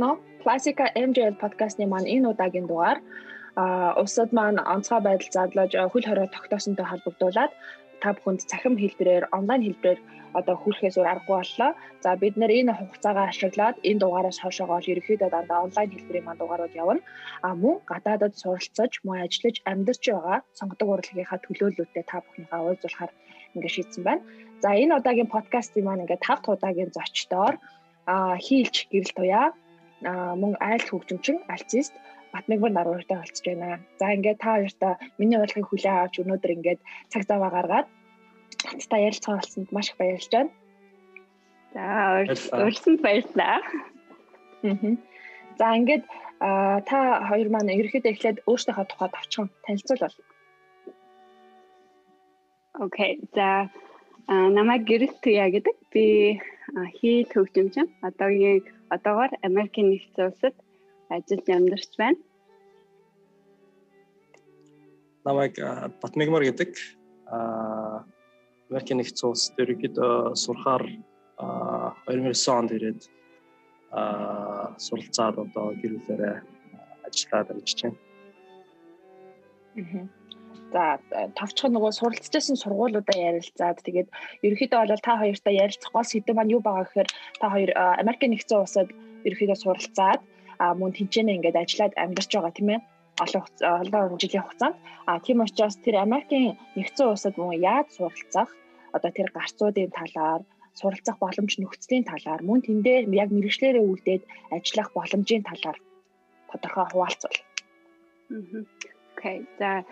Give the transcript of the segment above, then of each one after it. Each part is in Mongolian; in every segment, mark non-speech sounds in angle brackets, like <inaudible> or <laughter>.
уу? Classica MJL подкастны маань энэ удаагийн дугаар а усад маань онцгой байдал задлаж хөл хорой тогтоосонтой холбогдуулаад та бүхэнд цахим хэлбэрээр онлайн хэлбэрээр одоо хүрхээс өөр аргагүй боллоо. За бид нэр энэ хугацаагаа ашиглаад энэ дугаараас хойшоогоо ерөөхдөө дандаа онлайн хэлбэрийн маань дугаарууд явна. А мөн гадаадад суралцаж, мөн ажиллаж амьдарч байгаа сонгодог урлагийнхаа төлөөлөлтөд та бүхнийхээ уулзуулахаар ингээд шийдсэн байна. За энэ удаагийн подкастын маань ингээд 5 дахь удаагийн зочдоор а хийлч гэрэл туяа мөн айл хөгжимчин альцист Батнагбар нарууртай болцож байна. За ингээд та хоёртаа миний урилгыг хүлээн авч өнөөдөр ингээд цаг зав гаргаад хамтдаа ярилцгаа болсонд маш их баярлж байна. За урьсанд баярлалаа. За ингээд та хоёр маань ерөөхдөө эхлээд өөрсдийнхөө тухай товчхон танилцуулбал. Окей. За намайг Гэрэл Туя гэдэг. Би хий төгжимчин. Одоогийн одоогоор Америкийн нэгдсэн улсад ажилд амьдарч байна. Намайг Батмигмар гэдэг. Аа Америкийн нэгдсэн улс ерөнхийдөө сурахаар 2009 онд ирээд аа суралцаад одоо гэр бүлээрээ ажиллаад амьдарч байна. За товчхон нөгөө суралцжсэн сургуулиудаа ярилцаад тэгээд ерөнхийдөө бол та хоёртай ярилцах гол сэдэв маань юу байгаа гэхээр та хоёр Америкийн нэгдсэн улсад ерөнхийдөө суралцаад мөн тэнцэнэ ингээд ажиллаад амьдарч байгаа тийм ээ олон олон жилийн хугацаанд а тийм учраас тэр Америкийн нэгдсэн улсад мөн яаж суралцах одоо тэр гарцуудын талаар суралцах боломж нөхцөлийн талаар мөн тэндээ яг мэрэгчлэрээ үлдээд ажиллах боломжийн талаар тодорхой хуваалцвал. Окей. За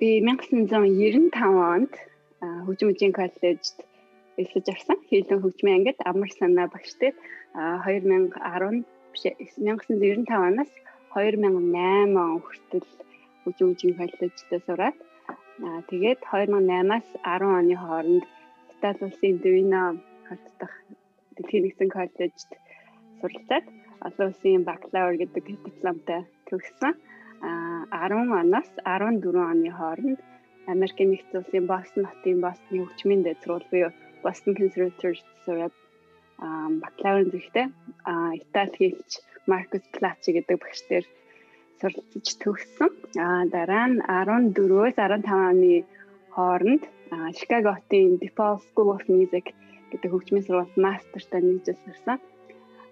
би 1995 онд хөгжмөжийн коллежид элсэж авсан. Хийлэн хөгжмийн ангид амар санаа багштай 2010 биш 1995 оноос 2008 он хүртэл үжүүжийн коллежид сураад аа тэгээд 2008-аас 10 оны хооронд Итали улсын Дивино хотдох дэлхийн нэгэн коллежид суралцаад олон улсын бакалавр гэдэг дипломтой төгссөн. Аа 10 оноос 14 оны хооронд Америкийн нэгдсэн улсын Бостон хотын Бостны хөгжмийн дэд сургууль буюу Boston Conservatory сураад бакалаврын зэрэгтэй Итали хэлч Маркус Плачи гэдэг багштэр суралцж төгссөн. А дараа нь 14-өөс 15 оны хооронд Chicago-ийн DePaul School of Music гэдэг хөгжмийн сургуульд мастертай нэгжил сурсан. А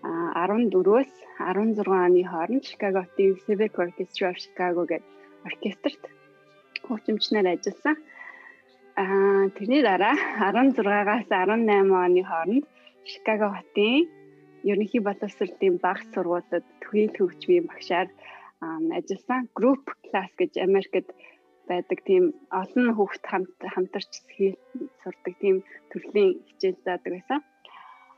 14-өөс 16 оны хооронд Chicago-ийн Civic Orchestra of Chicago гэдэг оркестрт хөгжимчнээр ажилласан. Аа тэрний дараа 16-аас 18 оны хооронд Шикаго хотын ерөнхий боловсролын багц сургуулиуд төвийн хөгжмийн багшаар ажилласан. Group class гэж Америкт байдаг тийм олон хүүхд хамт хамтарч сурдаг тийм төрлийн хичээл заадаг байсан.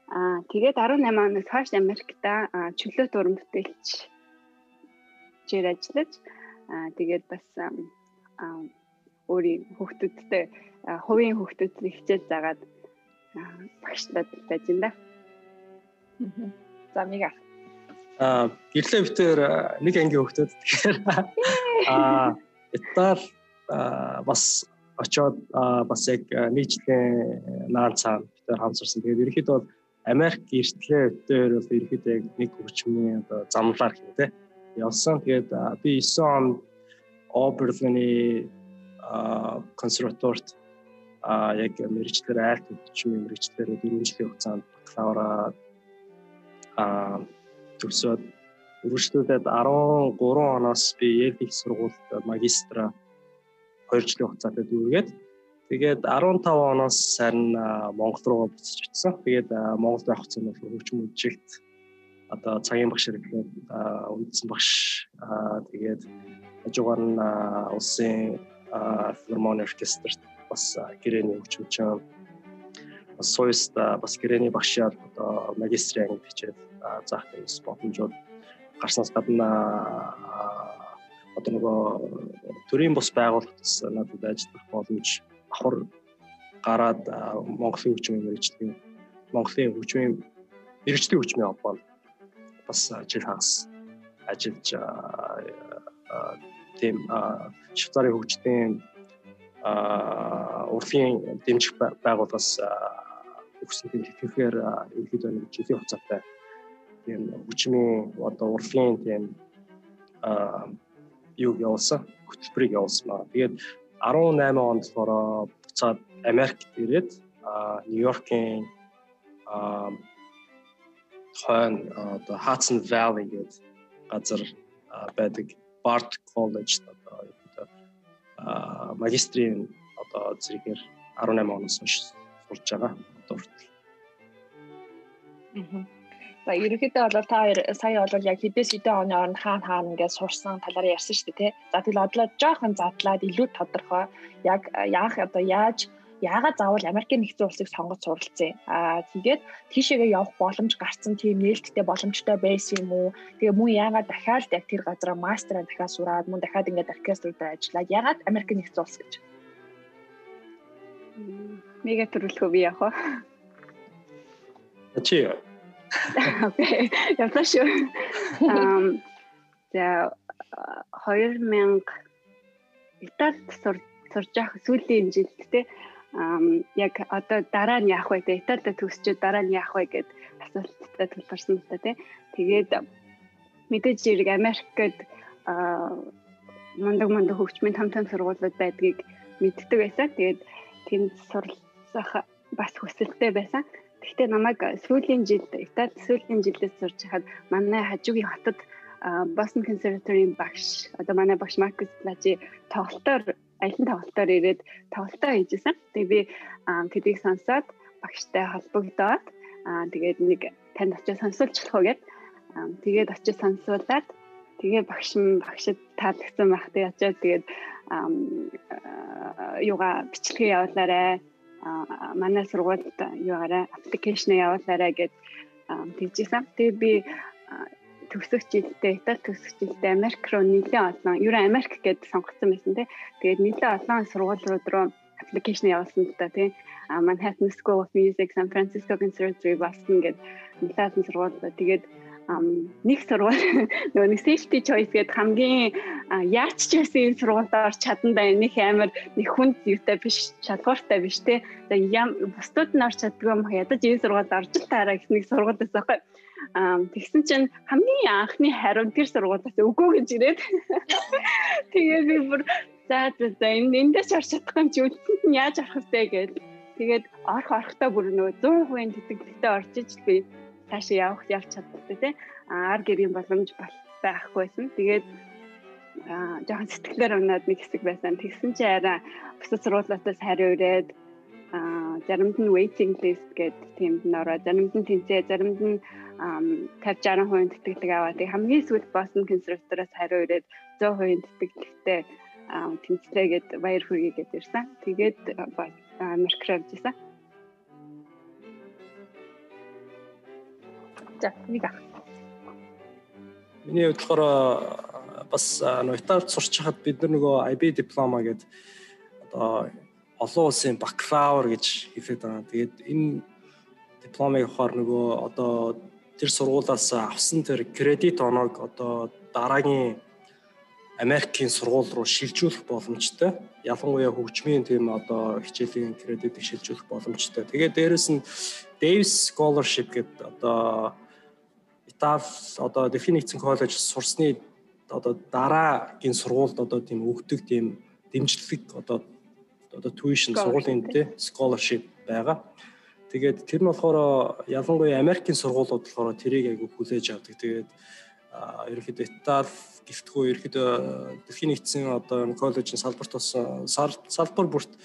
Аа тэгээд 18 оноос хойш Америкта чөлөө дуран бүтээлч жир ажиллаж аа тэгээд бас өөрийн хүүхдүүдтэй хувийн хүүхдүүдтэй хичээл заагаад багшлаад байж байна. За мига. Аа гэрлээ битээр нэг ангийн хүүхдүүд тэгэхээр аа Итали бас очоод бас яг нэг жилийн наан цаана битээр хамсарсан. Тэгээд ерөнхийдөө бол Америк эртлээ бол ерөнхийдөө яг нэг хөгжмийн одоо замлаар хин тэ явсан. Тэгээд би 9 онд Оберлины консерваторт а яг мэрэгчлэр айлт хөгжмийн мэрэгчлэр 4 жилийн хугацаанд бакалавра а төгсөөд үргэлжлүүлээд 13 оноос би Yale их сургуульд магистра 2 жилийн хугацаатай дүүргээд тэгээд 15 оноос харин Монгол руу буцаж очсон. Тэгээд Монголд байх хугацаанд бол хөгжим үжилт одоо цагийн багш хэрэглээд үндсэн багш тэгээд хажуугаар нь улсын филармони оркестрт бас гэрээний хөгжимчин бас сойст бас гэрээний багшаар одоо магистрийн ангид хичээл заах юмс боломжууд гарснаас гадна одоо нөгөө төрийн бус байгууллагатс надад ажиллах боломж авахар гараад Монголын хөгжмийн мэрэгчдийн Монголын хөгжмийн мэрэгчдийн хөгжмийн холбоонд бас жил хагас ажиллаж тийм Швейцарын хөгжлийн урлагийн дэмжих байгууллагаас өгсөн тийм тэтгэхээр ерөөдөө нэг жилийн хугацаатай тийм хүчмийн одоо урлагийн тийм юу явуулсан хөтөлбөрийг явуулсан. Тэгээд 18 онд болохоор буцаад Америкт ирээд Нью-Йоркийн хойно одоо Hudson Valley гэдэг газар байдаг Bard College одоо магистрийн одоо зэрэгээр 18 оноос хойш сурж байгаа одоо хүртэл. За ерөнхийдөө бол та хоёр сая бол яг хэдээс хэдэн оны оронд хаана хаана ингээд сурсан талаар ярьсан шүү дээ тий. За тэгэл одлоо жоохон задлаад илүү тодорхой яг яах одоо яаж яагаад заавал Америкийн нэгдсэн улсыг сонгож суралцсан. Аа тэгээд тийшээгээ явах боломж гарцсан тийм нээлттэй боломжтой байсан юм уу? Тэгээ мөн яагаад дахиад яг тэр газараа мастераа дахиад сураад мөн дахиад ингээд оркеструудаар ажиллаад яагаад Америкийн нэгдсэн улс гэж? Мега төрөлхөө би яах вэ? Окей. Явлаа шүү. Ам за 2000 Италид сурж явах сүүлийн жилд те яг одоо дараа нь яах вэ те Италид төгсчөөд дараа нь яах вэ гэд асуулттай тулгарсан л та те тэгээд мэдээж зэрэг Америкт мундаг мундаг хөгжмийн том том сургуулиуд байдгийг мэддэг байсан. Тэгээд тэнд сурлах бас хүсэлтэй байсан. Гэхдээ намайг сүүлийн жилд Итали сүүлийн жилдээс сурч хахад манай хажуугийн хотод Boston Conservatory-ийн багш одоо манай багш Маркус Плачи тоглолтоор аялын тоглолтоор ирээд тоглолтоо хийжсэн. Тэгээ би тэдийг сонсоод багштай холбогдоод тэгээд нэг танд очиж сонсуулчих уу гэд тэгээд очиж сонсуулаад тэгээ багш багшд таалагдсан байх. Тэгээ очиод тэгээд юугаа бичлэгээ явуулаарай. Манай сургуульд юугаараа аппликейшн явуулаарай гэд тэгжсэн. Тэгээ би төгсөх жилдээ Итали төгсөх жилдээ Америк руу нэлээд олон ер нь Америк гэдээ сонгогдсон байсан тий. Тэгээд нэлээд олон сургуулиуд руу аппликейшн явуулсан л да тий. Manhattan School of Music, San Francisco Conservatory, Boston гэдэг нэлээд олон сургуулиуд. Тэгээд нэг сургууль нөгөө нэг safety choice гэдэг хамгийн яач ч байсан энэ сургуульд орч чадна да нэг амар нэг хүнд юутай биш шалгууртай биш те. Тэгээ ям бусдууд нь орч чаддгүй юм ядаж энэ сургуульд орж л таараа гэх нэг сургууль байсан байхгүй. Тэгсэн чинь хамгийн анхны хариу тэр сургуулиас үгүй гэж ирээд. <laughs> Тэгээд би бүр за за энэ эндээс орч чадах юм чи үлдэнд нь яаж орох вэ гэвэл тэгээд орох орохдоо бүр нөгөө 100% тэтгэлэгтэй орж иж би цаашаа явах явж чаддагтай тий. Ар гэрийн боломж байхгүйсэн. Тэгээд аа жоохон сэтгэлээр унаад нэг хэсэг байсан. Тэгсэн чи арай бусад сургуулиудаас хариу ирээд аа заримд нь waiting list гэдэг тиймд н ороо, заримд нь тэнцээ, заримд нь 50 60% тэтгэлэг аваад хамгийн сүүлд Boston Conservatory-аас хариу ирээд 100% тэтгэлэгтэй тэнцлээгээд баяр хүргийгээд ирсэн. Тэгээд Америк руу явжсэн. За, нэг ах. Миний хувьд болохоор бас нөгөө Италид сурч хахад бид нар нөгөө IB диплома гэдэг одоо олон улсын бакалавр гэж хэлээд байгаа. Тэгээд энэ дипломыг авахаар нөгөө одоо тэр сургуулаас авсан тэр кредит оноог одоо дараагийн Америкийн сургууль руу шилжүүлэх боломжтой. Ялангуяа хөгжмийн тийм одоо хичээлийн кредитийг шилжүүлэх боломжтой. Тэгээд дээрэс нь Davis scholarship гэдэг одоо Итали одоо Дэлхийн нэгдсэн коллеж сурсны одоо дараагийн сургуульд одоо тийм өгдөг тийм дэмжлэг одоо одоо tuition сургуулийн тий scholarship байгаа. Тэгээд тэр нь болохоор ялангуяа Америкийн сургуулиуд болохоор тэрийг айгүй хүлээж авдаг. Тэгээд ерөнхийдөө Итали гэлтгүү ерөнхийдөө дэлхийн нэгдсэн одоо коллежийн салбарт бас салбар бүрт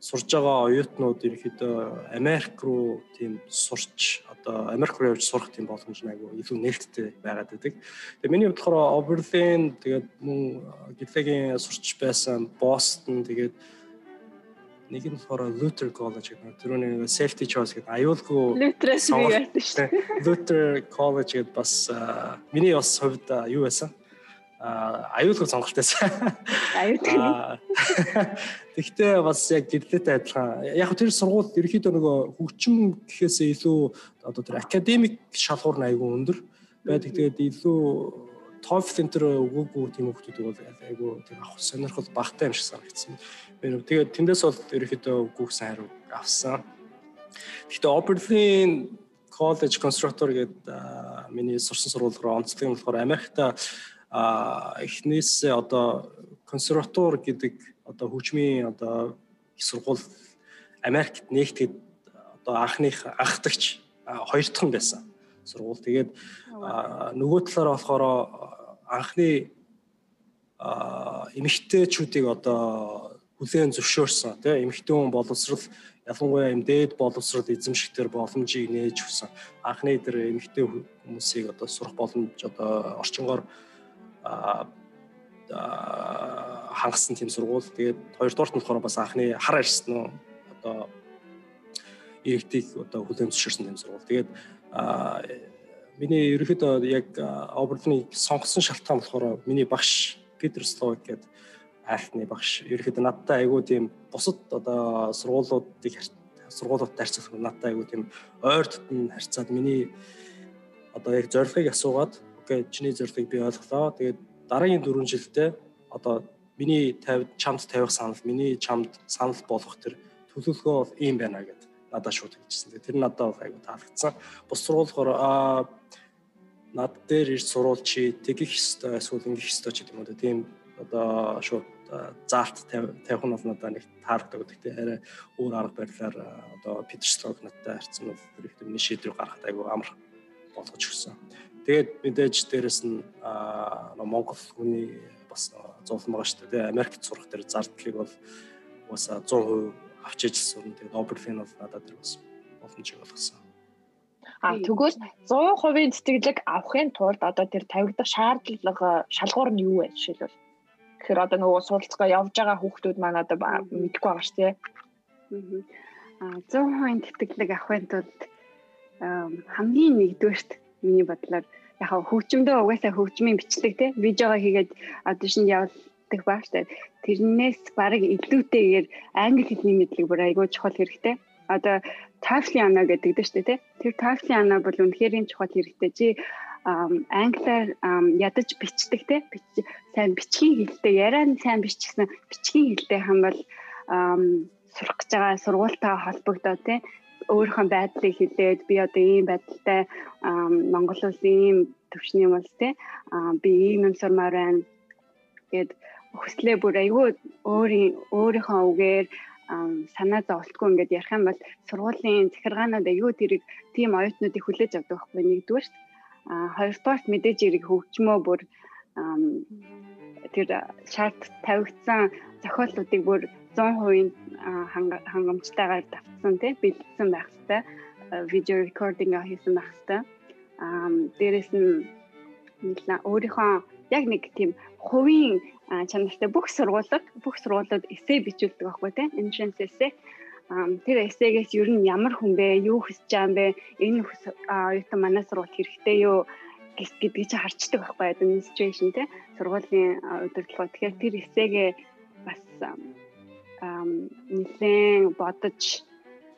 сурж байгаа оюутнууд ерөнхийдөө Америк руу тийм сурч одоо Америк руу явж сурах тийм боломж айгүй илүү нээлттэй байгаад байдаг. Тэгээ миний хувьд болохоор Oberlin тэгээд мөн Гэлэгийн сурч байсан Бостон тэгээд нэг нь болохоор Luther College гэдэг түрүүний safety choice гэдэг аюулгүй Luther-ээс би ярьсан шүү дээ. Luther College гэдэг бас миний бас хувьд юу байсан? Аюулгүй сонголт байсан. Аюулгүй. Тэгвэл бас яг гэрлээтэй адилхан. Яг тэр сургууль ерөөхдөө нөгөө хөгжим гэхээсээ илүү одоо тэр академик шалгуур нь аюулгүй өндөр байдаг. Тэгээд илүү TOEFL төр өгөөгүй тийм хүмүүсүүд бол айгүй тийм авах сонирхол багтай юм шиг санагдсан. Тэгээд тэндээс бол ерөөхдөө үгүйсэн хариу авсан. Гэхдээ Oberlin College Constructor гэдэг миний сурсан сургууль руу онцлог юм болохоор Америкта эхнээсээ одоо консерватор гэдэг одоо хөгжмийн одоо их сургууль Америкт нэгтгэд одоо анхных анхдагч хоёр дахь байсан сургууль. Тэгээд нөгөө талаараа болохоор анхны эмэгтэйчүүдийг одоо хүлээн зөвшөөрсөн тийм эмэгтэй хүн боловсрал ялангуяа юм дээд боловсрал эзэмшигтэр боломжийг нээж өгсөн. Анхны дээр эмэгтэй хүмүүсийг одоо сурах боломж одоо орчингоор хангасан тийм сургууль. Тэгээд хоёрдугаарт нь болохоор бас анхны хар арьсан одоо иргэдийг одоо хүлээн зөвшөөрсөн тийм сургууль. Тэгээд миний ерөөхдөө яг Оберлны сонгосон шалтгаан болохоор миний багш Питер Словак гэдэг айхны багш ерөөхдөө надтай айгүй тийм бусад одоо сургуулиудыг сургуулиудтай харьцах надтай айгүй тийм ойр дотн харьцаад миний одоо яг зорилгыг асуугаад окей чиний зорилгыг би ойлголоо. Тэгээд дараагийн 4 жилдээ одоо миний 50 чамд тавих санал, миний чамд санал болгох тэр төлөвлөгөө бол ийм байна гэд надад шууд хэлчихсэн. Тэр нь надад айгүй таалагдсан. Бус сургуулиугаар аа над дээр ирж суруул чи тэгэх ёстой эсвэл ингэх ёстой ч гэдэг юм уу тийм одоо шууд заалт тавих нь бол надад нэг таардаг. Гэхдээ арай өөр арга барилаар одоо Питерслог надтай харьцсан бол тэр их миний шийдвэр гаргахад айгүй амар болгож өгсөн. Тэгээд мэдээж дээрэс нь Монгол хүний бас зовлон байгаа шүү дээ. Америкт сурах дээр зардлыг бол уусаа 100% авч иж сурна. Тэгээд Оберфин бол надад тэр бас боломжийг болгосон. А тэгвэл 100% сэтгэлэг авахын тулд одоо тэр тавигдах шаардлага шалгуур нь юу вэ жишээлбэл? Тэгэхээр одоо нөгөө суралцгаа явж байгаа хүүхдүүд маань одоо мэдэхгүй байгаа ш тий. Аа 100% тэтгэлэг авахын тулд хамгийн нэгдүгээрт миний бодлоор яг хөгжмөдөө угаасаа хөгжмийн бичлэг тий видеого хийгээд аудишнд явуулдаг баа штэ. Тэрнээс баг илүүтэйгээр англи хэлний мэдлэг бүр айгүй чухал хэрэгтэй. Одоо TOEFL ана гэдэг дээ штэ тий. Тэр TOEFL ана бол үнэхээр чухал хэрэгтэй. Чи англиар ядаж бичдэг те сайн бичгийн хэлтэй яриа нь сайн бичсэн бичгийн хэлтэй хам бол сурах гэж байгаа сургуультаа холбогдоо те өөрийнхөө байдлыг хэлээд би одоо ийм байдалтай Монгол улсын ийм төвчний юм бол те би ийм юм сурмаар байна. Гэд хүслээ бүр айгүй өөрийн өөрийнхөө үгээр санаа зовлтгүй ингээд ярих юм бол сургуулийн захиргаанууд айгүй тэрийг тийм оюутнуудыг хүлээж авдаг байхгүй нэгдүгээр А хоёрдугаарт мэдээж эрэг хөгжмөө бүр тэр шаард тавигдсан зохиолуудыг бүр 100% хангамжтайгаар давтсан тий бэлдсэн байх хэрэгтэй видео рекординг хийсэн байх аа дээрэс нь өөрийнхөө яг нэг тийм хувийн чанартай бүх сургуулиуд бүх сургуулиуд эссе бичүүлдэг байхгүй тий entrance essay тэр эссегээс ер нь ямар хүн бэ, юу хүсэж байгаа юм бэ, энэ оюутан манай сургууль хэрэгтэй юу гэдгийг чи харцдаг байхгүй administration те сургуулийн удирдлага. Тэгэхээр тэр эсэгээ бас нэлээд бодож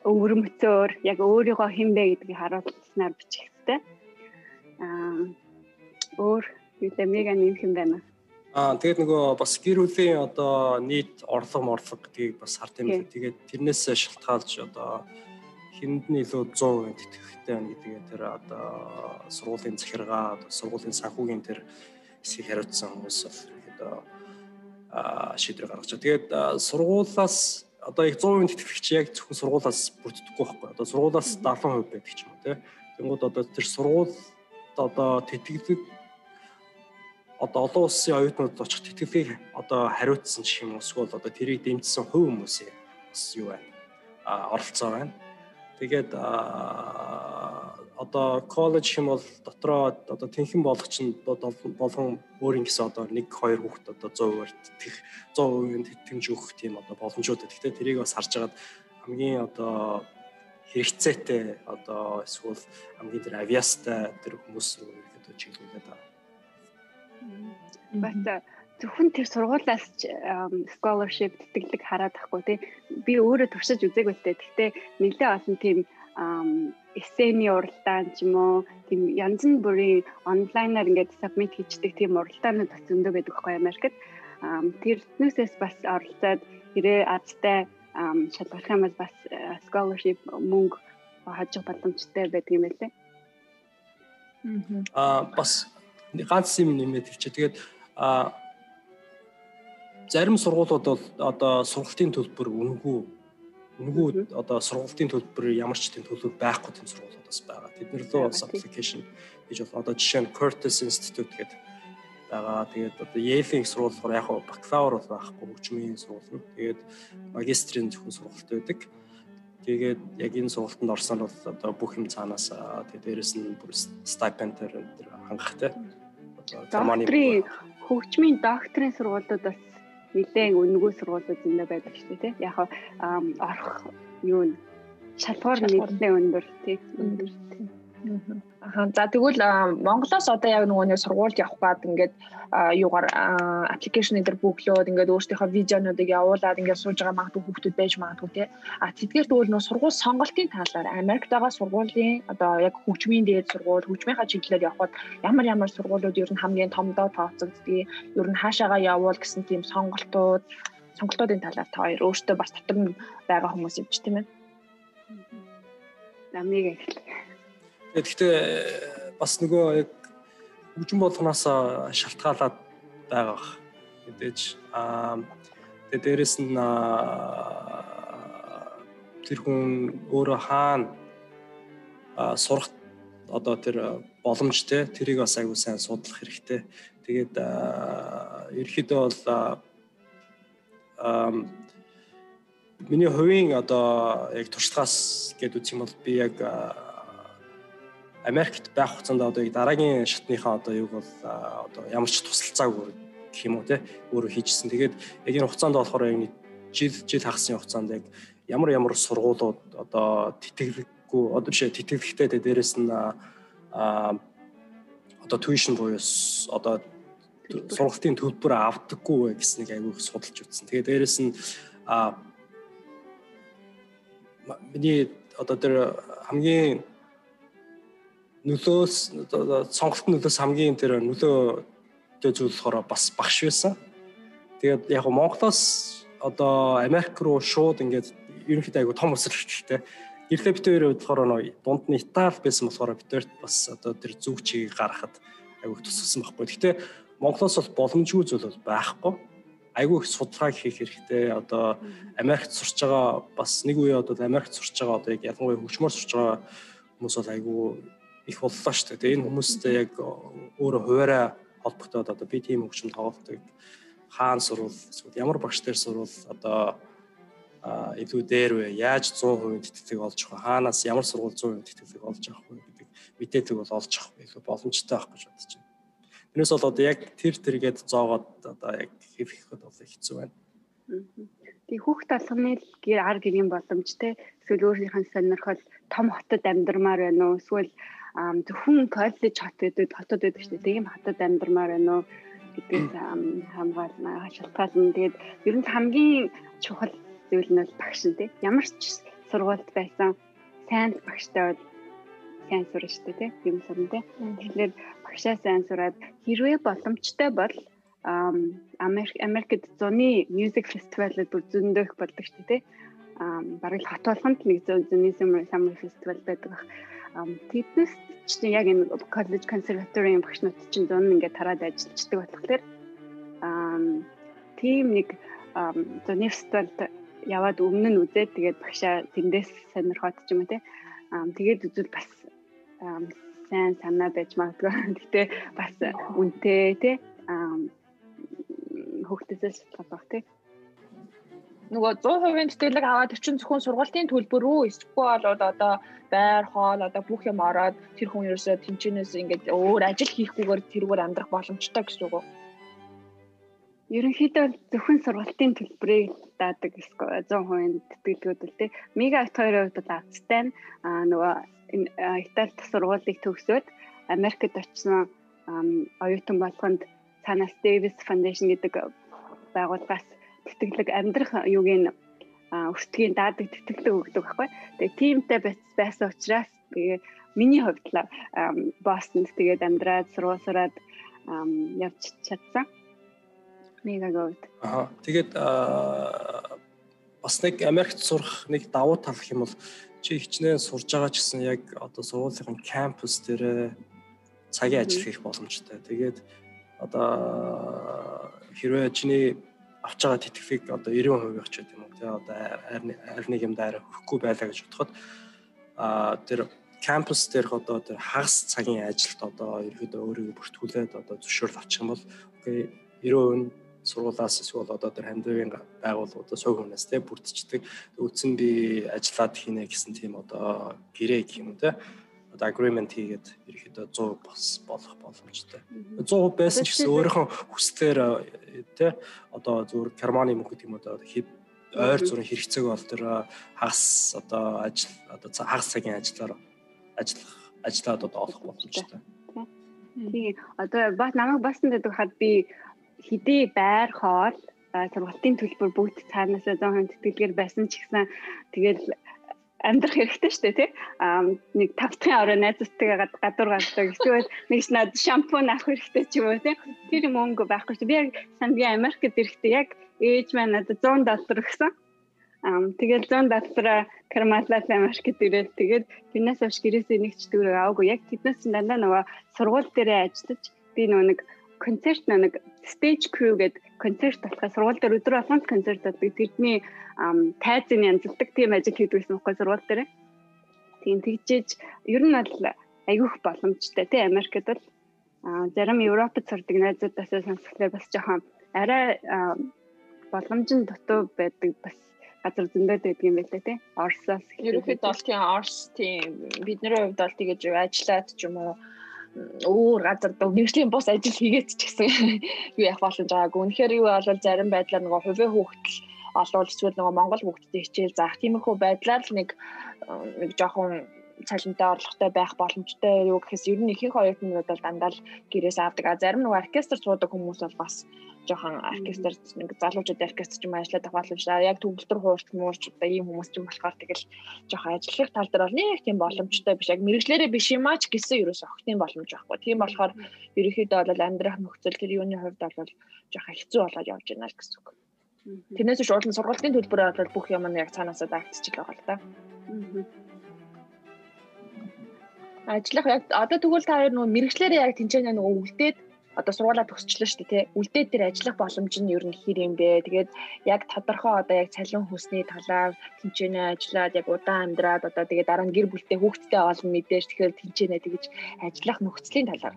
өвөрмөцөөр яг өөрийгөө хинбэ гэдгийг харуулснаар бичих хэрэгтэй. Аа өөр юу мега нэмэх юм байна. Аа тэгээд нөгөө бас гэр бүлийн одоо нийт орлого морлого гэдгийг бас юм байна. Тэгээд тэрнээс шалтгаалж одоо хэрэнд нь илүү 100% тэтгэхтэй байна гэдгээ тэр одоо сургуулийн захиргаа, сургуулийн санхүүгийн тэр хэсгийг хариуцсан хүмүүс одоо шийдвэр гаргаж байгаа. Тэгээд сургуулаас одоо их 100% тэтгэх чи яг зөвхөн сургуулаас бүрддэггүй байхгүй. Одоо сургуулаас 70% байдаг ч юм уу тий. Тэнгүүд одоо тэр сургууль одоо тэтгэлэг одоо олон улсын оюутнууд очих тэтгэлгийг одоо хариуцсан гэх юм эсвэл одоо тэрийг дэмжсэн хувь хүмүүсийн бас юу байна а оролцоо байна. Тэгээд одоо коллеж хэм бол дотроо одоо тэнхэн болгоч нь болгон өөр ингэсэн одоо 1 2 хүүхэд одоо 100%-аар тэтгэх 100% тэтгэмж өгөх тийм одоо боломжууд. Гэхдээ тэрийг бас харж агаад хамгийн одоо хэрэгцээтэй одоо эсвэл хамгийн тэр авиастай тэр хүмүүс рүү ихэд чиглүүлээд байгаа. Бат зөвхөн тэр сургуулаас scholarship тэтгэлэг хараад ахгүй тий. Би өөрөө туршиж үзег байлтай. Гэхдээ нэлээ олон тийм эссений уралдаан ч юм уу тийм янз бүрийн онлайнаар ингээд сабмит хийждэг тийм уралдаанууд бас зөндөө байдаг байхгүй Америкт. Тэрнээсээс бас оролцоод хэрэг азтай шалгарх юм бол бас scholarship мөнгө хажих боломжтой байдаг юм байлээ. Аа бас ганц юм нэмээд хэлчихэ. Тэгээд аа зарим сургуулиуд бол одоо сургалтын төлбөр үнэгүй үнэгүй одоо сургалтын төлбөр ямар ч тийм төлөв байхгүй тийм сургуулиуд бас байгаа. Тэднэр лөө бас application гэж бол одоо жишээ нь Curtis Institute гэдэг байгаа. Тэгээд одоо Yale-ийн сургуулиуд яг бакалавр бол байхгүй хөгжмийн сургууль. Тэгээд магистрийн зөвхөн сургалт байдаг. Тэгээд яг энэ сургалтанд орсон бол одоо бүх юм цаанаас тэгээд дээрэс нь бүр стипендээр хангах те. Докторийн хөгжмийн докторийн сургуулиуд бас нэлээд үнэгүй сургуулиуд зөндөө байдаг шүү дээ. Яг орох юу н шалгуур нэлээд өндөр тий. Өндөр тий. За тэгвэл Монголоос одоо яг нөгөө нэг сургуульд явах гад ингээд юугаар аппликейшн дээр бүглөөд ингээд өөрсдийнхөө видеонуудыг явуулаад ингээд сууж байгаа магадгүй хүүхдүүд байж магадгүй тий. А тэдгээр тэгвэл нөгөө сургууль сонголтын талаар Америкт байгаа сургуулийн одоо яг хөгжмийн дээд сургууль хөгжмийнхаа чиглэлээр явхад ямар ямар сургуулиуд ер нь хамгийн томдоо тооцогддгийг ер нь хаашаагаа явуул гэсэн тийм сонголтууд сонголтуудын талаар та хоёр өөртөө бас дотор нь байгаа хүмүүс юм чи тийм ээ. Намыг эхэл. Тэгэхдээ бас нөгөө яг хөгжим болгоноос шалтгаалаад байгаа. Мэдээж аа тэгээ дээрэс нь тэр хүн өөрөө хаана сурах одоо тэр боломж те тэрийг бас аягүй сайн судлах хэрэгтэй. Тэгээд ерөөхдөө бол миний хувийн одоо яг туршлагаас гээд үсэх юм бол би яг Америкт байх хугацаанд одоо дараагийн шатныхаа одоо юг бол одоо ямар ч тусалцаагүй гэх юм уу те өөрөө хийжсэн. Тэгээд яг энэ хугацаанд болохоор яг жил жил хагасны хугацаанд яг ямар ямар сургуулиуд одоо тэтгэлэггүй одоо биш тэтгэлэгтэй тэ дээрэс нь а одоо tuition буюу одоо сургалтын төлбөр авдаггүй гэснийг айгүй судалж үзсэн. Тэгээд дээрэс нь а миний одоо тэр хамгийн нөлөөс сонголтын нөлөөс хамгийн тэр нөлөөтэй зүйл болохоор бас багш байсан. Тэгээд яг Монголоос одоо Америк руу шууд ингээд ерөнхийдөө айгу том өсөлттэй. Гэрлээ бид хоёр болохоор нөө дунд нь Итали байсан болохоор бид хоёрт бас одоо тэр зүг чигийг гаргахад айгу тусалсан байхгүй. Гэхдээ Монголоос бол боломжгүй зүйл бол байхгүй. Айгу их судалгаа хийх хэрэгтэй. Одоо Америкт сурч байгаа бас нэг үе одоо Америкт сурч байгаа одоо яг ялангуяа хөгжмөр сурч байгаа хүмүүс бол айгу их боллоо шүү дээ. Энэ хүмүүстэй яг өөрөө хуваараа холбогдоод одоо би тийм хөгжим тоглолтыг хаана сурвал эсвэл ямар багш дээр сурвал одоо илүү дээр вэ? Яаж 100% тэтгэлэг олж авах вэ? Хаанаас ямар сургууль 100% тэтгэлэг олж авах вэ гэдэг мэдээлэл бол олж авах илүү боломжтой байх гэж бодож байна. Тэрнээс бол одоо яг тэр тэргээд зоогоод одоо яг хийхэд бол хэцүү байна. Тэг хүүхд алханы гэр ар гэрийн боломжтой эсвэл өөрийнхөө сонирхол том хотод амьдармаар байна уу? Эсвэл зөвхөн коллеж хот гэдэг хотод байдаг шүү дээ. Тийм хотод амьдармаар байна уу гэдгээс хамгаална, шалтгаална. Тэгээд ер нь хамгийн чухал зүйл нь бол багш нь тийм. Ямар ч сургуульд байсан сайн багштай бол сайн сурна шүү дээ тийм. Юм сурна тийм. Тэгэхээр багшаа сайн сураад хэрвээ боломжтой бол Америк Америкт зуны мьюзик фестивалууд бүр зөндөх болдог шүү дээ тийм. Бараг хот болгонд нэг зуны summer festival байдаг бах тэднээс ч яг энэ коллеж консерваторийн багшнууд чинь зүүн ингээд тараад ажиллаждаг болохоор тийм нэг университет яваад өмнө нь үзээд тэгээд багшаа тэндээс сонирхоод ч юм уу те тэгээд үзвэл бас сайн санаа байж магадгүй. <laughs> Гэтэ бас үнэтэй те хөгтөсөл баг те нөгөө 100% тэтгэлэг аваад чинь зөвхөн сургалтын төлбөр үү эсвэл бол одоо байр хоол одоо бүх юм ороод тэр хүн ерөөсөө тэнчэнээс ингээд өөр ажил хийхгүйгээр тэрүүгээр амьдрах боломжтой гэсэн үг үү? Ерөнхийдөө зөвхөн сургалтын төлбөрийг даадаг 100% тэтгэлгүүд л тий. Мега акт хоёрын хувьд бол азтай нь нөгөө Италид сургуулийг төгсөөд Америкт очсон оюутан болгонд цаанаас Davis Foundation гэдэг байгууллагаас тэтгэлэг амьдрах юугийн өртгийн даадаг тэтгэлэг өгдөг байхгүй. Тэгээ тиймтэй байсан учраас тэгээ миний хувьд л Бостонд тэгээд амьдраад сургуулсараад явж чадсан. Мега гоод. Аа тэгээд бас нэг Америкт сурах нэг давуу тал гэх юм бол чи хичнээн сурж байгаа ч гэсэн яг одоо сургуулийн кампус дээр цагийн ажил хийх боломжтой. Тэгээд одоо хэрвээ чиний авч байгаа тэтгэвийг одоо 90% ч гэдэг юм уу. Тэгээ одоо аль нэг юм даараа хөрөхгүй байлаа гэж бодоход а тэр кампус дээрх одоо тэр хагас цагийн ажилд одоо ерөөдөө өөрийгөө бүртгүүлээд одоо зөвшөөрөл авчих юм бол окей 90% сургуулаас эсвэл одоо тэр хамдгийн байгууллагуудаас сог хүнээс те бүрдчихдэг. Үтсэн би ажиллаад хийнэ гэсэн тийм одоо гэрээ гэх юм те одоо agreement хийгээд ерөөхдөө 100 бос болох боломжтой. 100% байсан ч гэсэн өөрийнхөө хүслээр те одоо зүгээр Германы мөнгө гэдэг юм одоо ойр зүрийн хэрэгцээг бол тэр хагас одоо ажил одоо хагас цагийн ажиллаар ажиллах ажиллаад одоо олох боломжтой. Тийм одоо бас намайг басан гэдэг хад би хідээ байр хоол сургалтын төлбөр бүгд цаанаас 100% тэтгэлгээр байсан ч гэсэн тэгэл амьдрах хэрэгтэй шүү дээ тий. Аа нэг тавтахын орой найзтайгаа гадуур гардаг. Эсвэл нэг над шампунь авах хэрэгтэй ч юм уу тий. Тэр мөнгө байхгүй шүү. Би яг сангийн Америкт ирэхдээ яг ээж маань надад 100 доллар өгсөн. Аа тэгэл 100 доллараа Кармалаас Америкт ирээд тэгээд тэрнээс хойш гэрээсээ нэг ч төгрөг аваагүй. Яг тэднээс дандаа нөгөө сургууль дээрээ ажиллаж би нөгөө нэг концерт нэг stage crew гэдэг концерт болохоо сургууль дээр өдөр болгонд концерт болдог. Тэрний тайзын янзлдаг тийм ажил хийдгүйсэн байхгүй сургууль дээр. Тийм тэгжээж ер нь бол айгүйх боломжтой тий Америкт бол зарим Европод сурдаг найзуудаас сонсохлоор бас жоохон арай боломж нь дутуу байдаг бас газар зөндөө байдаг юм байна тий Оросоос ерөөхдөө бол тийм Орос тийм бидний хувьд бол тэгэж ажиллаад ч юм уу өөр газар мэрэгжлийн бус ажил хийгээд ч гэсэн <laughs> юу явах боломж байгаагүй. Үнэхээр юу бол зарим байдлаар нөгөө хувийн хүүхдэл олвол эсвэл нөгөө Монгол хүүхдэд хичээл заах тиймэрхүү байдлаар л нэг нэг жоохон цалинтай орлоготой байх боломжтой юу гэхээс ер нь ихэнх оюутнууд бол дандаа л гэрээс авдаг. А зарим нэг оркестр суудаг хүмүүс бол бас жоохон оркестр нэг залуучууд оркестр ч юм ажилладаг боломжтой. Яг төгөлдөр хуурч муурч одоо ийм хүмүүс ч юм болохоор тэгэл жоохон ажиллах тал дээр бол нэг тийм боломжтой биш. Яг мэрэгчлэрээ биш юм аач гэсэн ерөөс огтын боломж байхгүй. Тийм болохоор ерөнхийдөө бол амьдрах нөхцөл тэр юуны хувьд бол жоохон хэцүү болоод явж байна л гэсэн үг. Тэрнээс биш уулын сургалтын төлбөрөөр бол бүх юм нь яг цаанаасаа даагдчих байгаа л. Аа ажиллах яг одоо тэгвэл та хоёр нөгөө мэрэгчлэрээ яг тэнцэнэ нөгөө үлдээд одоо сургуулаа төгсчлөө шүү дээ тий. Үлдээд тэр ажиллах боломж нь ер нь хэр юм бэ? Тэгээд яг тодорхой одоо яг цалин хүсний талаар тэнцэнэ ажиллаад яг удаан амьдраад одоо тэгээд дараа нь гэр бүлтэй хүүхэдтэй олон мэдээж тэгэхээр тэнцэнэ тэгэж ажиллах нөхцөлийн талаар.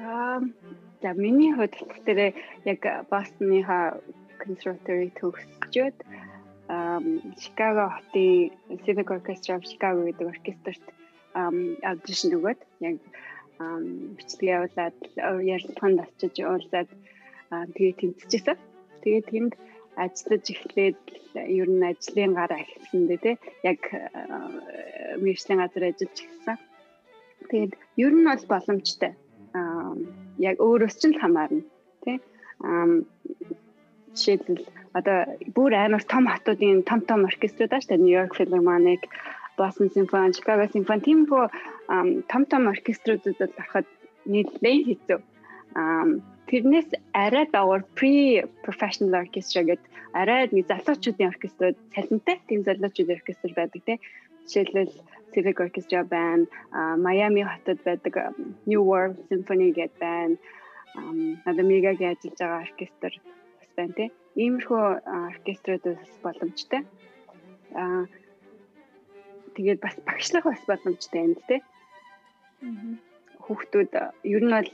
Аа за миний хувьд тэр яг Бостонныхаа консерватори төгсчөөд Chicago хотын Civic Orchestra of Chicago гэдэг оркестрт аудишн өгөөд яг бичлэгээ явуулаад ярилцлаганд очиж уулзаад тэгээ тэмцэжсэн. Тэгээ тэнд ажиллаж эхлээд ер нь ажлын гар ахилсан дээ тий яг мэржлийн газар ажиллаж эхэлсэн. Тэгээд ер нь бол боломжтой. Аа яг өөрөөс ч л хамаарна тий. Аа жишээлбэл одоо бүр амар том хотуудын том том оркеструуд аа шүү дээ. Нью-Йорк Philharmonic, Boston Symphony, Chicago Symphony тийм бо том том оркеструудад ороход нэлээд хэцүү. Тэрнээс арай давар pre professional orchestra гэдэг арай нэг залуучуудын оркеструуд цалинтай тийм залуучуудын оркестр байдаг тийм. Жишээлбэл Civic Orchestra байна, Miami хотод байдаг New World Symphony гэдэг байна. Одоо мегагийн ажиллаж байгаа оркестр бас байна тийм иймэрхүү оркеструудаас боломжтой. Аа тэгээд бас багшлах бас боломжтой юм л те. Хүүхдүүд ер нь бол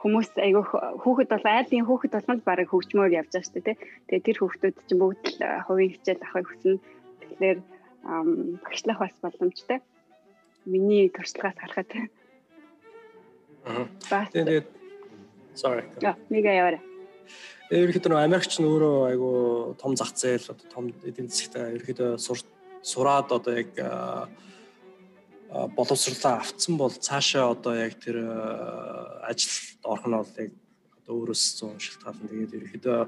хүмүүс айгүй хүүхэд бол айлын хүүхэд болгонд баг хөгжмөөр явж байгаа шүү дээ. Тэгээ тэр хүүхдүүд чинь бүгд л хувийн хичээл авахыг хүснэ. Тэгэхээр багшлах бас боломжтой. Миний туршлагаас харахад. Аа. Тэгээд sorry. Яа, нэг яваарай. Ерөнхийдөө Америкч нь өөрөө айгу том зах зээл одоо том эдийн засгтай ерөнхийдөө сураад одоо яг боловсрлаа авцсан бол цаашаа одоо яг тэр ажилд орох нь бол яг одоо өөрөөс зүүн шалтгаална. Тэгээд ерөнхийдөө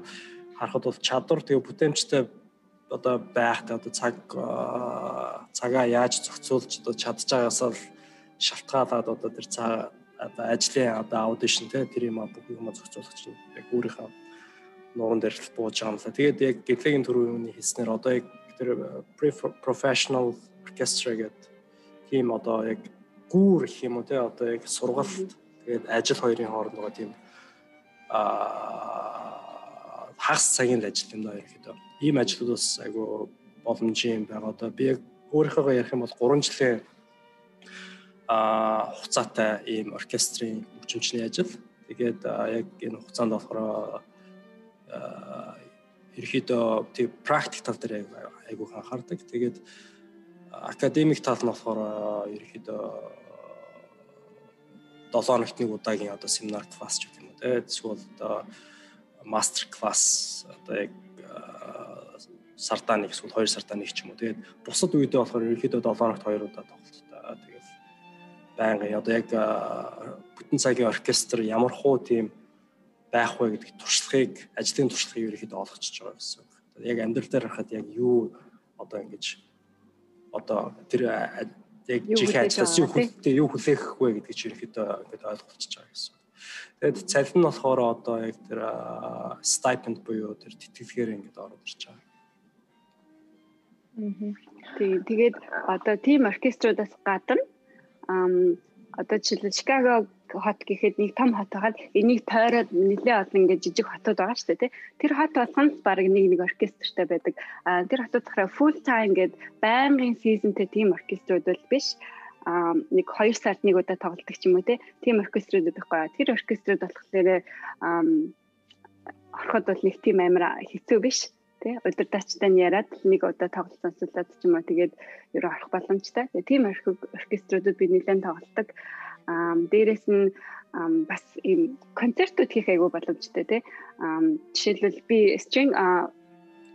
харахад бол чадвар тэгээ бүтээмжтэй одоо байх одоо цаг цагаа яаж зохицуулж одоо чадж байгаас л шалтгаалаад одоо тэр цаа одоо ажлын одоо аудишн те тэр юм бүх юм зохицуулах чинь яг өөрийнхөө нуган дээр л бууж байгаа юм лаа. Тэгээд яг гэтлэгийн төрөний хэлснээр одоо яг тэр professional orchestra гэдэг тийм одоо яг гүүр гэх юм уу те одоо яг сургалт тэгээд ажил хоёрын хооронд байгаа тийм аа хагас цагийн ажил юм даа ерөөхдөө. Ийм ажлууд бас айгу боломжийн байгаа. Одоо би яг өөрийнхөө ярих юм бол 3 жилийн а хугацаатай ийм оркестрийн хөгжимчний ажил. Тэгээд яг энэ хугацаанд болохоор ерөөхдөө тийм практик тал дээр айгуу анхаардаг. Тэгээд академик тал нь болохоор ерөөхдөө 7 хоногт нэг удаагийн одоо семинар класс гэх юм уу те эсвэл одоо мастер класс одоо яг сартаа нэг эсвэл 2 сартаа нэг ч юм уу. Тэгээд бусад үедээ болохоор ерөөхдөө 7 хоногт 2 удаа тоглолттой. Тэгээд байнгын одоо яг бүтэн цагийн оркестр ямар хуу тийм байх вэ гэдэг туршлагыг ажлын туршлагыг ерөөхдөө олгочихж байгаа гэсэн үг. Яг амьдрал дээр харахад яг юу одоо ингэж одоо тэр яг чихээ ажиллаас юу хүлээ юу хүлээх вэ гэдгийг ерөөхдөө ингээд ойлголцож байгаа гэсэн. Тэгээд цалин нь болохоор одоо яг тэр stipend буюу тэр тэтгэлгээр ингээд ороод ирж байгаа. Аа. Тэгээд одоо team оркеструудаас гадна одоо жишээлбэл Чикаго хот гэхэд нэг том хот хагаад энийг тойроод нэлээ олон ингээд жижиг хотууд байгаа шүү дээ тий. Тэр хот болгоно баг нэг нэг оркестртэй байдаг. А тэр хотууд дахраа full time гээд байнгын seasonтэй team оркеструуд бол биш. А нэг 2 сард нэг удаа тоглолдог ч юм уу тий. Team оркеструуд байхгүй. Тэр оркеструуд болохоор ороход бол нэг тийм амар хэцүү биш тий удирдаачтай нь яриад нэг удаа тоглолт сонсуулаад ч юм уу тэгээд ерөө орох боломжтой. Тэгээ тийм оркеструудад би нэлээд тоглолдог. Аа дээрэс нь бас ийм концертууд хийх айгүй боломжтой тий. Аа жишээлбэл би string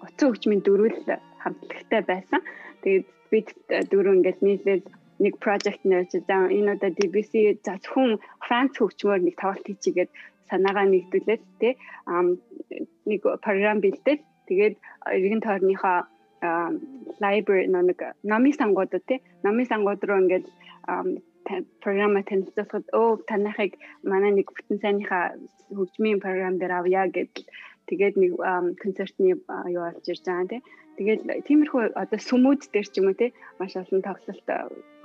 утсан хөгжмийн дөрвөл хамтлагтай байсан. Тэгээд бид дөрөв ингээд нийлээд нэг project нэрч за энэ удаа DBC за зөвхөн Франц хөгжмөөр нэг тоглолт хийчихгээд санаагаа нэгдүүлээд тий нэг програм бэлдээд Тэгээд эргэн тойрныхоо library нэг номын сангуудад тий номын сангууд руу ингээд програма танилцуулахад өө танахыг манай нэг бүтэн сайныхаа хөгжмийн програм дээр авъя гэдэл тэгээд нэг концертны юу болж ирж байгаа тий Тэгээд тиймэрхүү одоо сүмүүд дээр ч юм уу тий маш олон тоглолт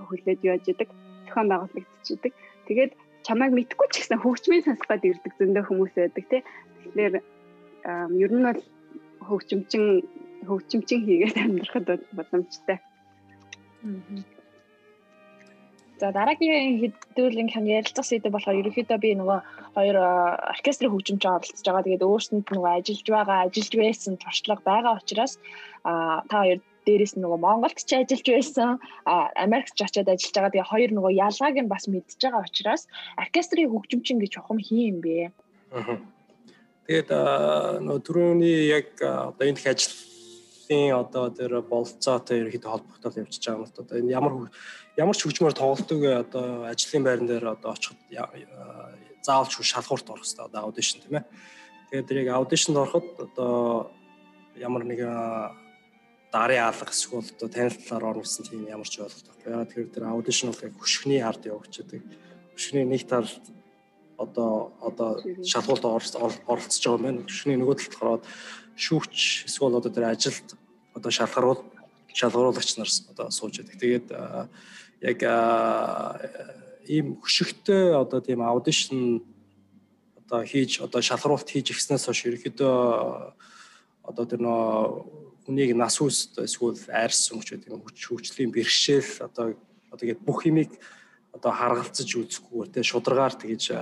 хүлээж яаж идэг зохион байгуулагдчихдаг. Тэгээд чамайг мэдгүй ч гэсэн хөгжмийн сонсох гээд ирдэг зөндөө хүмүүс байдаг тий. Тэгэхээр ер нь бол хөгжимчин хөгжимчин хийгээд амьдрахад боломжтой. За дараагийн хэдүүлэн хэн ярилцах сэдв болохоор ерөнхийдөө би нөгөө хоёр оркестрийн хөгжимч оролцож байгаа. Тэгээд өөрсөнд нөгөө ажиллаж байгаа, ажиллаж байсан туршлага байгаа учраас а та хоёр дээрээс нөгөө Монголд ч ажиллаж байсан, Америкт ч очиод ажиллаж байгаа. Тэгээ хоёр нөгөө ялгааг нь бас мэдж байгаа учраас оркестрийн хөгжимчин гэж ухам хин юм бэ. Аа Тэгээд нөгөө түрүүний яг одоо энэ их ажлын одоо тэр болцоотой ерөөхдөө холбогдол явчихж байгаа юм л одоо энэ ямар ямар ч хөгжмөр тоглолтог одоо ажлын байран дээр одоо очиход заавалч шалгуурт орох хэрэгтэй одоо аудишн тийм ээ. Тэгээд яг аудишнд ороход одоо ямар нэг дарын алга эсвэл одоо танилцлаар орно гэсэн тийм ямар ч ойлголт байхгүй. Ягаад тэгэхээр тэр аудишн бол яг хөшгөний ард явагддаг. Хөшгөний нэг талд одоо одоо шалгуулт оролцож байгаа юм байна. Шүний нөгөө талд болохоор шүүгч эсвэл одоо тэр ажилд одоо шалгаруул шалгаруулагч нар одоо сууж байдаг. Тэгээд яг ийм хөшигтэй одоо тийм аудишн одоо хийж одоо шалгаруулт хийж ирснээс хойш ерөөхдөө одоо тэр нөө хүнийг нас үст эсвэл айрс өнгөч гэдэг хүч хөгжлийн бэрхшээл одоо одоо гээд бүх юмыг одоо харгалцаж үзэхгүйгээр те шударгаар тэгж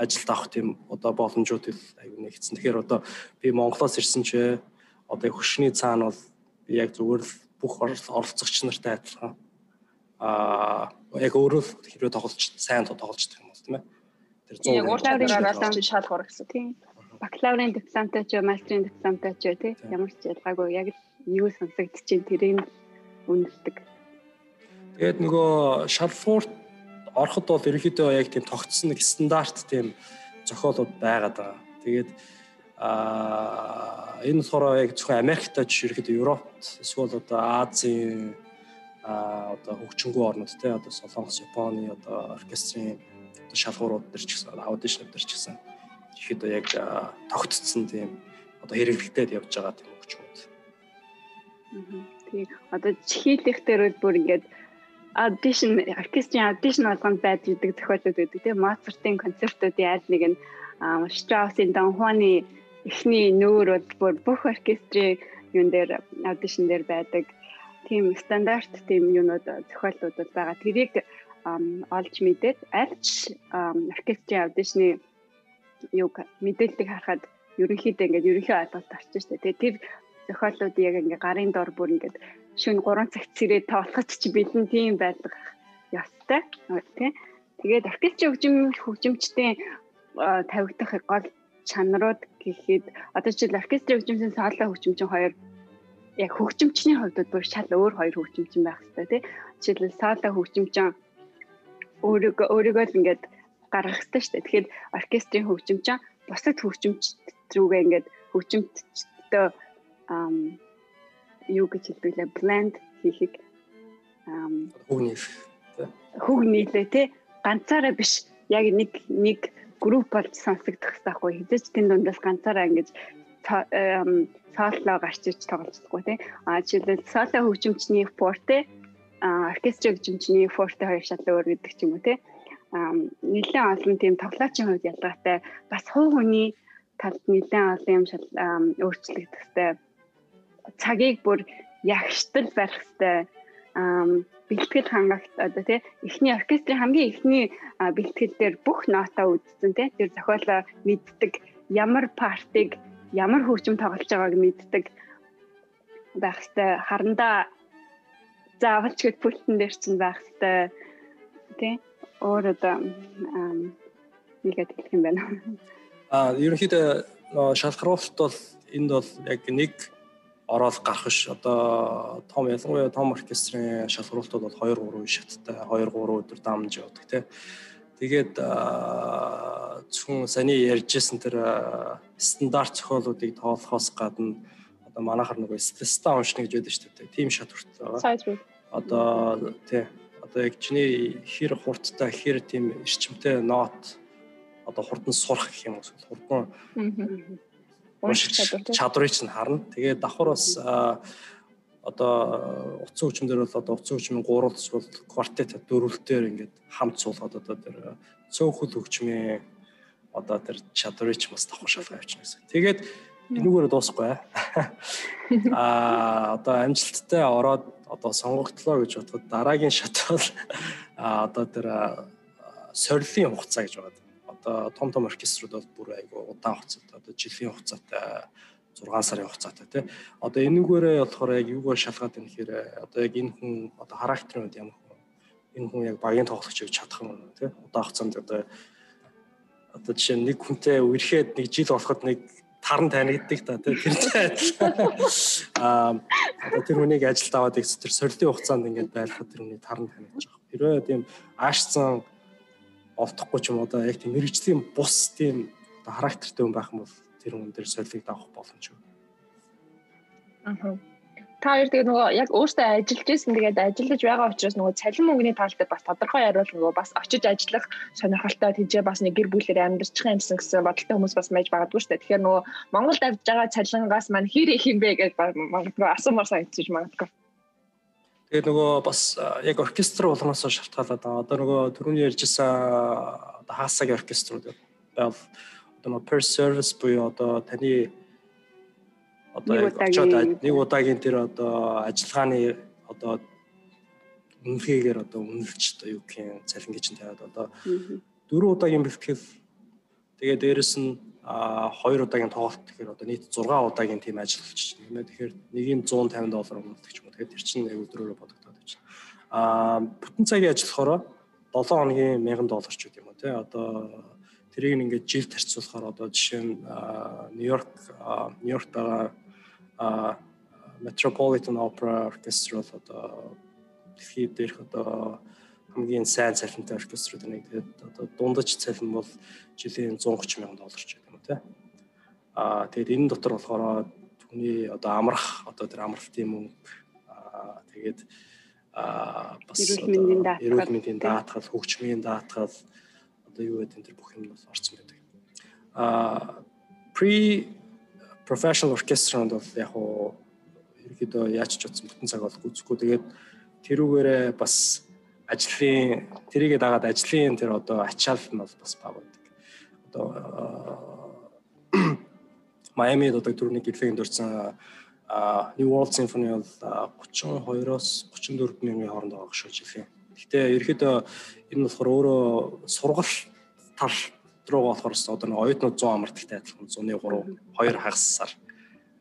ажилд авах тийм одоо боломжууд аюу нэгцэн. Тэгэхээр одоо би Монголоос ирсэн ч одоо хөшний цаана бол яг зүгээр л бүх оролцогч нартай адилхан аа яг өөрөө л хэрвээ тоглож сайн тоглож байгаа юм бол тийм ээ. Тэр 100 яг уурлаараа шалгуур гэсэн тийм. Бакалаврын дипломтой ч мастрын дипломтой ч тийм ямар ч ялгаагүй яг юу сонсогдчихээн тэрийг үнэлдэг. Тэгээд нөгөө шалфуурт ороход бол ерөнхийдөө яг тийм тогтсон нэг стандарт тийм зохиолууд байгаад байгаа. Тэгээд аа энэ болохоор яг зөвхөн Америкт ч ерөнхийдөө Европт эсвэл одоо Азийн а одоо хөгжингүү орнууд те одоо Солонгос, Японы одоо оркестрийн одоо шалгуурууд төр ч гэсэн аудишн төр ч гэсэн ихэд яг тогтцсон тийм одоо хэрэглэгдээд явж байгаа тийм хөгжмүүд. Аа. Тийм. Одоо чихийлэх дээр бол бүр ингээд audition оркестрийн audition болгонд байж идэг зохиолууд байдаг тийм Моцартын концертуудын аль нэг нь Strauss-ийн Don Juan-ы эхний нүүр бол бүх оркестрийн юун дээр аудишн дээр байдаг тийм стандарт тийм юунууд зохиолууд бол байгаа. Тэрийг олж мэдээд альч оркестрийн аудишны юг мэдээллийг харахад ерөнхийдөө ингээд ерөнхий ойлголт орчих штэ. Тэгээ тэр зохиолууд яг ингээд гарын дор бүр ингээд шөнө 3 цагт сэрээ тоолохч чи бэлэн тийм байдаг ёстой. Тий. Тэгээд оркестрийн хөгжим хөгжимчдийн тавигдах гол чанарууд гэхэд одоо жишээл оркестрийн хөгжимчин соло хөгжимчин хоёр яг хөгжимчний хувьд бүр шал өөр хоёр хөгжимчин байх хэрэгтэй тий. Жишээлбэл соло хөгжимчин өөрийгөө өөрийгөө л ингээд гаргах хэрэгтэй шүү дээ. Тэгэхээр оркестрийн хөгжимчин бусад хөгжимч рүүгээ ингээд хөгжимчтэй ам юу гэж хэлдэг лээ blend хийхийг хөг нийлэх хөг нийлээ тий ганцаараа биш. Яг нэг нэг групп болж сонсогдох байхгүй хэзээ ч тэн дундаас ганцаараа ингэж соло гарч иж тоглохгүй тий а жишээлбэл соло хөгжимчний форте оркестрийн хөгжимчний форте хоёр шал өөр гэдэг ч юм уу тий нэлээд олон тийм тоглоочийн хувьд ялгаатай. Бас хуу хүний талд нэлээд олон юм шал өөрчлөгдөхтэй цагийг бүр ягштал барих хэрэгтэй. Бэлтгэл хангагт одоо тий эхний оркестрийн хамгийн эхний бэлтгэл дээр бүх нота үзсэн тий. Тэр зохиолоо мэддэг. Ямар партиг ямар хөгжим тоглож байгааг мэддэг. Байх хэвээр харандаа заавалч гэд пультэн дээр чинь байх хэвээр тий. Өөр одоо нэгэд хэлэх юм байна. Аа ерөнхийдөө шалгаруулалт бол энд бол яг нэг ороод гарах ш одоо том ялангуяа том оркестрийн шалгаруултууд бол 2 3 шаттай 2 3 өдөр дамж явдаг тий. Тэгээд зөвхөн саний ярьжсэн тэр стандарт зохиолуудыг тоолохоос гадна одоо манайхаар нөгөө стеста уншна гэж байдаг шүү дээ. Тим шат хүртэл байгаа. Одоо тий одоо яг чиний хэр хурдтай хэр тийм эрчимтэй нот одоо хурдан сурах гэх юм уу хурдан унших чадварыг чинь харна. Тэгээд давхар бас одоо утсан хүчмээр бол одоо утсан хүчмийн гурвалж бол квартет дөрвөлтээр ингээд хамт суулгаад одоо тэр цөөхөл хөгжмийн одоо тэр чадварыг ч бас давхар шалгаа явуулчихна гэсэн. Тэгээд энүүгээр дуусахгүй аа <laughs> одоо амжилттай ороод одоо сонгогдлоо гэж бодоход дараагийн шат бол одоо тэр сорилын хугацаа гэж байна одоо том том оркеструуд бол бүр айгу удаан хугацаатай одоо жилийн хугацаатай 6 сарын хугацаатай тий. Одоо энүүгээрээ болохоор яг юугаар шалгаад байна гэхээр одоо яг энэ хүн одоо характерын үед ямар хүн энэ хүн яг багийн тоглогч гэж чадах юм уу тий. Удаан хугацаанд одоо одоо жишээ нь нэг хүнтэй үерхэд нэг жил болоход нэг таран танигддаг та тий. Тэр <laughs> аа одоо тэр хүнийг ажилд аваад их тэр сорилтын хугацаанд ингээд байлгахад тэр хүний таран байгаа. Хэрвээ тийм аашсан олдохгүй ч юм одоо яг тийм мэрэгжлийн бус тийм одоо характертай хүн байх юм бол тэр хүн дээр солилыг давах боломжгүй. Аа. Та хоёр тэгээ нөгөө яг өөртөө ажиллаж исэн тэгээд ажиллаж байгаа учраас нөгөө цалин мөнгөний тал дээр бас тодорхой яривал нөгөө бас очиж ажиллах сонирхолтой тийжээ бас нэг гэр бүлээр амьдарчих юмсан гэсэн бодолтой хүмүүс бас байж магадгүй шүү дээ. Тэгэхээр нөгөө Монголд авж байгаа цалингаас маань хэр их юм бэ гэж магадгүй асуумаар санагдчих магадгүй. Тэгээд нөгөө бас яг оркестр болгоноос шалтгаалаад байгаа. Одоо нөгөө түрүүний ярьжсэн одоо хаасагийн оркеструуд байв. Одоо нөгөө per service буюу одоо таны одоо очоод нэг удаагийн тэр одоо ажиллагааны одоо үнэлгээгээр одоо үнэлж одоо юу гэх юм цалин гэж тавиад одоо дөрөв удаагийн бэлтгэл тэгээ дээрэс нь а 2 удаагийн тоглолт гэхээр одоо нийт 6 удаагийн тийм ажил болчих юм байна. Тэгэхээр нэг нь 150 доллар өмнөдөг ч юм. Тэгэхээр тэр чинь өдрөөрөө бодогдоод байж. А бүтэн цагийн ажиллахаараа 7 хоногийн 1000 доллар ч гэдэг юм уу тий. Одоо тэрийг ингээд жил тарцуулахаар одоо жишээ нь Нью-Йорк Нью-Йоркт байгаа Metropolitan Opera Orchestra бол одоо дэлхийд дээрх одоо хамгийн сайн цалинтай оркеструуд нэг тэгээд одоо дундаж цалин бол жилийн 130 сая доллар ч тий. Аа тэгээд энэ дотор болохоор түүний одоо амрах одоо тэр амралтын мөнгө аа тэгээд аа бас эрүүл мэндийн даатгал, хөгжмийн даатгал одоо юу гэдэг тэр бүх юм бол орсон байдаг. Аа pre professional orchestra-нд бол яг уу ерөөдөө яаж ч утсан бүтэн цаг бол гүцэхгүй тэгээд тэрүүгээрээ бас ажлын тэрийгэ дагаад ажлын тэр одоо ачаал нь бол бас баг байдаг. Одоо <clears throat> Майамид одоо түрүүний гэрлэгийн дурдсан New World Symphony бол 32-оос 34 мянган хооронд байгаа шүү жилийн. Гэтэ ерөөдөө энэ болохоор өөрөө сургал тал руугаа болохоор одоо нэг оюутнууд 100 амралттай адилхан 103 2 хагасаар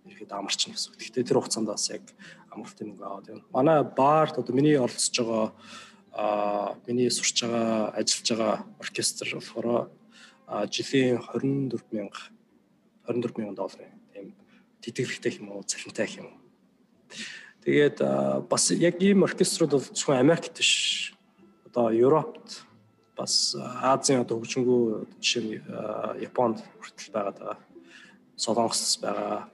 ерөөдөө амарч гэсэн. Гэтэ тэр хугацаанд бас яг амралтын мөнгө аваад байна. Манай баарт одоо миний оролцож байгаа а миний сурч байгаа ажиллаж байгаа оркестр болохоор жилийн 24 мянга 24 мянган доллар тийм тэтгэлэгтэй юм уу цалинтай юм. Тэгээд бас яг ийм оркеструуд бол зөвхөн Америкт биш. Одоо Европт бас Азийн одоо хөгжингүү жишээ нь Японд хүртэл байгаа. Солонгос байгаа.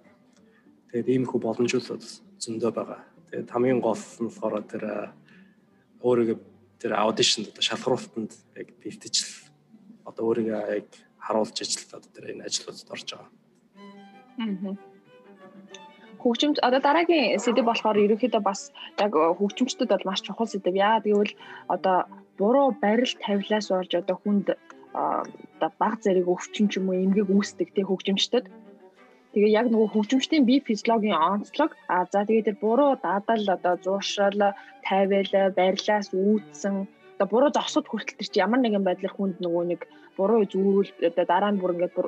Тэгээд ийм их боломжууд зөндөө байгаа. Тэгээд хамгийн гол нь болохоор тэр өөрийгөө тэр аудишнд одоо шалгаруултанд яг бэлтэж одоо өөрийгөө яг харуулж ажиллаад одоо тэр энэ ажлуудад орж байгаа. Хөгжимч одоо дараагийн сэдв болохоор ерөнхийдөө бас яг хөгжимчдөд бол маш чухал сэдв. Яа гэвэл одоо буруу барил тавилаас болж одоо хүнд одоо баг зэрэг өвчин ч юм уу эмгэг үүсдэг тий хөгжимчдөд. Тэгээ яг нөгөө хөгжимчдийн бие физиологийн онцлог а за тэгээ тэр буруу дадал одоо зуушрал тайвал барилаас үүдсэн одоо буруу зогсод хүртэл тэр чи ямар нэгэн байдлаар хүнд нөгөө нэг буруу зүйл одоо дараа нь бүр ингээд бүр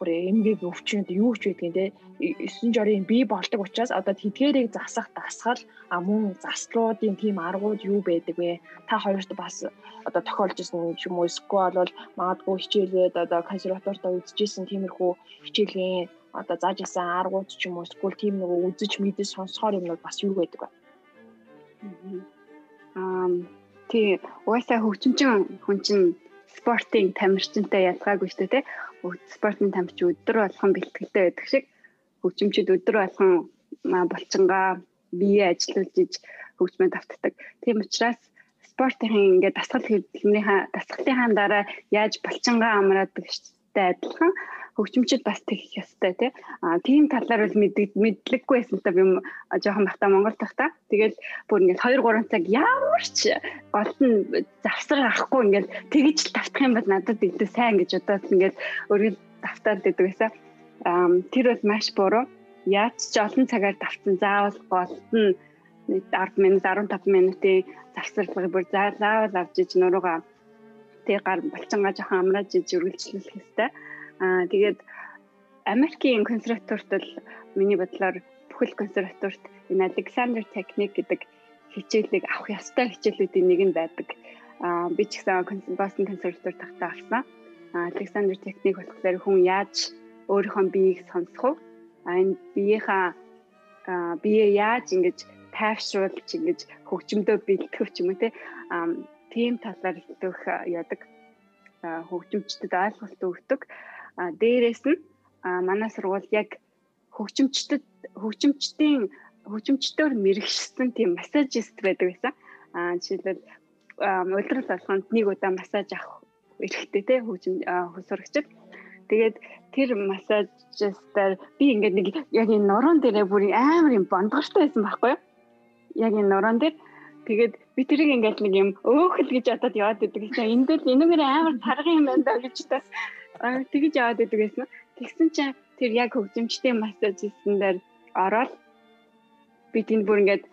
бүр эмгэг өвчнөд юу ч байдгийг те 9 жорын бий болдог учраас одоо тэдгэрийг засах дасгал а мөн заслуудын тийм аргууд юу байдаг вэ? Та хоёрт бас одоо тохиолж исэн юм уу? Эсвэл бол магадгүй хичээлээд одоо консерватортой үзчихсэн тиймэрхүү хичээлийн одоо зааж исэн аргууд ч юм уу? Эсвэл тийм нэг үзэж мэдэж сонсохоор юм бол бас юу байдаг вэ? Аа тий угаасаа хөгжимчин хүн чинь спортын тамирчинтай ялгаагүй шүү дээ тий спортын тамирч өдөр болгон бэлтгэлтэй байдаг шиг хөгжимчид өдөр болгон булчингаа бие ажиллуулж иж хөгжмөд автдаг. Тийм учраас спортын ингээд дасгал хөдөлмөрийн дасгалынхаа дараа яаж булчингаа амраадаг штэ адилхан хөгжимчд бас тэгэх ёстой тий. А тийм талаар бол мэдлэггүй байсан та би жоохон бахта Монгол тахта. Тэгэл бүр ингээд 2 3 цаг ямар ч гол нь завсар авахгүй ингээд тэгж л тавтах юм бол надад илүү сайн гэж удаад ингээд өөрөө давтаад байдаг байсан. А тэр бол маш буруу. Яаж ч олон цагаар давтсан заавал гол нь 10 минут 15 минутын завсарлагыг бүр заавал авч иж нуруугаа тэг гар болчонгаа жоохон амрааж үргэлжлүүлэх хэрэгтэй. Аа тэгээд Америкийн консерваторт бол миний бодлоор бүхэл консерваторт энэ Alexander Technique гэдэг хичээлийг авах ёстой хичээлүүдийн нэг нь байдаг. Аа би ч гэсэн Boston консерватор тахтаа авсан. Аа Alexander Technique болохоор хүн яаж өөрийнхөө биеийг сонсох вэ? Аа энэ биеийнхаа бие яаж ингэж тайвшруулж ингэж хөгжмөдөө бэлтгэх юм те аа тийм талаар хэлэх яадаг хөгжимчдэд ойлголт өгдөг. А дээрээс нь манай сургууль яг хөгжимчдөд хөгжимчдийн хөгжимчдөр мэрэгшсэн тийм массажист байдаг байсан. А жишээлбэл улирал болгонд нэг удаа массаж авах эрэхтэй те хөгжим хөсөрөгчд. Тэгээд тэр массажистаар би ингээд нэг яг энэ нуруунд дээрээ бүр амар юм бондгортой байсан байхгүй юу? Яг энэ нуруунд дээр тэгээд би тэрийг ингээд нэг юм өөхөл гэж бодоод яваад идэг. Энэ дээр энэгээр амар тарган юм байна да гэж тас Аа тэгж яваад байдаг гэсэн. Тэгсэн чинь тэр яг хөгжимчтэй массажистан дээр ороод би тэнд бүр ингээд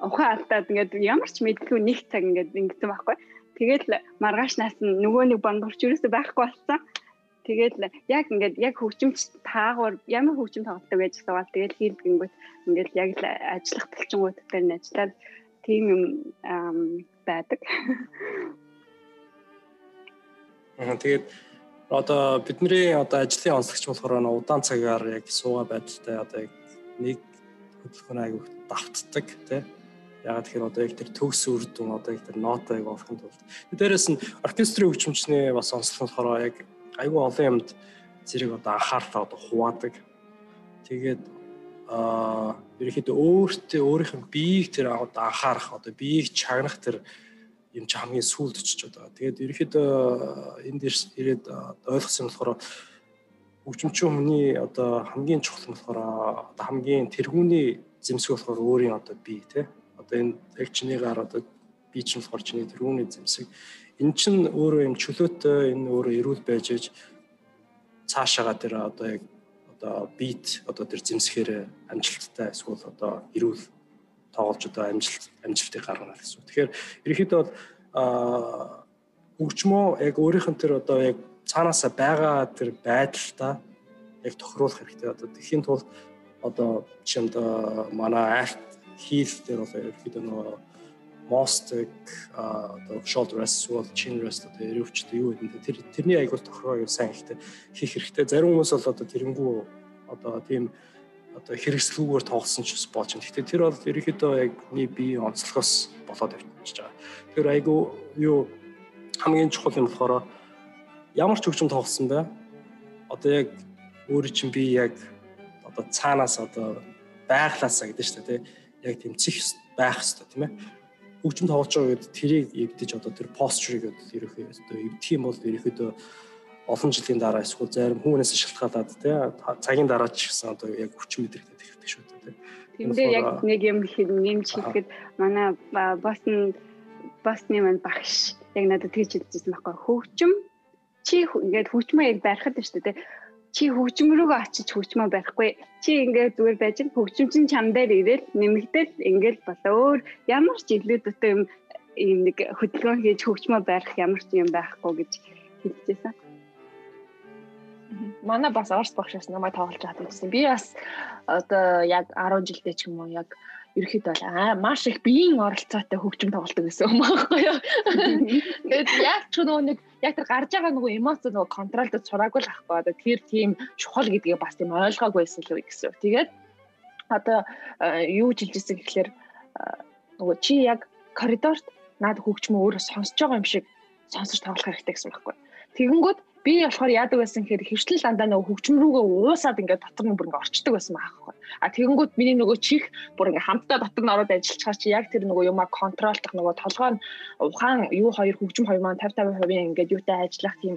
ухаан алдаад ингээд ямар ч мэдлгүй нэг цаг ингээд ингэсэн байхгүй. Тэгэл маргаашнаас нь нөгөө нэг бондорч юусоо байхгүй болсон. Тэгэл яг ингээд яг хөгжимч таагуур ямар хөгжим тоглолтог байж байгаа. Тэгэл хийлгэнгүүт ингээд яг л ажиллах талчингууд дээр нь ажиллаад тийм юм байдаг. Тэгээд одоо бидний одоо ажлын онцлогч болохоор удаан цагаар яг суугаа байдалтай одоо яг нэг хөдөлгөөн аяг давтдаг тий ягаад тэгэхээр одоо яг тэр төгс үр дүн одоо яг тэр нотыг олохын тулд. Дээрээс нь оркестрийн хөгжимчний бас онцлог болохоор яг айгүй олон юмд зэрэг одоо анхаарлаа одоо хуваадаг тэгээд аа ерөнхийдөө өөртөө өөрийнх нь биеийг тэр одоо анхаарах одоо биеийг чагнах тэр юм чи хамгийн сүүлд очиж байгаа. Тэгээд ерөөхдөө энэ дээр ирээд ойлгосон болохоор хөгжимчин хүний одоо хамгийн чухал нь болохоор одоо хамгийн тэргүүний зэмсэг болохоор өөрийн одоо бие тий. Одоо энэ яг чинийгаар одоо би чинь болохоор чиний төрөүний зэмсэг эн чинь өөрөө юм чөлөөтэй энэ өөрөө эрүүл байж ээж цаашаага тэр одоо яг одоо бит одоо тэр зэмсгээр амжилттай эсвэл одоо эрүүл тоглож одоо амжилт амжилтыг гаргана гэсэн. Тэгэхээр ерөнхийдөө бол хөгжмөө яг өөрийнх нь тэр одоо яг цаанаасаа байгаа тэр байдалтай яг тохируулах хэрэгтэй. Одоо тэхийн тулд одоо жишээнд манай альт хийл дээр бол ерөөхдөө нөгөө мостик одоо shoulder rest бол chin rest одоо эрүүвчтэй юу гэдэг тэр тэрний аягуул тохироо юу сайн ихтэй хийх хэрэгтэй. Зарим хүмүүс бол одоо тэрэнгүү одоо тийм одоо хэрэгслүүгээр тоглосон ч болж байна. Гэхдээ тэр бол ерөөхдөө яг нэг бие онцлохоос болоод явчихж байгаа. Тэр айгу юу хамгийн чухал юм болохоор ямар ч хөгжим тоглосон бай. Одоо яг өөрөө чинь би яг одоо цаанаас одоо байглаасаа гэдэг шүү дээ яг тийм цих байх хэрэгтэй тийм ээ хөгжим тоглож байгаа гэдэг тэрийг эвдэж одоо тэр постерыг ерөөхдөө эвдэх юм бол ерөөхдөө олон жилийн дараа эсвэл зарим хүмүүнээс шалтгаалаад тий цагийн дараа ч гэсэн одоо яг хүчин мэдрэгдээд ирдэг шүү дээ тий Тэндээ яг нэг юм нэмж хэлэхэд манай Босн Босны манд багш яг надад тэгж хэлжсэн байхгүй. Хөгжим чи ингээд хөгжмөө яг барихад шүү дээ чи хөгжим рүүгээ очиж хөгжмөө барихгүй. Чи ингээд зүгээр байж хөгжим чин чам дээр ирээл нэмэгдэл ингээд болоо өөр ямар ч илүү дутуу юм юм нэг хөдөлгөөн хийж хөгжмөө барих ямар ч юм байхгүй гэж хэлжсэн. Манай бас орс багшаас намайг тоглож хаад байсан. Би бас одоо яг 10 жилдээ ч юм уу яг ерөөхдөө бол маш их биеийн оролцоотой хөгжим тоглолдог гэсэн юм аахгүй юу. Тэгээд яг ч нөгөө нэг яг тэр гарч байгаа нөгөө эмоц нөгөө контролдод сураагүй л ахгүй одоо тэр тийм чухал гэдгийг бас тийм ойлгоогүйсэн л үе гэсэн. Тэгээд одоо юу жилжсэн гэхэлэр нөгөө чи яг коридорт наад хөгжмөө өөрөө сонсож байгаа юм шиг сонсож тоглох хэрэгтэй гэсэн байхгүй. Тэгэнгүүт би болохоор яадаг байсан гэхээр хөвчлөл дандаа нөгөө хөгжим рүүгээ уусаад ингээд дотор нь бүр ингээд орчдөг байсан байхгүй. А тэгэнгүүт миний нөгөө чих бүр ингээд хамтдаа дотор нь ороод ажиллаж байгаа чи яг тэр нөгөө юмаа контролдох нөгөө толгой нь ухаан юу хоёр хөгжим хоёр маань 50 50% ингээд юутай ажиллах тийм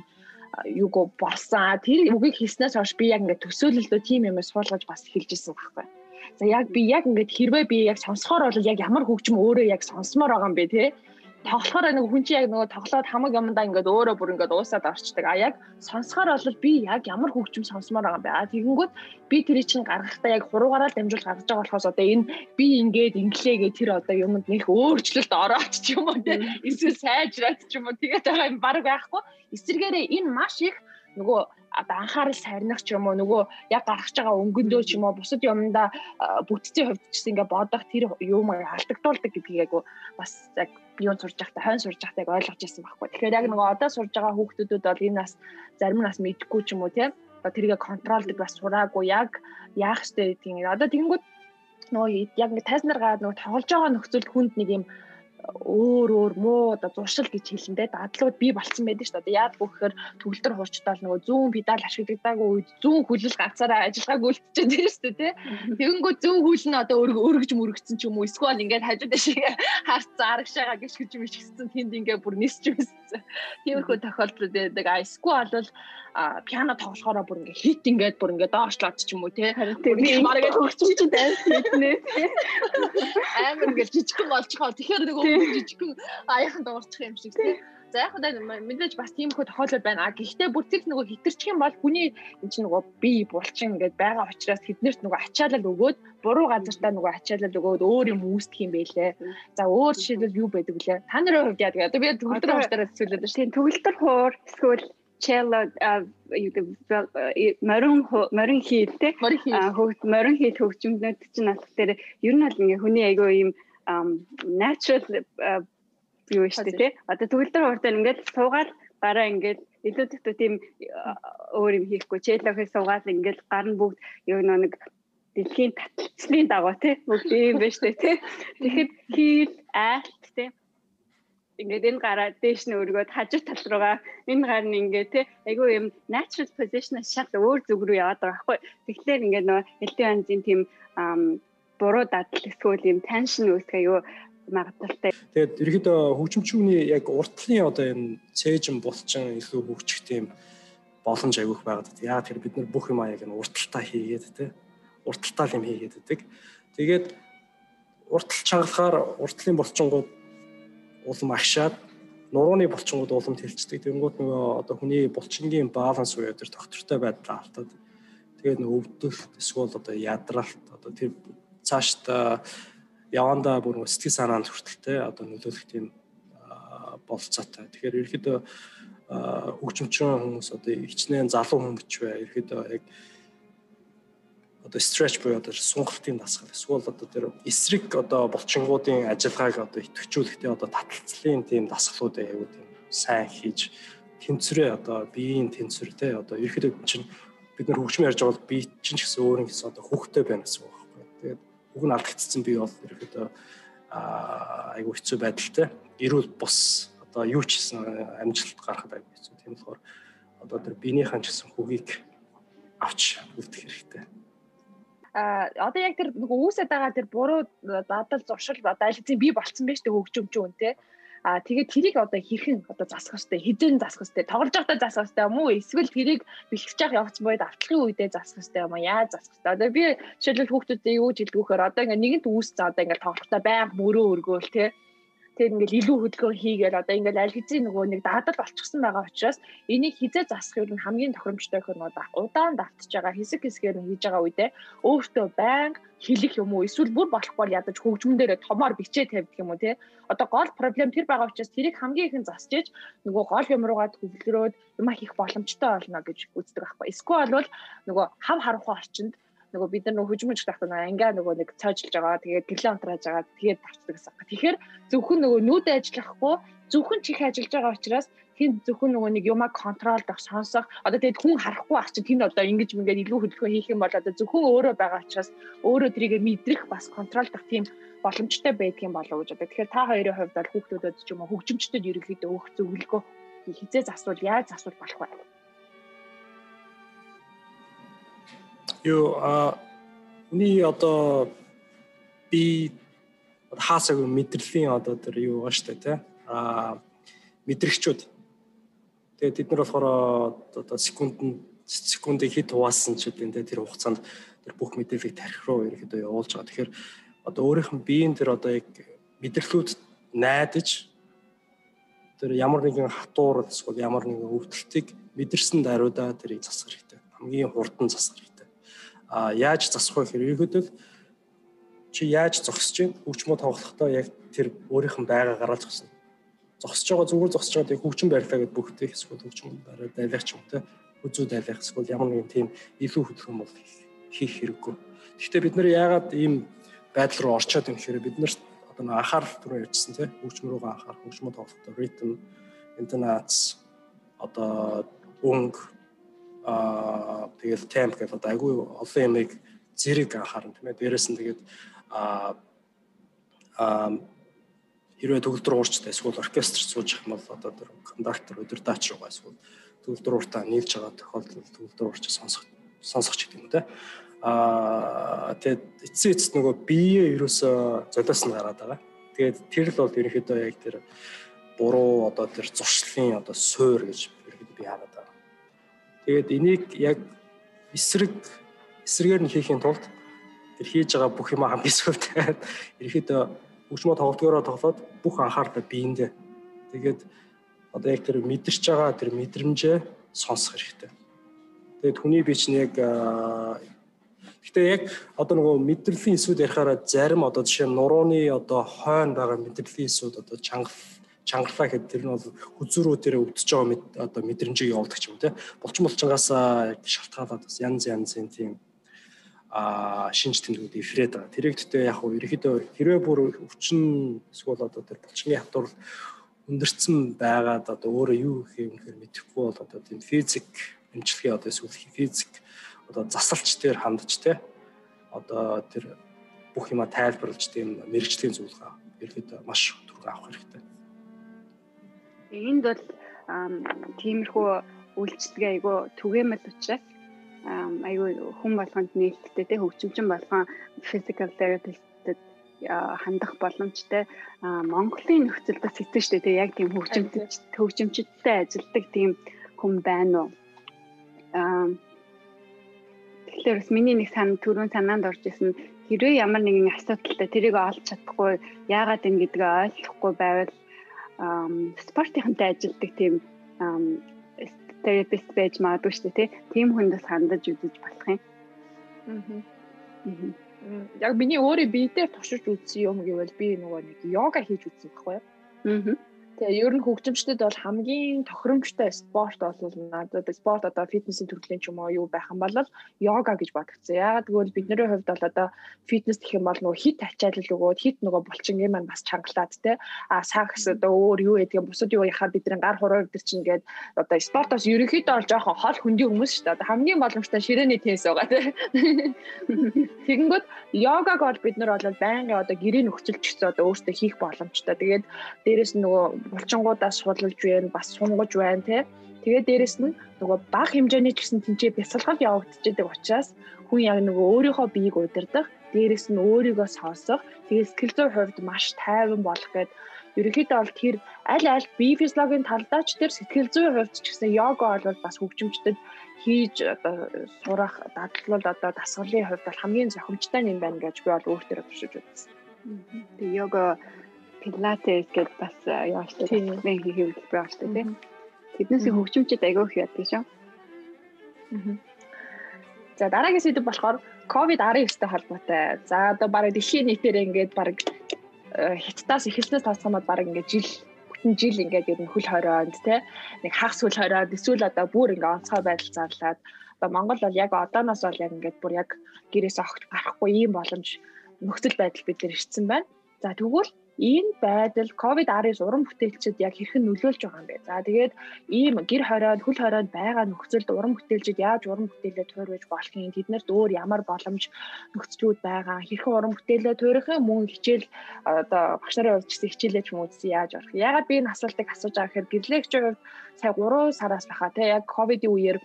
юуг болсон. Тэр үгийг хийснээс хойш би яг ингээд төсөөлөлдөө тийм юм суулгаж бас хэлж ирсэн байхгүй. За яг би яг ингээд хэрвээ би яг сонсохоор бол яг ямар хөгжим өөрөө яг сонсомоор байгаа юм бэ те тоглохоор нэг хүн чинь яг нөгөө тоглоод хамаг юмдаа ингээд өөрөө бүр ингээд уусаад орчдөг. А яг сонсохоор бол би яг ямар хөгжим сонсомоор байгаа юм бэ? А тэгэнгүүт би тэрийг чинь гаргахтаа яг хуруугаараа дамжуул гаргаж байгаа болохоос одоо энэ би ингээд инглээгээ тэр одоо юмд нэх өөрчлөлт ороод ч юм уу те эсвэл сайжраад ч юм уу тэгээд байгаа юм баг байхгүй. Эсвэргээрээ энэ маш их нөгөө одоо анхаарал сарних ч юм уу нөгөө яг гаргаж байгаа өнгөндөө ч юм уу бусад юмдаа бүтцийн хувьд ч гэсэн ингээ бодох тэр юм алдагдуулдаг гэдгийг яг бас яг би юу сурж байхдаа хойно сурж байхдаа яг ойлгож ирсэн байхгүй. Тэгэхээр яг нөгөө одоо сурж байгаа хүүхдүүдэд бол энэ нас зарим нас мэдгүй ч юм уу тийм тэргээ контролдог бас сураагүй яг яах ёстой гэдгийг одоо тэгэнгүүт нөгөө яг ингээ тайзнаар гаад нөгөө тоглож байгаа нөхцөл хүнд нэг юм өөр өөр муу одоо зуршил гэж хэлэндээ дадлууд бий болцсон байдаг шүү дээ. Яад гэхээр төгөлдөр хуурчтал нөгөө зүүн педаль ашиглагдаагүй үед зүүн хүлэл ганцаараа ажиллагаагүй үлдчихэд байна шүү дээ. Тэгэнгүүт зүүн хүл нь одоо өргөж мөрөгцсөн ч юм уу эсвэл ингээд хажууд шиг <laughs> харц зарагшаага гიშ гэж юм ичгсэн тэнд ингээд бүр нисч байсан. Тиймэрхүү тохиолдлууд байдаг. А эсвэл бол пиано тоглохоороо бүр ингээ хит ингээд бүр ингээ доошлоод ч юм уу те би маргээ хөгчиж дайс мэднэ амар ингээ жижигхэн болж байгаа тэгэхээр нэг жижигхэн аяхан дуурчих юм шиг те За яг хаа мэдээж бас тийм хөө тохиолдол байна. А гэхдээ бүр тэр нөгөө хитэрчих юм бол хүний энэ чинь нөгөө бие булчин ингээд байгаа учраас тэднэрт нөгөө ачаалал өгөөд буруу газартаа нөгөө ачаалал өгөөд өөр юм үүсгэх юм байлээ. За өөр жишээлбэл юу байдаг вүлээ? Та нарын хувьд яадаг? Одоо би төгөлдөр хууртаараа төсөөлөд шүү. Тийм төгөлдөр хуур эсвэл cello морин морин хийлтэй морин хийл хөгжмөд чинь алах дээр ер нь бол ингээ хүний айгүй юм natural юу шүү дээ тий. Одоо төгөлдөр хууртаа ингээд суугаад гараа ингээд илүү тэгтээ тийм өөр юм хийхгүй. Челохыг суугаад ингээд гар нь бүгд юу нэг дэлхийн таталцлын дагуу тий. Бүгд байна шүү дээ тий. Тэгэхэд хийл айлт тий. Ингээд энэ гараа дээш нь өргөөд хажуу тал руугаа энэ гар нь ингээд тий. Айгүй юм natural position-аас шал өөр зүг рүү яваад байгаа байхгүй. Тэгэхээр ингээд нөгөө элдэн анзын тийм буруу дадал эсвэл юм tension үүсгэх аюу магадaltaй. Тэгээд ерөөдөө хөгжимчүүний яг уртлын одоо энэ цээжин булчин илүү хөгжих тийм боломж агиух байгаад. Яг тэр бид нар бүх юм аяг нь урталтаа хийгээд тий урталтаа юм хийгээд байдаг. Тэгээд уртал чангалахаар уртлын булчингууд улам агшаад нурууны булчингууд уламт хэлцдэг. Тэнгууд нөгөө одоо хүний булчингийн баланс буюу тэр доктортой байдал алдаад тэгээд нөгөө өвдөлт эсвэл одоо ядраалт одоо тэр цаашдаа явандаа бүр сэтгэл санаанд хүртэлтэй одоо нөлөөлөх тийм болцоотой. Тэгэхээр ерөөхдөө хөгжимчин хүмүүс одоо хичнээн залуу хүмүүс бай. Ерөөхдөө яг одоо stretch буюу одоо сунгалтын дасгал эсвэл одоо тэр эсрэг одоо булчингуудын ажиллагааг одоо идэвхжүүлэхдээ одоо таталцлын тийм дасгалууд аягүй тийм сайн хийж тэнцвэрээ одоо биеийн тэнцвэр те одоо ерөөхдөө чинь бид нар хөгжим ярьж байгаа бол бие чинь ч гэсэн өөр гэсэн одоо хүүхдтэй байна гэсэн үг үг нь алдагдсан бие бол ерөөхдөө айгүй хэцүү байдалтай. Эрүүл бус одоо юу ч гэсэн амжилт гаргахад айгүй хэцүү. Тийм болохоор одоо тэр биенийхэн ч гэсэн хүүгийг авч үлдэх хэрэгтэй а одоо яг тэр нөгөө үүсэт байгаа тэр буруу дадал зуршил одоо аль хэзээ бий болцсон байж тэг хөгжимч үн те а тэгээд тэрийг одоо хэрхэн одоо засах хэрэгтэй хэзээ засах хэрэгтэй тоглож байхдаа засах хэрэгтэй юм уу? Эсвэл тэрийг бэлтгэж явах явцсан бойд автлахын үедээ засах хэрэгтэй юм уу? Яаж засах хэрэгтэй одоо би жишээлбэл хүүхдүүдэд юу жилдгүүхээр одоо ингээ нэгэнт үүс за одоо ингээ тоглохдоо байнга мөрөө өргөөл те Тэгээд ингээл илүү хөдөлгөөн хийгээл одоо ингээл аль хэзээ нөгөө нэг даадал болчихсон байгаа учраас энийг хизээ засах юм хамгийн тохиромжтой гэх нь удаан давтж байгаа хэсэг хэсгээр нь хийж байгаа үедээ өөртөө байнга хэлэх юм уу эсвэл бүр болохгүй ядаж хөгжмөн дээр томоор бичээ тавьдаг юм уу те. Одоо гол проблем тэр байгаа учраас тэрийг хамгийн ихэн засчиж нөгөө гол юм руугаа төвлөрөөд юм хийх боломжтой болно гэж үздэг байхгүй. Эсвэл бол нөгөө хав харанхуй орчинд нөгөө бид нар нөгөө хөгжмөж тахта нөгөө ангиа нөгөө нэг цаажлж байгаа. Тэгээд гэлээ унтрааж байгаа. Тэгээд тавцдаг гэсэн. Тэгэхээр зөвхөн нөгөө нүд ажиллахгүй зөвхөн чих ажиллаж байгаа учраас тэнд зөвхөн нөгөө нэг юма контролдох, сонсох. Одоо тэгээд хүн харахгүй ах чинь тэнд одоо ингэж мингээд илүү хөдөлгөөн хийх юм бол одоо зөвхөн өөрөө байгаа учраас өөрөө трийг мэдрэх бас контролдох тийм боломжтой байдгийн болов гэж одоо. Тэгэхээр та хоёрын хувьд бол хүүхдүүдэд ч юм уу хөгжимчдөд ерөнхийдөө өөх зөвлөгөө хизээ засвал яаж засвал болох вэ? Юу а үний одоо би хаасаг мэдрэлийн одоо тэр юу байгаа штэ тий а мэдрэгчүүд тэгээд бид нар болохоор одоо секундэд секундыг хэд хуваасан ч үгүй тэр хугацаанд тэр бүх мэдээллийг тарих руу ерөөдөө явуулж байгаа. Тэгэхээр одоо өөрийнх нь биеийн тэр одоо яг мэдрэлүүд найдаж тэр ямар нэгэн хатуур эсвэл ямар нэгэн өвдөлтийг мэдэрсэн даруйдаа тэрийг засах хэрэгтэй. Хамгийн хурдан засах хэрэгтэй яаж засах вэ гэхээр ерөөдөө чи яаж зогсож чинь хөгжмөө тоглохдоо яг тэр өөрийнх нь байгаа гараад зогсно. Зогсож байгаа зүгээр зогсож байгаа тийм хөгжим барилаа гэд бүгдээ эсвэл хөгжим бариад дайлах ч юм те үзүү дайлах эсвэл ямар нэгэн тийм илүү хөдөлгөөн бол хийх хэрэггүй. Гэхдээ бид нар яагаад ийм байдал руу орчоод юм гэхээр бид нар одоо нэг анхаарал түрүү ярьжсэн те хөгжим рүүгээ анхаарах хөгжмөө тоглохдоо ритм интонац одоо өнгө аа тэгэл темп гэдэг одоо айгүй олон юмыг зэрэг анхаарна тийм ээ. Дээрээс нь тэгээд аа аа хэрвээ төгөлдөр уурчтай эсвэл оркестр сууж их юм бол одоо тэр кондактор өдөрдаач руугаа эсвэл төгөлдөр ууртаа нийлж байгаа тохиолдолд төгөлдөр уурч сонсох сонсох ч гэдэг юм те. Аа тэгээд эцсийн эцэст нөгөө бие ерөөсө золиос нь гараад байгаа. Тэгээд тэр л бол ерөнхийдөө яг тэр буруу одоо тэр зуршлын одоо суур гэж Тэгээд энийг яг эсрэг эсрэгээр нь хийхийн тулд тэр хийж байгаа бүх юм хамгийн сүүлд <laughs> ерөөхдөө хөгжмөө тоглолтгоороо тоглоод бүх анхаарлаа биендээ. Тэгээд одоо яг тэр мэдэрч байгаа тэр мэдрэмжээ сонсох хэрэгтэй. Тэгээд хүний бич нь яг Гэтэ яг одоо нөгөө мэдрэлийн эсүүд ярихаараа зарим одоо жишээ нь нурууны одоо хойно байгаа мэдрэлийн эсүүд одоо чангал чангалаа гэхэд тэр нь бол хүзүүрөө тэр өвдөж байгаа одоо мэдрэмжийг явуулдаг юм те булчин булчингаас шалтгаалаад бас янз янзын тийм а шинж тэмдгүүд эврээд байгаа. Тэр ихтэй яг хөө ерөөхдөө хэрвээ бүр өвчин эсвэл одоо тэр булчингийн хатур өндөрцөн байгаад одоо өөрөө юу гэх юм хэр мэдэхгүй бол одоо тийм физик эмчилгээ одоо эсвэл физик одоо засалч дээр хандж те одоо тэр бүх юма тайлбарлаж тийм мэрэгжлийн зөвлөгөө ерөөхдөө маш түргэн авах хэрэгтэй. Энд бол тиймэрхүү үйлчлэгээ айгүй түгээмэл учраас айгүй хүн болгонд нээлттэй те хөгжимчин болгон physical therapist-д хандах боломжтой. Монголын нөхцөлд хэцүү шүү дээ яг тийм хөгжимтэй хөгжимчдтэй ажилладаг тийм хүн байна уу? Тэгэхээр бас миний нэг сан түрүүн санаанд орж исэн хэрвээ ямар нэгэн асуудалтай тэрийг олж чадахгүй яагаад юм гэдгээ ойлгохгүй байвал спортынхантай ажилдаг тийм терапевт байж магадгүй шүү дээ тийм хүндээс хандаж үзэж болох юм. Аа. Яг миний өөрийн биедээ туршиж үзсэн юм гэвэл би нөгөө нэг йога хийж үзсэн байхгүй юу? Аа Тэгээ ер нь хөгжимчдөд бол хамгийн тохиромжтой спорт бол надад спорт одоо фитнесийн төрлийн ч юм уу юу байх юм бол йога гэж бодогдсон. Яагаад гэвэл бидний хувьд бол одоо фитнес гэх юм бол нөгөө хит ачаалал өгөөд хит нөгөө булчингийн маань бас чангалаад те а сагс одоо өөр юу гэдэг юм бусад юу яхаар бидний гар хуруу өдр чинь гээд одоо спортоос ерөнхийдөө бол жоохон хол хөндөй хүмүүс шүү дээ. Одоо хамгийн боломжтой ширээний теннис байгаа те. <laughs> Тэгэнгүүт йогаг бол бид нар бол байнгын одоо гэрээ нөхцөлч гэсэн одоо өөртөө хийх боломжтой. Тэгээд дээрэс нөгөө булчингуудаас судалж байна, бас сунгаж байна тий. Тэгээд дээрэс нь нөгөө бага хэмжээний ч гэсэн тэнцээ бясалгал явагдчихдаг учраас хүн яг нөгөө өөрийнхөө биеийг удирдах, дээрэс нь өөрийгөө сонсох, тэгээд сэтгэл зүйн хувьд маш тайван болох гэдэг ерөнхийдөө бол тэр аль аль бие физиологийн талдаач тэр сэтгэл зүйн хувьд ч гэсэн йога бол бас хөгжимчдөд хийж одоо сурах дадлал одоо дасгалын хувьд бол хамгийн зохимжтой юм байна гэж би бол өөртөө туршиж үзсэн. Тэгээ йога пилатес гэдээ бас яаштай tasman хийх байна шүү дээ. Тэднээсээ хөгжимчд агай их яадаг шүү. За дараагийн сэдв болохоор COVID-19-тэй холбоотой. За одоо бараг дэлхийн нийтээр ингээд бараг хятадаас эхэлснээс тасгамаад бараг ингээд жил бүтэн жил ингээд ер нь хөл хорионд те нэг хагас хөл хорионд эсвэл одоо бүр ингээд онцгой байдал зарлаад одоо Монгол бол яг одооноос бол яг ингээд бүр яг гэрээс огт гарахгүй ийм боломж нөхцөл байдал бид нар ирсэн байна. За тэгвэл энэ байдал COVID-19 уран бүтээлчид яг хэрхэн нөлөөлж байгаа юм бэ? За тэгээд ийм гэр хороод хөл хороод байгаа нөхцөлд уран бүтээлчид яаж уран бүтээлээ туурвж болохын тэднэрт өөр ямар боломж нөхцлүүд байгаа хэрхэн уран бүтээлээ туурахын мөн хичээл одоо багш нарын хувьд ч хичээлээ ч юм уу яаж орох. Ягаад би энэ асуултыг асууж байгаа гэхээр гэрлэгчийн хувьд сая 3 сараас баха те яг ковидын үеэр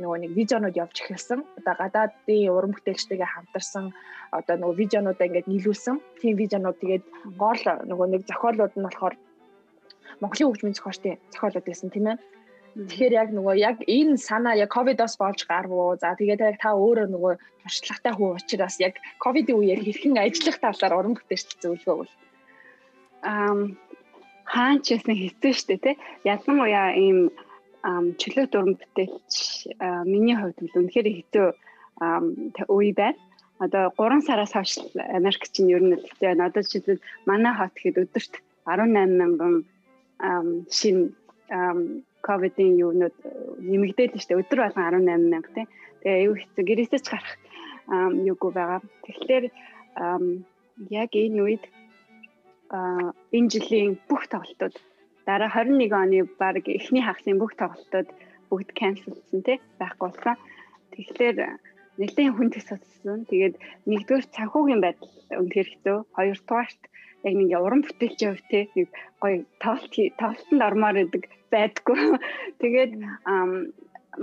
нөгөө нэг видеонууд явж эхэлсэн. Одоо гадаадын уран бүтээлчтэйгээ хамтарсан одоо нөгөө видеонуудаа ингээд нийлүүлсэн. Тийм видеонууд тэгээд гол нөгөө нэг зохиолууд нь болохоор Монголын хөгжмийн зохиолчдын зохиолууд байсан тийм ээ. Тэгэхээр яг нөгөө яг энэ санаа яг ковидос болж гарвуу. За тэгээд яг та өөрөө нөгөө туршлагатай хүн учраас яг ковидын үеэр хэрхэн ажиллах талаар уран бүтээлч зөвлөгөө өгвөл. Аа хаан ч ясна хэцүү штэ тий. Ялангуяа ийм чөлөө дуран бүтээлч миний хувьд бол үнэхээр хэцүү үе байна. Одоо 3 сараас хойш Америк чинь ер нь хэцүү байна. Одоо жишээлбэл манай хот гэхэд өдөрт 18 мянган шин ковидын юунууд нэмэгдээд л штэ өдөр болгон 18 мянга тий. Тэгээ аюу хэцүү гэрээсээ ч гарах юугүй байгаа. Тэгэхээр яг энэ үед энэ жилийн бүх тоглолтууд дараа 21 оны баг эхний хагасын бүх тоглолтууд бүгд cancelсэн тий байхгүй болсон. Тэгэхээр нэлээд хүн төсөөлсөн. Тэгээд нэгдүгээр санхүүгийн байдал үнэхээр хэцүү. Хоёрдугаарт яг нэг уран бүтээлчийн хувьд тий нэг гоё тоглолт тоглолтод ормоор идэг байдгүй. <laughs> Тэгээд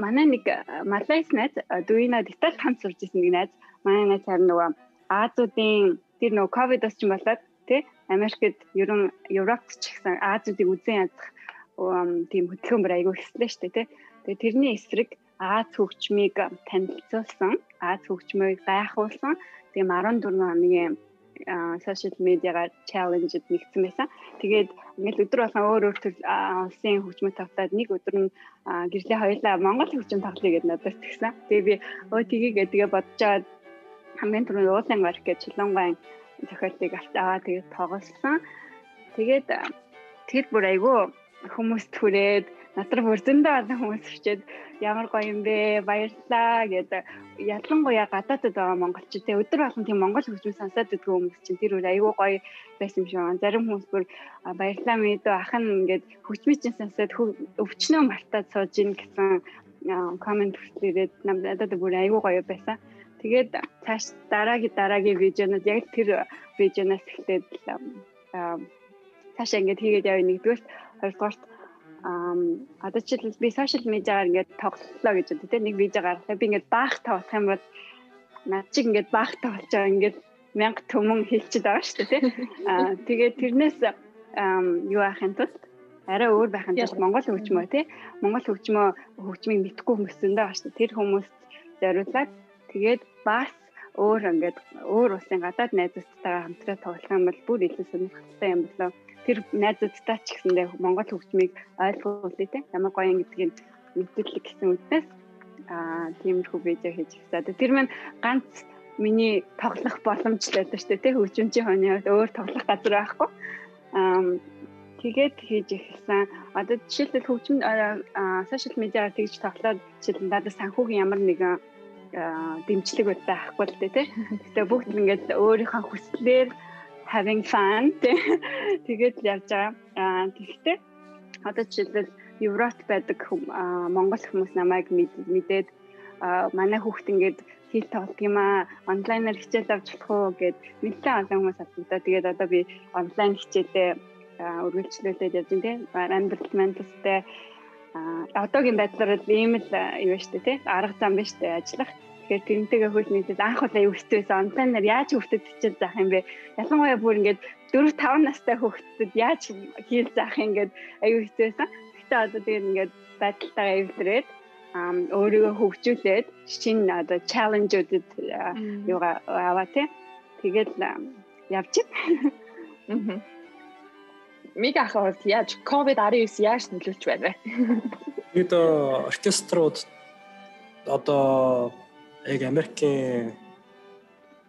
манай нэг Малайс найз Дуина деталь хамт сурж ирсэн нэг найз манай найз харин нөгөө Азуудын тэр нөгөө ковидос ч юм болоод тий Америкт ерөн Европт ч гэсэн Азиудыг үзэн ядах тийм хөтөлбөр айгүй ихслээ шүү дээ тий. Тэгээ тэрний эсрэг Аз хөгжмийг танилцуулсан, Аз хөгжмийг гайхуулсан. Тэгээ 14 хоногийн сошиал медиагаар чаленжд нэгдсэн байсан. Тэгээд ингээл өдөр болгон өөр өөр төр улсын хөгжмөд тавтаад нэг өдөр нь гэрлээ хоёлаа Монгол хөгжим тоглоё гэдээ надад тэгсэн. Тэгээ би өө тгийгээ тэгээ бодож байгаа хамгийн түрүүнд уулын гарах гэж Чулунгайн зохиолыг аваа тэгээд тоглосон. Тэгээд тэгэд бүр айгүй хүмүүс түрээд надраа бүр зөндөө олон хүмүүс очиод ямар гоё юм бэ баярлалаа гэдэг ялангуяа гадаадд байгаа монголчууд те өдөр болгон тийм монгол хөгжмөө сонсоод идэх хүмүүс чинь тэр үр айгүй гоё байсан юм шиг байна. Зарим хүмүүс бүр баярлалаа мэдээ ах нь ингээд хөгжмөө чинь сонсоод өвчнөө мартаад сууж ийн гэсэн комент хүртээд надад бүр айгүй гоё байсан. Тэгээд цааш дараагийн дараагийн видеонууд яг тэр видеоноос эхлээд цаашаа ингээд хийгээд явъя нэгдүгээр хоёрдугаарт одоо жишээлбэл би сошиал медиагаар ингээд тоглолоо гэж үү те нэг видео гарлаа би ингээд баах тавах юм бол над чиг ингээд баах тавуулж байгаа ингээд мянга төмөн хэлчихэд байгаа шүү дээ те. <laughs> Аа тэгээд тэрнээс юу ахын тулд арай өөр байхын тулд Монгол хөгжмөө те. Монгол хөгжмөө хөгжмийг мэдхгүй хүмүүс зөндөө байгаа шүү дээ. Тэр хүмүүст зориулаад тэгээд бас өөр ингээд өөр улсын гадаад найзуудтайгаа хамтраа тоглох юм бол бүр илүү сонирхолтой юм болоо тэр найзуудтай ч гэсэндээ Монгол хөгжмийг ойлгуулъя те ямар гоё юм гэдгийг мэдүүлэх гэсэн үгнээс аа тиймэрхүү видео хийж ирсэн. Тэр маань ганц миний тоглох боломжтой байдаг шүү дээ тий хөгжимчийн хойны хувьд өөр тоглох газар байхгүй. Аа тэгээд хийж эхэлсэн. Одоо жишээлбэл хөгжим сошиал медиаар тэгж тоглоод жишээлбэл надад санхүүгийн ямар нэгэн дэмжлэг байдаг ахгүй л дээ тий. Гэтэ бүгд ингээд өөрийнхөө хүслээр having fun тэгээд явж байгаа. Аа тэгтээ одоо жишээлбэл Европт байдаг Монгол хүмүүс намайг мэдээд манай хүүхд ингээд хэл тоглох юм аа онлайнаар хичээл авч болох уу гэд нэлээд олон хүмүүс асуудаг. Тэгээд одоо би онлайн хичээлээ үргэлжлүүлээд явж байна. Амьдрал менталтай одоогийн байдлаар ийм л юу штэ тий арга зам биш үү ажиллах Тэгэхээр тэрнтэйгээ хөл нийтэд анх удаа юу хэвчээсэн онлайнаар яаж хөвгөдөд хичээл заах юм бэ? Ялангуяа бүр ингээд 4 5 настай хөвгөдөд яаж хийл заах юм гээд аюу хэвчээсэн. Гэхдээ одоо тэгээд ингээд байдалтайгаа эвлэрээд өөрийгөө хөгжүүлээд шинэ одоо чаленжуудад юугаа аваа тий. Тэгээд явж байна. Миг ахад яаж COVID-19 яаж нөлөөлж байна вэ? Бид оркеструуд одоо яг Америкийн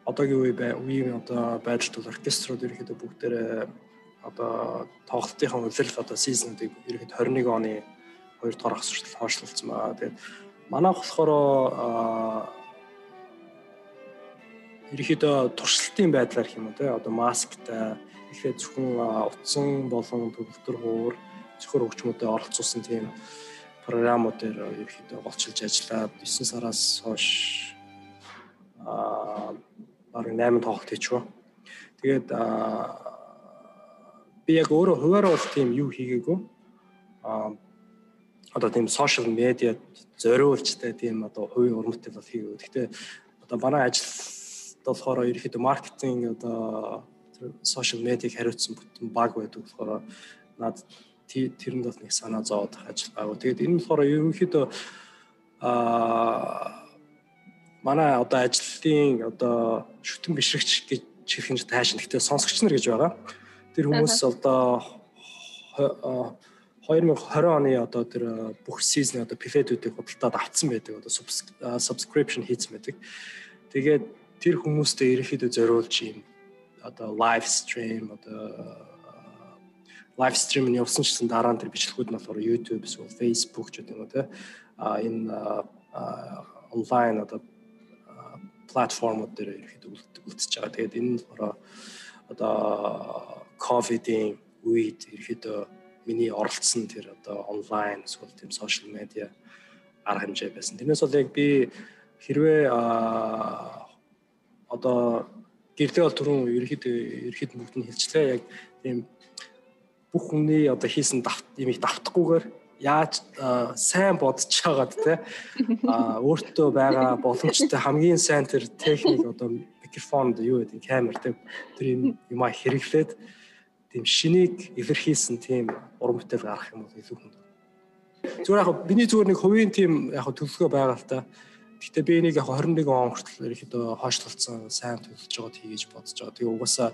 одоогийн үе үеийн одоо байдалд бол оркеструуд ерөөхдөө бүгдээрээ одоо тоглолтынхаа улирал одоо сизнүүдийг ерөөхдөө 21 оны 2 дугаар хагас хүртэл хойшлуулсан байгаа. Тэгээд манайх болохоор ерөөхдөө туршилтын байдлаар юм уу те одоо масктай ихээ зөвхөн утсан болон төгөлтөр хуур зөвхөр хөгжмөдөд оролцуулсан тийм програмууд дээр ерөөхдөө голчилж ажиллаад 9 сараас хойш аа бараг 8 тоглолт хийчихв. Тэгээд би яг өөрөө хуваараа бол тийм юу хийгээгүй. Аа одоо тийм сошиал медиа зориулжтай тийм одоо хувийн урмтал бол хийгээгүй. Гэхдээ одоо манай ажил болохоор ерөөхдөө маркетинг одоо сошиал медиаг хариуцсан бүтэн баг байдаг болохоор над тэрэнд бол нэг санаа зовоод ажил байгаа. Тэгээд энэ болохоор ерөнхийдөө аа манай одоо ажлын одоо шүтэн бишрэгч гэж чихэнж таашин гэхдээ сонсогч нар гэж байгаа. Тэр хүмүүс одоо 2020 оны одоо тэр бүх сизон одоо пифедүүдийг худалдаад авцсан байдаг. Одоо subscription хийсэн байдаг. Тэгээд тэр хүмүүстэй ерөнхийдөө зориулж юм одоо live stream одоо лайв стрим нь явсан гэсэн дараа нь тэр бичлэгүүд нь болохоор YouTube эсвэл Facebook ч гэдэг юм уу те а энэ онлайн одоо платформуд дээр ирэхэд үлдчихэж байгаа. Тэгээд энэ нь болохоор одоо ковидын үед ирэхэд миний оролцсон тэр одоо онлайн эсвэл тийм сошиал медиа арга хэмжээ байсан. Тэрнээс бол яг би хэрвээ одоо гэрлээ бол түрүүн ерөөд ерөөд бүгд нь хэлчлээ яг тийм бүх хүний одоо хийсэн имийг давтахгүйгээр яаж сайн бодож байгаад те өөртөө байгаа боломжтой хамгийн сайн тэр техник одоо микрофонд юу гэдэг камер те тэр юм юма хэрэглээд тийм шинийг илэрхийлсэн тийм уран бүтээл гаргах юм бол илүү хүнд. Зүгээр яг миний зүгээр нэг хувийн тийм яг төлөвлөгөө байгаа л та. Гэтэ би энийг яг 21 он хүртэл ерөөхдөө хойшлуулсан сайн төлөвлөж байгаад хийгээж бодож байгаа. Тэгээ угаасаа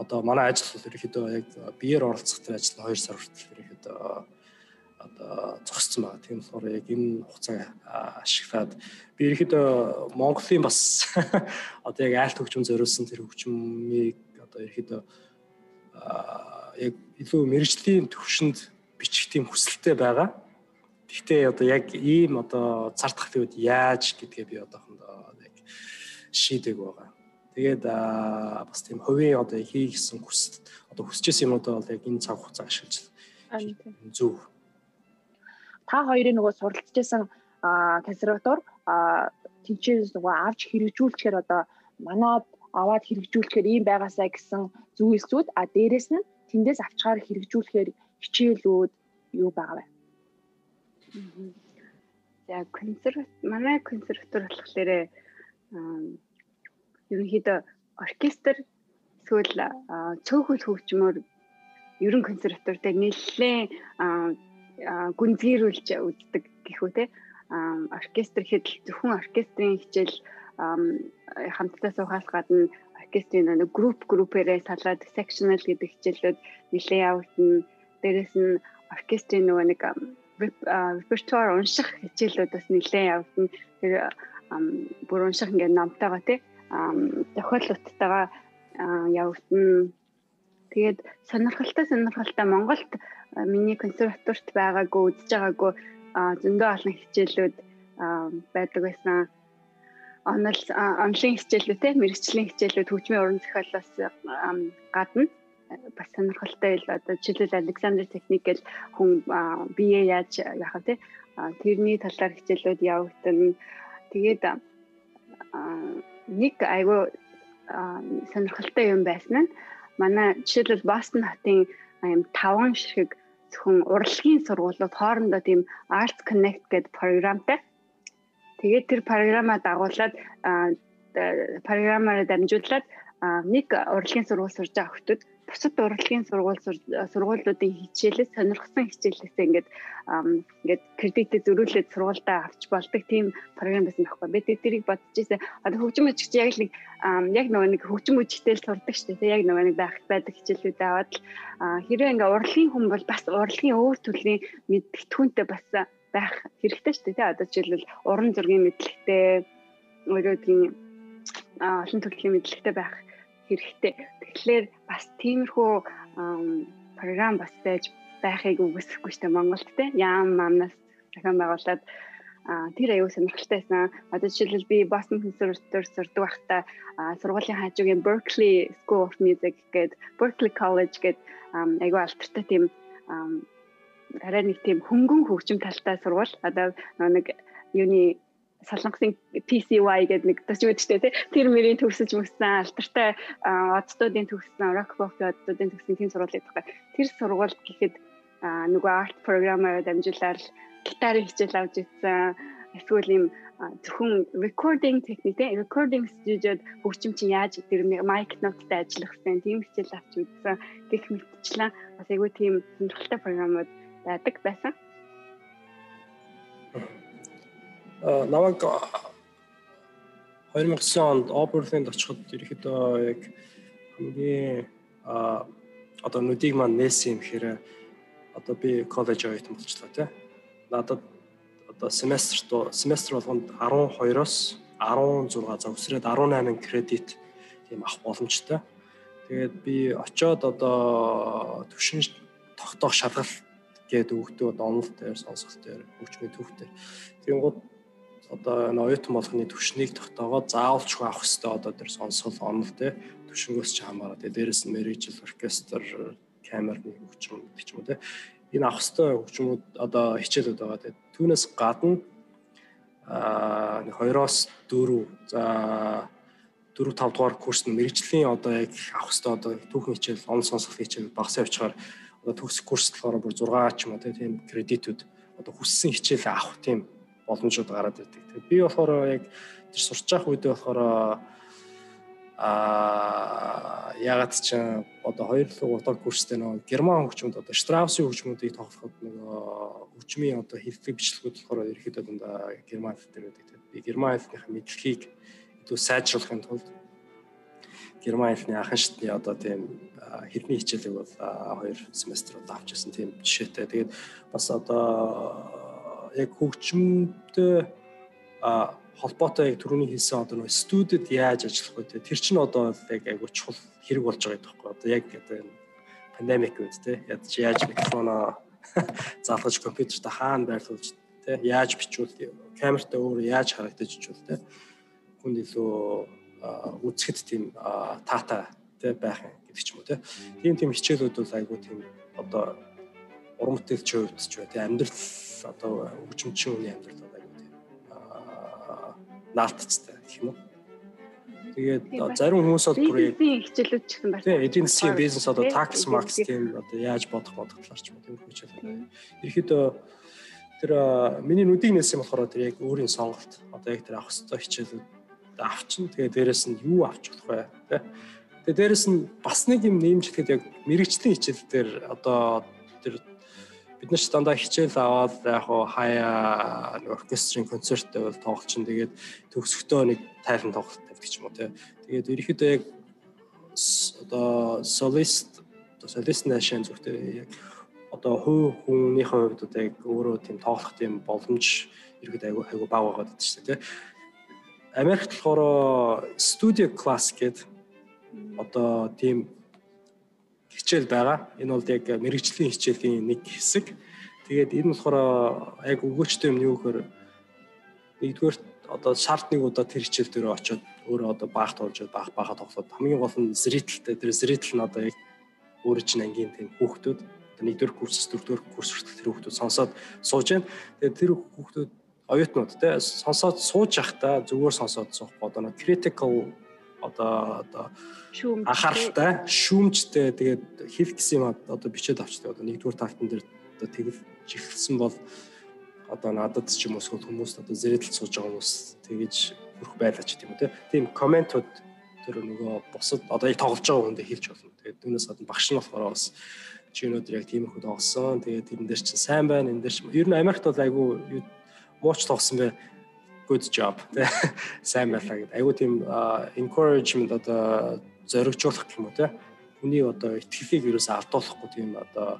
одоо манай ажил бол ерөөхдөө яг биеэр оролцох тэр ажил 2 сар хүртэл ерөөхдөө одоо зогссон байгаа. Тийм болохоор яг энэ хугацааг ашиглаад би ерөөхдөө Монголын бас <laughs> одоо яг айлт хөгжим зориулсан тэр хөгжмийг одоо ерөөхдөө яг илүү мэрэгжлийн төвшөнд бичих тийм хүсэлтэй байгаа. Гэхдээ одоо яг ийм одоо цар тахлын үед яаж гэдгээ би одоохондоо яг шийдэг байгаа. Тэгээд бас тийм хувийн одоо хийгсэн хүсэл одоо хүсэжсэн юмудаа бол яг энэ цаг хугацаа ашиглаж зөв. Та хоёрын нөгөө суралцжсэн консерватор тэнцээс нөгөө авч хэрэгжүүлчихээр одоо манад аваад хэрэгжүүлэхээр ийм байгаасаа гэсэн зүйлсүүд а дээрэс нь тэндээс авчгаар хэрэгжүүлэхээр хичээлүүд юу байгаа вэ? За консерват манай консерватор болохоор ерөнхийдөө оркестр эсвэл цөөхөл хөгжмөр ерөн консерватортай нэлээд гүнзгийрүүлж үздэг гэхүү те оркестр хэд зөвхөн оркестрийн хичээл хамтдаа суухаас гадна оркестрийн нэг групп группээрээ салгаад sectional гэдэг хичээлүүд нэлээд явагдана. Дээрээс нь оркестрийн нөгөө нэг репертуар унших хичээлүүд бас нэлээд явагдана. Тэр бүр унших ингээд номтойгоо тий зохиолуудтайгаа явагдана. Тэгээд сонирхолтой сонирхолтой Монголд миний консерваторт байгаагүй үзэж байгаагүй зөндөө олон хичээлүүд байдаг байсан онол онлын хичээлүүд те мэрэгчлийн хичээлүүд хөгжмийн уран зохиолоос гадна бас сонирхолтой ил одоо жишээлбэл Александр техник гэл хүн бие яаж яах вэ тэрний талаар хичээлүүд явагдана. Тэгээд нэг айгүй сонирхолтой юм байсан нь манай жишээлбэл Бостон хотын юм таван шиг зөвхөн урлагийн сургуулиуд хоорондоо тийм Arts Connect гэдэг програмтай Тэгээд тэр програмаа дагуулад програмаараа дамжуулаад нэг урлагийн сургууль сурж байгаа хүмүүс бусад урлагийн сургууль сургуулиудын хичээлээс сонирхсан хичээлээсээ ингээд ингээд кредитээ зөрүүлээд сургуультай авч болдог тийм програм байсан байхгүй. Би тэрийг бодож ирсэн. Одоо хөгжим үжигч яг л нэг яг нөгөө нэг хөгжим үжигтэй л сурдаг шүү дээ. Яг нөгөө нэг байх байдаг хичээлүүд аваад л хэрвээ ингээд урлагийн хүн бол бас урлагийн өөр төрлийн мэдгэдэгтүүнтэй бас байх хэрэгтэй шүү дээ одоо жишээлбэл уран зургийн мэдлэгтэй өөрөөдгийн олон төрлийн мэдлэгтэй байх хэрэгтэй. Тэгэхээр бас тиймэрхүү програм бас байж байхыг үгүйсэхгүй дээ Монголд тий яам мамнаас захин байгуулад тэр аюу сонирхолтой байсан. Одоо жишээлбэл би Boston Conservatory сурдаг байхдаа сургуулийн хажуугийн Berkeley School of Music гэдэг Berkeley College гэдэг аюу алдартай тийм арай нэг тийм хөнгөн хөгжим талтай сургууль одоо нэг юуны солонгосын PCY гэдэг нэг төч үүдтэй тий тэр мөрийн төгсөж мөссөн алдартай оддуудын төгссөн rock pop оддуудын төгссөн тийм сургууль байдаг. Тэр сургууль гэхэд нөгөө арт програмаар дамжуулаад гитарын хичээл авч ирсэн эсвэл юм зөвхөн recording техник тий recording студиуд хөгжим чинь яаж тэр mic note-тай ажиллах вэ тийм хичээл авч үзсэн гэх мэтчлэн бас айгүй тийм сонирхолтой програмууд байдаг байсан. Намайг 2009 онд Оберлинд очиход ерөөхдөө яг хамгийн одоо нүдийг маань нээсэн юм хэрэг одоо би коллеж оюутан болчлоо тий. Надад одоо семестр семестр болгонд 12-оос 16 завсраад 18 кредит тийм авах боломжтой. Тэгээд би очиод одоо төвшин тогтоох шалгалт гээд өгдөө онол дээр сонсгол дээр хөгжмийн төвх дээр. Одоо энэ оюутан болгоны төвшнийг тогтоогоод заавалчгүй авах хэрэгтэй одоо тэр сонсгол онол те төвшнгөөс ч хамаараа. Тэгээ дээрэс нь мэрижл оркестр, камерны хөгжим гэдэг ч юм уу те. Энэ авах хэрэгтэй хөгжмүүд одоо хичээлүүд байгаа. Тэгээ түүнээс гадна аа 2-оос 4 за 4 5 дугаар курс нь мэрэгжлийн одоо яг авах хэрэгтэй одоо түүхэн хичээл, он сонсгол хичээл багасаа явчихаар одоо төгсөх курс болохоор бүр 6 ч юм уу тийм кредитүүд одоо хүссэн хичээл авах тийм боломжууд гараад ирдэг. Тэгээд би болохоор яг тэр сурч явах үедээ болохоор а ягаад ч одоо хоёр л удаа курстэй нөгөө герман хөгжмөд одоо Штраусийн хөгжмүүдийг тоглоход нөгөө хөгжмийн одоо хэллэг бичлэгүүд болохоор ерөөхдөө дандаа герман хэл дээр байдаг. Би герман хэлнийхээ мэдлэгийг илүү сайжруулахын тулд герман хэлний анхан шатны одоо тийм хэлний хичээлийг бол хоёр семеструуд авч ирсэн тийм жишээтэй. Тэгээд бас одоо яг хөгжмөдөө холбоотой яг түрүүний хэлсэн одоо нөө студид яаж ажиллах вэ? Тэр чинь одоо яг айгуу чухал хэрэг болж байгаа байхгүй. Одоо яг одоо энэ пандемик үед те яаж микрофоноо <laughs> заалгаж компьютерт хаана байрлуулж те яаж бичүүл камертай өөр яаж харагдаж ичүүл те хүнд илүү үзэхэд тийм таата тэ байх гэдэг ч юм уу тэ. Тийм тийм хичээлүүд бол айгүй тийм одоо уран бүтээлчийн хувьд ч бай тэ амьдрал одоо хөгжимчин хүний амьдрал айгүй тийм наалтцтай гэх юм уу. Тэгээд зарим хүмүүс бол бүр хичээлүүд ч гэсэн байна. Тийм эдийн засгийн бизнес одоо tax max тийм одоо яаж бодох бодох талаар ч юм тийм хичээл. Ерхэд тэр миний нүдийг нээсэн болохоор тэр яг өөрийн сонголт одоо яг тэр авах хэвээр хичээлүүд авчин тэгээ дээрэс нь юу авч болох вэ тэ тэгээ дээрэс нь бас нэг юм нэмжлэхэд яг мэрэгчлийн хичээл дээр одоо тэр бид нар ч дандаа хичээл аваад яг хуу хаяа нэг оркестрийн концерттэй бол тоглолчин тэгээд төгсөхдөө нэг тайван тоглолт тавьдаг ч юм уу тэ тэгээд ерөөхдөө яг одоо солист солист нашин зүгтээ яг одоо хувь хүнийхээ хувьд одоо яг өөрөө тийм тоглох тийм боломж иргэд айгу айгу баг байгаад байдаг шүү дээ. Америкт болохоор студио класс гэдэг одоо тийм хичээл байгаа. Энэ бол яг мэрэгжлийн хичээлийн нэг хэсэг. Тэгээд энэ болохоор яг өгөөчтэй юм юу гэхээр нэгдүгээр одоо шарт нэг удаа тэр хичээл дээр очиод өөрөө одоо баах тоолж баах баахаа тоглоод хамгийн гол нь зрителтэй тэр зрител нь одоо яг өөрөө чинь ангийн тийм хүүхдүүд нэгдүгээр курс дөрөвдүгээр курс хүртэл тэр хүүхдүүд сонсоод сууж байна. Тэгээд тэр хүүхдүүд оюутнууд те сонсоод сууж явахдаа зүгээр сонсоод суухгүй одоо нэг critical одоо одоо анхааралтай шүүмжтэй. Тэгээд хэлэх гэсэн юм одоо бичээд авчдаг одоо нэгдүгээр талтан дээр одоо тэгэл жиглсэн бол одоо надад ч юм уу хүмүүс одоо зэрэдэл сууж байгаа хүмүүс тэгэж хөрөх байлаа ч тийм үү тийм комментууд тэр нөгөө бусад одоо яг тоглож байгаа хүндээ хэлж болно. Тэгээд түүнээс гадна багш нь болохоор бас чи өнөөдөр яг тийм их тоглосон тэгээд тэрэн дээр чинь сайн байна энэ дээр чинь ер нь Америкт бол айгүй мууч тоглосон бай good job сайн байлаа гэдэг. Айгуу тийм encouragement одоо зоригжуулах гэх юм уу тэ. Хүний одоо итгэлийг ерөөсөө алдуулахгүй тийм одоо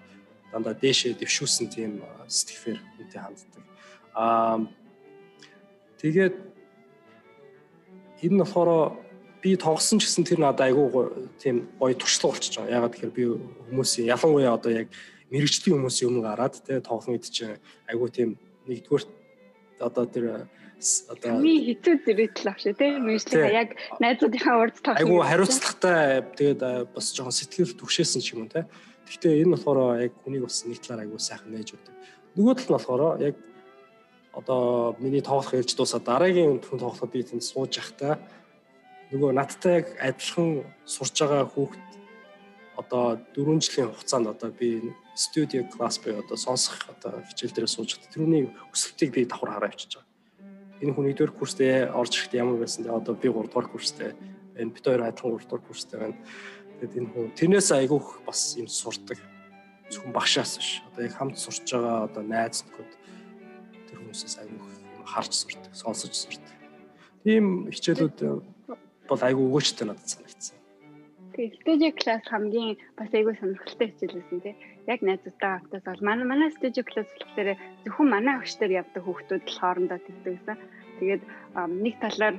дандаа дээшээ дэвшүүлсэн тийм сэтгэлээр үнтэй ханддаг. Аа тэгээд энэ нь болохоор би тоглосон ч гэсэн тэр надад айгүй тийм гоё туршлага болчихж байгаа. Ягаад тэгэхээр би хүмүүсийн ялангуяа одоо яг мэрэгчлийн хүмүүсийн өмнө гараад тэ тоглоно гэдэг чинь айгүй тийм нэгдүгээр одоо тэр одоо ми хэцүү зэрэгтэл авш тий. Мэржлээ яг найзуудынхаа урд тоглох айгу хариуцлагатай тэгээд бас жоохон сэтгэл түгшээсэн ч юм уу тий. Гэхдээ энэ болохоор яг хүнийг бас нэг талаар айгу сайхан нээж өгдөг. Нөгөө тал нь болохоор яг одоо миний тоглох ээлж дуусаад дараагийн хүн тоглоход би тэнд сууж явахдаа нөгөө надтай яг адилхан сурж байгаа хүүхд одоо 4 жилийн хугацаанд одоо би студио класс буюу одоо сонсох одоо хичээл дээр сууж байгаа. Тэрний өсөлтийг би давхар хараа авчиж байгаа энэ хүн 1-р курстэй орж ирэхэд ямар байсан те одоо би 3-р курстэй энэ бид хоёр адилхан 3-р курстэй байна. Тэгээд энэ хүн тэрнээс айгүйх бас юм сурдаг. Зөвхөн багшаас биш. Одоо яг хамт сурч байгаа одоо найз нөхөд тэр хүмүүсээс айгүйх юм харж сурдаг, сонсож сурдаг. Тийм хичээлүүд бол айгүй өгөөчтэй надад санагдсан. Тэгээ студио класс хамгийн бас айгүй сонирхолтой хичээл байсан тий. Яг найзуудтай хамтаас бол манай манай студио класс болохоор зөвхөн манай агчтар явдаг хүүхдүүд л хоорондоо тэгдэг гэсэн. Тэгээд нэг талаар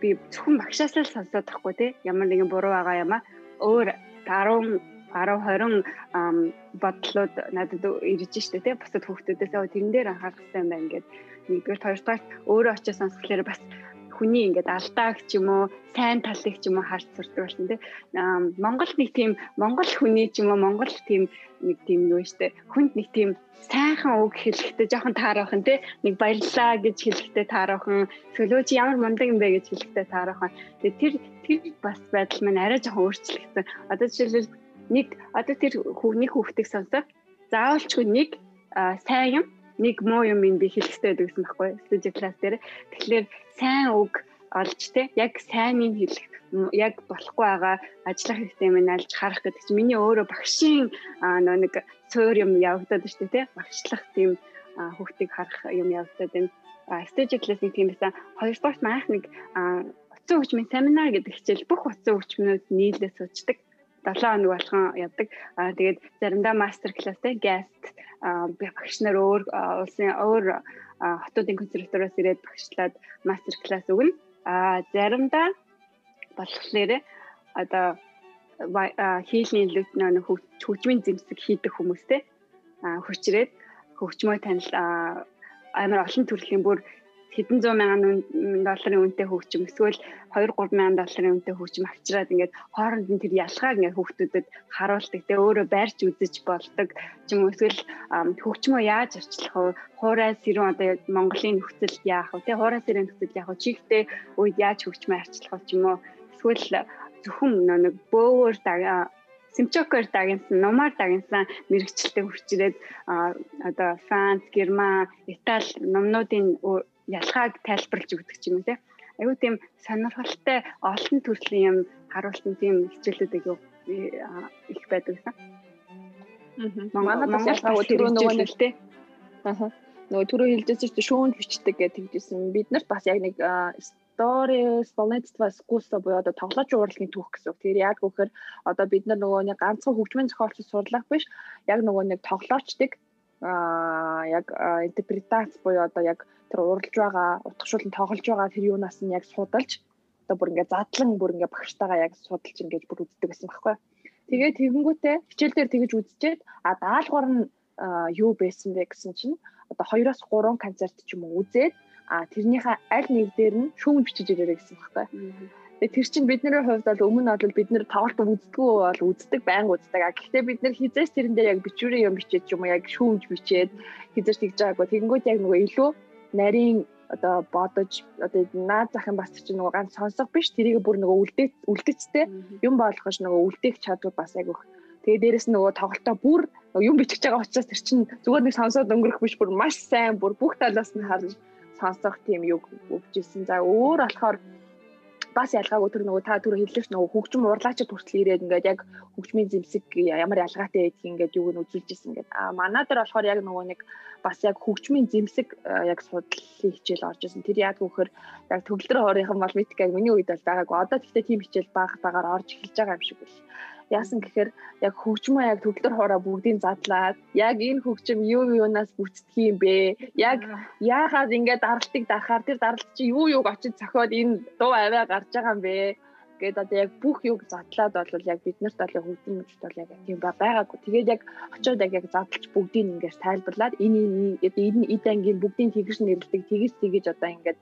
би зөвхөн багшаас л сонсоод тахгүй тий. Ямар нэгэн буруу байгаа юм а өөр 10 10 20 бодлоод надад ирж штэ тий. Бусад хүүхдүүдээс тэрэн дээр анхаарах хэрэгтэй юм байна гэдэг. Нэгдүгээр хоёрдугаар өөрөө очиж сонсхолоор бас хүний ингээд алдааг ч юм уу сайн талыг ч юм уу харж сурдаг болсон тий. Монгол нэг тийм монгол хүний ч юм уу монгол тийм нэг тийм юу штэ хүнд нэг тийм сайхан үг хэлэхдээ жоохон таарахын тий. Нэг баярлаа гэж хэлэхдээ таарахын сөлөө чи ямар мундаг юм бэ гэж хэлэхдээ таарахын тэр тэр бас байдал маань арай жоохон өөрчлөгдсөн. Одоо жишээлбэл нэг одоо тэр хүүхний хүүхдийг сонсох заавалчгүй нэг сайн юм нэг муу юм би хэлэх хэрэгтэй гэсэн байхгүй студио класс дээр. Тэгэхээр сайн үг олж те яг сайныг хэлэх яг болохгүй байгаа ажиллах хэрэгтэй юм алж харах гэдэг чинь миний өөрөө багшийн нөө нэг цоор юм явагдаад дээ те багшлах тийм хүүхдийг харах юм явагдаад байна. Студио класс нэг тийм байсан. Хоёрдугаар маах нэг утсан хөгжмийн семинар гэдэг хичээл бүх утсан хөгжмнүүд нийлээ суучдаг 7 хоног болгон явдаг. Аа тэгээд заримдаа мастер класстай guest багш нар өөр улсын өөр хотуудын консерваториос ирээд багшлаад мастер класс өгнө. Аа заримдаа болохоор одоо хийлийн лүт нэг хөгжмийн зэмсэг хийдэг хүмүүстэй хүчрээд хөгжмөө танил амар олон төрлийн бүр хэдэн зуун мянган долларын үнэтэй хөгжим эсвэл 2 3 мянган долларын үнэтэй хөгжим авчираад ингээд хооронд нь тэр ялгааг ингээд хүүхдүүдэд харуулдаг. Тэгээ өөрөө байрч үзэж болдог. Ч юм уу эсвэл хөгжмөө яаж арчлах вэ? Хуурай сэрүүн одоо Монголын нөхцөл яах вэ? Тэ хуурай сэрүүн нөхцөл яах вэ? Чигтээ үед яаж хөгжмөө арчлах вэ? Ч юм уу эсвэл зөвхөн нэг бөөгөр Симчокер дагнсан, Номар дагнсан мэрэгчлэлтэй хүрчирээд одоо Франц, Герман, Итали номнуудын ялгааг тайлбарлаж өгдөг ч юм уу те. Айгуу тийм сонирхолтой олон төрлийн юм харуулсан тийм хичээлүүд айгуу их байдаг гэсэн. Манай бас ялгаа түрүү нөгөө нэг те. Аа. Нөгөө түрүү хэлжсэн чинь шүүнд бичдэг гэж тэгжсэн. Бид нарт бас яг нэг Stories Volnetstva School-со буюу одоо тоглож урлагийн түүх гэсэн. Тэгэхээр яг үхээр одоо бид нар нөгөө нэг ганцхан хөгжмийн зохиолч сурлах биш яг нөгөө нэг тоглоочдыг аа яг интерпретац буюу одоо яг тэр уралж байгаа утгашуулан тоглож байгаа тэр юунаас нь яг судалж одоо бүр ингээд задлан бүр ингээд багштайгаа яг судалж ингээд бүр үздэг гэсэн багхгүй. Тэгээ тэгэнгүүтээ хичээл дээр тэгэж үзчихэд а даалгавар нь юу байсан бэ гэсэн чинь одоо 2-оос 3 концерт ч юм уу үзээд а тэрнийхээ аль нэг дээр нь шүүмж бичиж ирээрэй гэсэн багтаа. Тэгээ тэр чинь бидний хувьд бол өмнө бол бид нэр тоглолт үздэггүй бол үздэг байнга үздэг. А гэхдээ бид нэр хизээс тэрэн дээр яг бичвэрийн юм бичээд ч юм уу яг шүүмж бичээд хизээс тэгж байгаагүй. Тэгэнгүүт яг нөгөө илүү нарийн одоо бодож одоо наад захын бас чинь нөгөө ганц сонсох биш тэрийг бүр нөгөө үлдээ үлдэцтэй юм болгож нөгөө үлдээх чадвар бас айгүйх. Тэгээ дээрэс нь нөгөө тоглолтоо бүр юм бичих байгаа учраас тэр чинь зүгээр нэг сонсоод өнгөрөх биш бүр маш сайн бүр бүх талаас нь харж сонсох тийм юу өгчээсэн. За өөр болохоор бас ялгаагүй тэр нөгөө та түр хэллэгч нөгөө хөгжим урлаачд хүртэл ирээд ингээд яг хөгжмийн зэмсэг ямар ялгаатай байдгийг ингээд юуг нь үзүүлжсэн ингээд а манай дээр болохоор яг нөгөө нэг бас яг хөгжмийн зэмсэг яг судлалын хичээл орж исэн. Тэр яг вөхөр яг төгөлдөр хоорынхан бол мэддэг яг миний үед бол байгаагүй. Одоо тэгтээ тийм хичээл бага багаар орж эхэлж байгаа юм шиг байна. Яасан гэхээр яг хөгжмөө яг төгөлдөр хоороо бүгдийг задлаад яг энэ хөгжим юу юунаас бүтдэх юм бэ? Яг яахад ингээд даралтыг дарахаар тэр даралт чи юу юуг очиж цохиод энэ дуу аваа гарч байгаа юм бэ? Гээд одоо яг бүх юг задлаад бол яг бид нарт бол хөгжимчд бол яг тийм байгаагүй. Тэгээд яг очиод яг яг задлж бүгдийг ингээд тайлбарлаад энэ энэ эд ангийн бүгдийн тэгж нэрлдэг тэгж тэгж одоо ингээд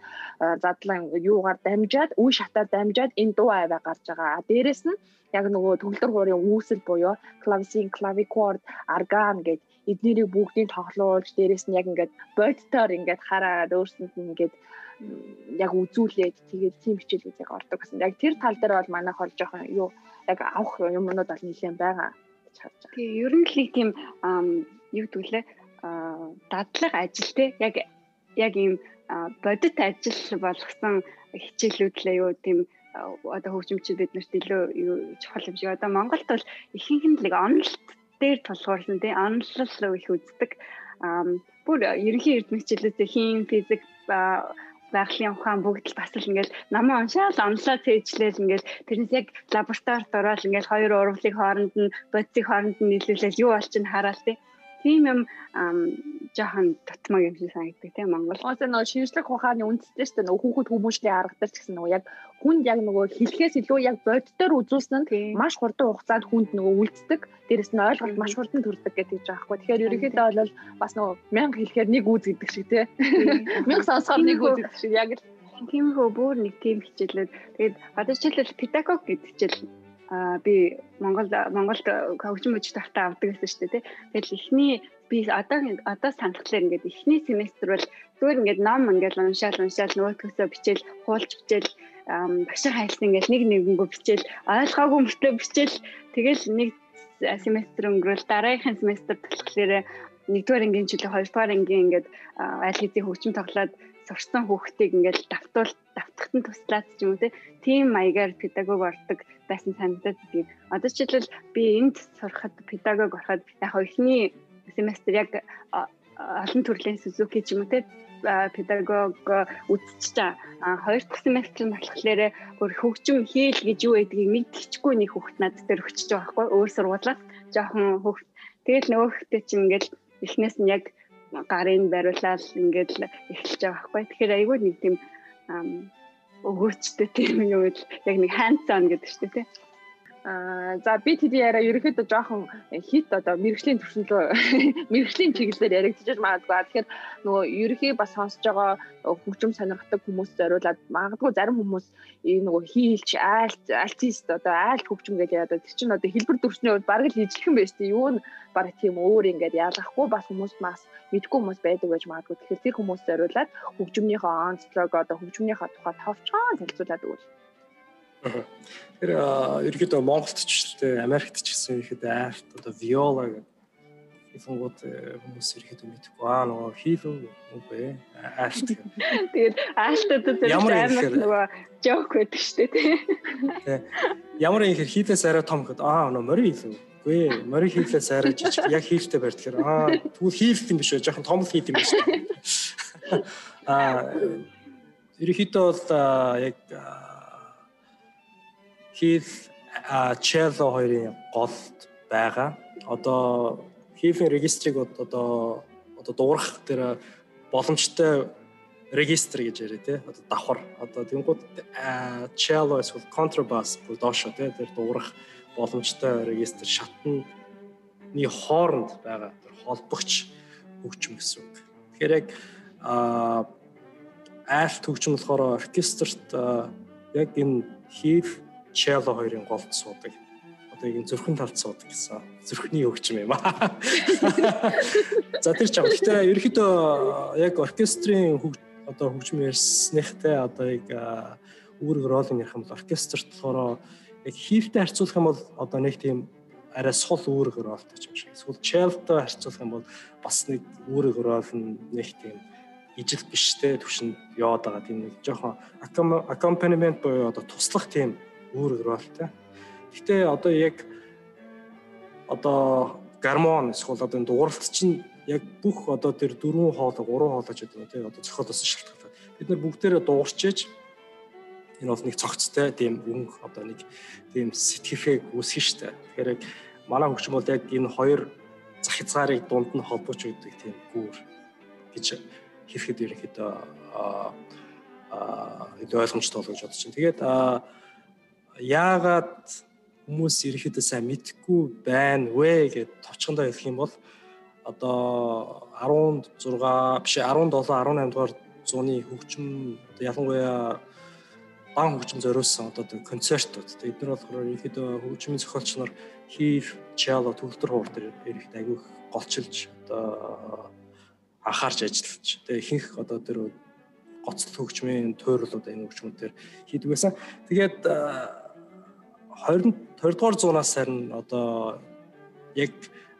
задлаа юугаар дамжаад үе шатаар дамжаад энэ дуу аваа гарч байгаа. Дээрэс нь яг нөгөө төгөлдөр хуурын үүсэл буюу клависин, клавикорд, арган гэд эднэрийг бүгдийг тоглуулж дээрэс нь яг ингээд бодтоор ингээд хараад өөрсөнд нь ингээд яг үзүүлээд тэгээд тийм хичээлүүд яг ордог гэсэн. Яг тэр тал дээр бол манайх бол жоохон юу яг авах юмнууд бол нэлээд байгаа гэж харж байгаа. Тэгээ ер нь л нэг тийм юу гэвэл дадлага ажил те яг яг ийм бодит ажил болгосон хичээлүүдлээ юу тийм одоо хөгжимчид биднэрт илүү юу чухал юм шиг. Одоо Монголд бол ихэнх нь л онолт дээр тулгуурлан тий онолол их үздэг. Бүр ерөнхий эрдэнэ хичээлүүдээ хим физик байгалийн ухаан бүгд л бас л ингээл намаа уншаал онлоо цээжлээл ингээл тэрнээс яг лабораторид ороод ингээл хоёр урвалыг хооронд нь бодисыг хооронд нь нийлүүлэл юу болчих нь хараал тий тийм юм жоохон татмаг юм шиг санагддаг тийм Монгол. Оос нөгөө шинжлэх ухааны үндэстэй шүү дээ нөгөө хүүхэд хүмүүжлийн арга дээр ч гэсэн нөгөө яг хүнд яг нөгөө хэлхээс илүү яг боддоор үзүүлсэн нь маш хурдан хугацаанд хүнд нөгөө үлддэг. Дээрэс нь ойлголт маш хурдан төрдөг гэдэг байгаа байхгүй. Тэгэхээр ерөнхийдөө бол бас нөгөө мянга хэлэхээр нэг үз гэдэг шиг тийм. <laughs> Мянга сонсохоор нэг үз гэдэг шиг яг л тийм хөө бүр нэг тийм хичээлүүд. Тэгээд одоо жишээлбэл педагог гэдэг хичээл би Монгол Монголд хөгжим мөч тахтаа авдаг гэсэн шүү дээ. Тэгэл эхний би одоо одоо санахлаар ингээд эхний семестр бол зүгээр ингээд ном ингээд уншаал уншаал нөгөөдгөөсөө бичээл хуулж бичээл багшаа хайлт ингээд нэг нэгэнгөө бичээл ойлгоогүй мөртөө бичээл тэгэл нэг семестр өнгөрөөл дараагийн семестр болохоор нэгдүгээр ангийн жилийн хоёрдугаар ангийн ингээд аль хэдийн хөгжим тоглоод сурсан хүүхдийг ингээл давтуул давтахт нь туслаад ч юм уу тийм маягаар педагог ордог байсан санагдаад тийм. Одоо жишээлбэл би энд сурахад педагог ороход яг ихний семестр яг олон төрлийн Сузуки ч юм уу те педагог үзчихэж байгаа. Хоёр дахь семестр нь болохоор өөр хөгжим хийл гэж юу байдгийг мэдчихгүй нэг хүүхд над дээр өчөж байгаа байхгүй өөр сургуулиас жоохон хүүхд тэгэл нөгөө хүүхдээ чинь ингээл эхнээс нь яг гарын бариулаад ингээд эхэлж байгаа байхгүй. Тэгэхээр айгүй нэг тийм өгөөчтэй тийм юу л яг нэг hands on гэдэг шүү дээ. Аа за би тэдний яриа ерөөхдөө жоохон хит одоо мэрэгжлийн төвшинлөө <laughs> мэрэгжлийн чиглэлээр яригдчихэж магадгүй. Тэгэхээр нөгөө ерөөхдөө бас сонсож байгаа хөгжим сонирхдаг хүмүүс зориулаад магадгүй зарим хүмүүс энэ нөгөө хийлч айлт альтист одоо айлт хөгжим гэж яадаг. Тэр чинь одоо хэлбэр төвчний хувьд бараг л ижилхэн байж тээ. Юу нь бараг тийм өөр ингээд ялгахгүй бас хүмүүс бас мэдгүй хүмүүс байдаг байж магадгүй. Тэгэхээр тэр хүмүүс зориулаад хөгжмийнхөө онцлог одоо хөгжмийнхөө тухай товчхон танилцуулаад өгвөл Тэр ерөөдөө Монголд ч гэсэн Америкт ч гэсэн ихэд арт одоо виола гэхИфонгууд хүмүүс ирэхэд мэдхгүй аа нөгөө хийлэн үгүй арт. Тэгээд артад тэр амар нөгөө жок байдаг шүү дээ тий. Ямар юм хэр хийлээс арай том гэхэд аа нөгөө мори хийлэн үгүй мори хийлээс арай жижиг. Яг хийлтэй барьдахаар аа тэгвэл хийлт юм биш үү? Жоохон том хийл юм биш. <laughs> Аа ерөнхийдөө бол яг хийл чело хоёрын голд байгаа. Одоо хийлийн регистрийг одоо одоо дуурах тэр боломжтой регистр гэж яриа тий одоо давхар одоо тэнгууд cello эсвэл contrabass бүр доошо тий тэр дуурах боломжтой регистр шатны хооронд байгаа тэр холбогч хөгжим гэсэн үг. Тэгэхээр яг айлт хөгжим болохоор оркестрт яг энэ хийв cello хоёрын голд суудаг. Одоо яг зүрхэн талд суудаг гэсэн. Зүрхний хөгжим юм аа. <laughs> За тэр ч яг. Гэтэ ерөөхдөө яг оркестрийн одоо хөгжим ярьснихтай одоо яг үүрэг ролын ярих юм бол оркестрт болохоор яг хийвтэй харьцуулах юм бол одоо нэг тийм арай сул үүрэг ролтой юм шиг. Эсвэл челтой харьцуулах юм бол бас нэг үүрэг рол нь нэг тийм ижил биштэй төвшөнд яваад байгаа тийм нэг жоохон аккомпанемент буюу одоо туслах тийм үүрэг ролтой. Гэхдээ одоо яг одоо гармон эсвэл одоо дууралт чинь яг бүх одоо тэр дөрвөн хоолой, гурван хоолой ч гэдэг нь тий одоо зохиолоос шалтгаалаад бид нар бүгдээрээ дуурчиж энэ бол нэг цогцтой тийм өнгө одоо нэг тийм сэтгэхээ үүсгэн штэ. Тэгэхээр яг манай хөгжим бол яг энэ хоёр зах хязгаарыг дунд нь холбооч өгдөг тийм гүүр гэж хэлэхэд ерөнхийдөө аа ойлгомжтой болоо гэж бодож байна. Тэгээд яагаад хүмүүс ерөнхийдөө сайн мэдхгүй байна вэ гэд товчхондоо хэлэх юм бол одоо 16 биш 17 18 дугаар зууны хөгжим ялангуяа дан хөгжим зориулсан одоо концертууд эдгээр болохоор ерөнхийдөө хөгжмийн зохиолч нар хийв чало төгөлдөр хуур дээр ерөнхийдөө айгүйх голчилж одоо анхаарч ажиллаж тэгээ ихэнх одоо тэр гоцлол хөгжмийн тойрлууд энэ хөгжмүүд дээр хийдэг байсан. Тэгээд 20 20 дугаар зуунаас харин одоо яг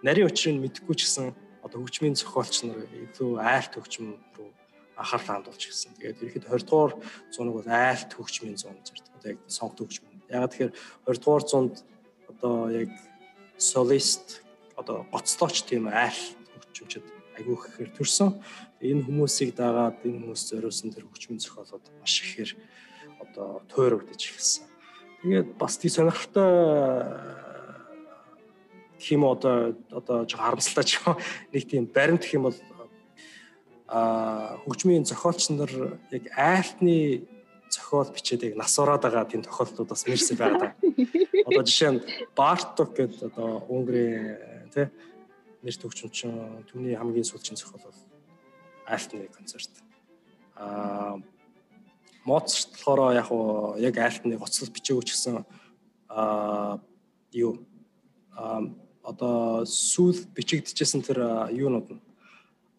нарийн учрыг мэдэхгүй ч гэсэн одоо хөгжмийн зохиолч нар илүү айлт хөгжим рүү анхаарлаа хандуулж гисэн. Тэгээд ерхэд 20 дугаар зууныг бол айлт хөгжмийн зуун зэрэг одоо яг сонгодог хөгжим. Ягаад тэгэхээр 20 дугаар зуунд одоо яг солист одоо гоцлооч тийм айлт хөгжимчд айгүй ихээр төрсөн. Энэ хүмүүсийг дагаад энэ хүмүүс зориулсан тэр хөгжмийн зохиолууд маш ихээр одоо тойрогдож эхэлсэн. Тэгээд бас тийм сонирхолтой гэх юм одоо одоо жоо харамсалтай ч <laughs> нэг тийм баримт гэх юм бол а хөгжмийн зохиолч нар яг айлтны зохиол бичээд яг нас ороод байгаа тийм тохиолдлууд бас мэрсэн байгаа. Одоо жишээ нь Барток гэдэг одоо Унгарын тий нэр төгчмчин түүний хамгийн сүүлчийн зохиол бол айлтны концерт. А Моцарт болохоор яг уу яг айлтны гоцлол бичээгүй ч гэсэн а юу одоо сүүл бичигдчихсэн тэр юунууд нь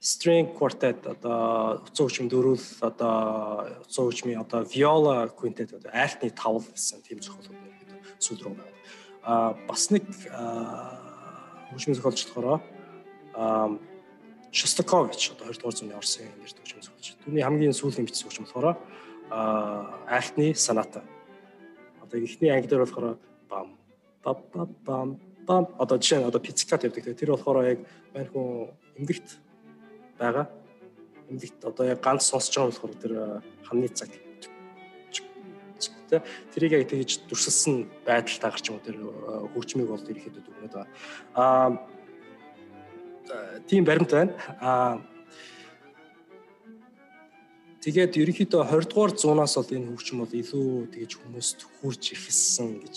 string quartet одоо уцаа хөгжим дөрвөл одоо уцаа хөгжмийн одоо viola quintet одоо айлтны тавл гэсэн тийм зохиолууд нэг сүүл рүү байна. А бас нэг хөгжмийн зохиолч болохоор Шостакович одоо 20 дугаар зууны Орсын нэр хөгжмийн зохиолч. Түүний хамгийн сүүлийн бичсэн хөгжим болохоор айлтны соната. Одоо ихний англиар болохоор бам бам бам бам одоо жишээ нь одоо пиццикат явдаг. Тэр болохоор яг мань хүн эмгэгт байгаа. Эмгэгт одоо яг ганц сонсож байгаа болохоор тэр хамны цаг тэ тэрийг яг тэгж дүрсэлсэн байдалтай гарч юм уу тэр хөгжмийг бол дүгнээд байгаа. Аа тийм баримт байна. Аа Тэгээд ерөнхийдөө 20 дугаар зуунаас бол энэ хөгжим бол илүү тэгж хүмүүст хүрж ирсэн гэж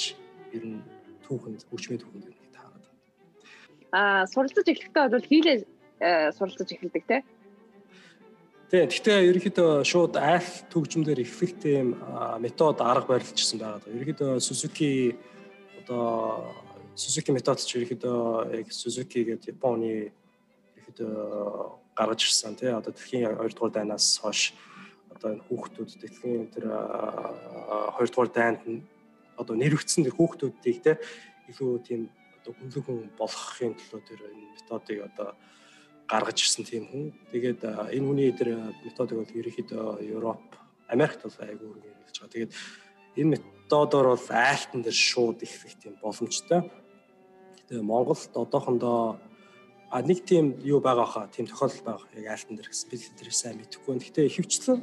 ер нь түүхэнд хөгжмийн түүхэнд нэг таарад. Аа суралцаж эхлэхдээ бол хийлээ э, суралцаж эхэлдэг те. Тийм. Гэхдээ ерөнхийдөө шууд айл төгжмөөр эхлэх тийм метод арга барилжсэн байгаа. Ерөнхийдөө Suzuki одоо Suzuki метод ч ерөнхийдөө яг Suzuki гэдэг Японы ерөнхийдөө гаргаж ирсэн тий. Одоо дэлхийн 2 дугаар дайнаас хойш одоо энэ хүүхдүүд дэлхийн тэр 2 дугаар дайнд одоо нэрвэгдсэн тэр хүүхдүүдийг те илүү тийм одоо хүн болгохын төлөө тэр энэ методыг одоо гаргаж ирсэн тийм хүн. Тэгээд энэ хүний тэр методыг бол ерөнхийдөө Европ, Америкт бол айгүй хэлж байгаа. Тэгээд энэ методоор бол айлтан дээр шууд их их тийм боломжтой. Тэгээд Монголд одоохондоо а нэг тийм юу байгаа хаа тийм тохиолдол байгаа яг айлтан дээр гэсэн бид тэр сайн мэдэхгүй. Гэхдээ ихэвчлэн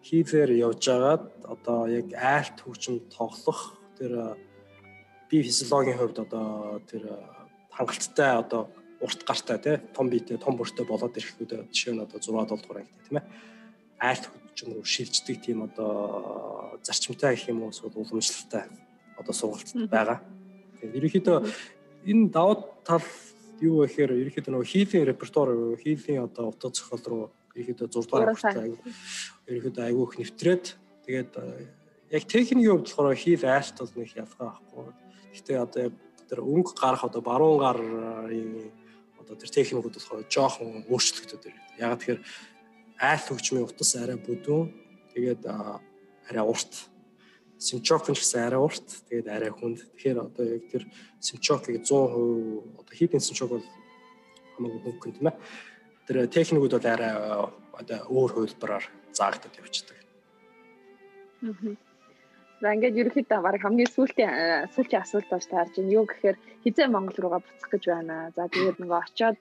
хийлээр явж агаад одоо яг айлт хөгжим тоглох тэр бие физиологийн хувьд одоо тэр хангалттай одоо урт гартай тий том биетэй том бүртэй болоод ирэхүүд жишээ нь одоо 6 7 дугаар ангитай тийм ээ айлт хөгжим рүү шилждэг тийм одоо зарчимтай гэх юм уу эсвэл уламжлалтай одоо сургалт байгаа. Тэгээд ерөнхийдөө энэ давуу тал юу гэхээр ерөнхийдөө нөгөө хийлийн репертуар хийлийн одоо утга зохиол руу ерөнхийдөө 6 дугаар ангитай ерөнхийдөө айгүйх нэвтрээд тэгээд яг техникийн хувьд болохоор хийл айлт бол нэг ялгаа байхгүй. Гэхдээ одоо тэр өнгө гарах одоо баруун гарын одоо тэр техникүүд болохоор жоохон өөрчлөгдөд байна. Яг тэгэхээр айл хөгжмийн утас арай бүдүүн тэгээд арай урт симчок нь гэсэн арай урт тэгээд арай хүнд. Тэгэхээр одоо яг тэр симчокийг 100% одоо хийдэн симчок бол хамаагүй хөнгөн тийм ээ. Тэр техникүүд бол арай одоо өөр хувилбараар заагдаад явчихдаг. За ингээд ерөөхдөө баг хамгийн сүүлтийн сүүлчийн асуулт болж таарж байна. Юу гэхээр хизээ Монгол руугаа буцах гэж байна. За тэгээд нөгөө очиод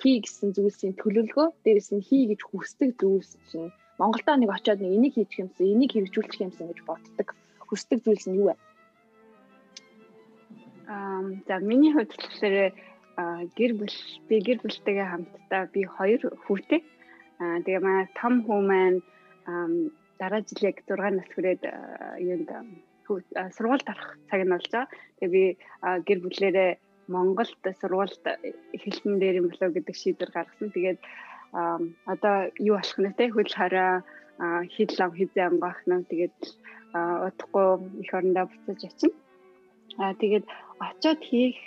хий гэсэн зүйлсийн төлөвлөгөө, дээрэс нь хий гэж хүсдэг зүйлс чинь Монголдоо нэг очиод нэг энийг хийчих юмсан, энийг хэрэгжүүлчих юмсан гэж боддог. Хүсдэг зүйлс нь юу вэ? Аа за миний хувьд болохоор гэр бүл би гэр бүлтэйгээ хамтдаа би хоёр хүүтэй. Аа тэгээ манай том хүү маань дараа жил яг 6 нас хүрээд юунд сургуульд орох цаг нь болж байгаа. Тэгээ би гэр бүлээрээ Монголд сургуульд эхэлсэн дээр юм болоо гэдэг шийдвэр гаргасан. Тэгээд одоо юу болох нь те хөл хараа хил лав хизээ амгаах нь тэгээд удахгүй их орондоо буцаж очив. Аа тэгээд очиод хийх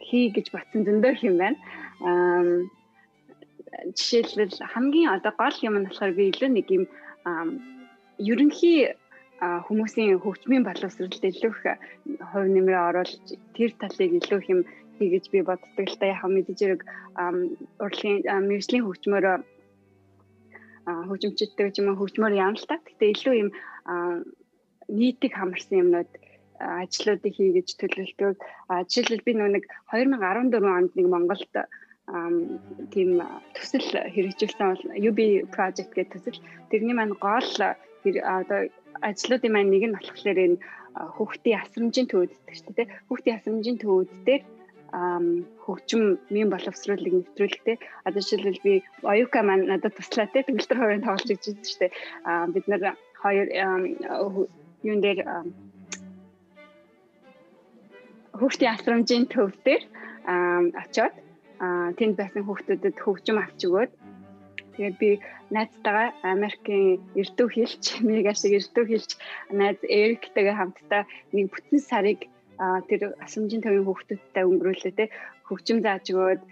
хий гэж батсан зөндөө юм байна. Аа жишээлбэл хамгийн одоо гол юм нь болохоор би илүү нэг юм ерөнхий хүмүүсийн хөгжмийн боловсролд илүү их хувь нэмрээ оруулж тэр талыг илүү юм хийж би боддог л та яг мэдээж хэрэг урлагийн мэрэгжлийн хөгжмөөр хөгжимчдтэй ч юм уу хөгжмөр яана л та. Гэтэ илүү юм нийтийг хамарсан юмнууд ажлуудыг хийгэж төлөвлөдөг. Жишээлбэл би нэг 2014 онд нэг Монголд тийм төсөл хэрэгжүүлсэн бол UB project гэх төсөл. Тэрний маань гол одоо ажлуудын маань нэг нь болохоор энэ хүүхдийн асрамжийн төвөддөг шүү дээ. Хүүхдийн асрамжийн төвөд дээр хөгжим мэн боловсруулалтыг нэвтрүүлэх те одоо жишээлбэл би оюука маань надад туслаа те төгөлтөр хоёрын тоглож гэж байна шүү дээ. Бид нар хоёр юун дээр хүүхдийн асрамжийн төв дээр очиод тэнд байсан хүүхдүүдэд хөгжим авч өгөөд тэгээд би найзтайгаа Америкийн эрдүү хэлч, мега шиг эрдүү хэлч найз Эриктэйгээ хамтдаа нэг бүтэн сарыг тэр асамжийн төвийн хүүхдүүдтэй өнгөрүүлээ те хөгжим зааж өгөөд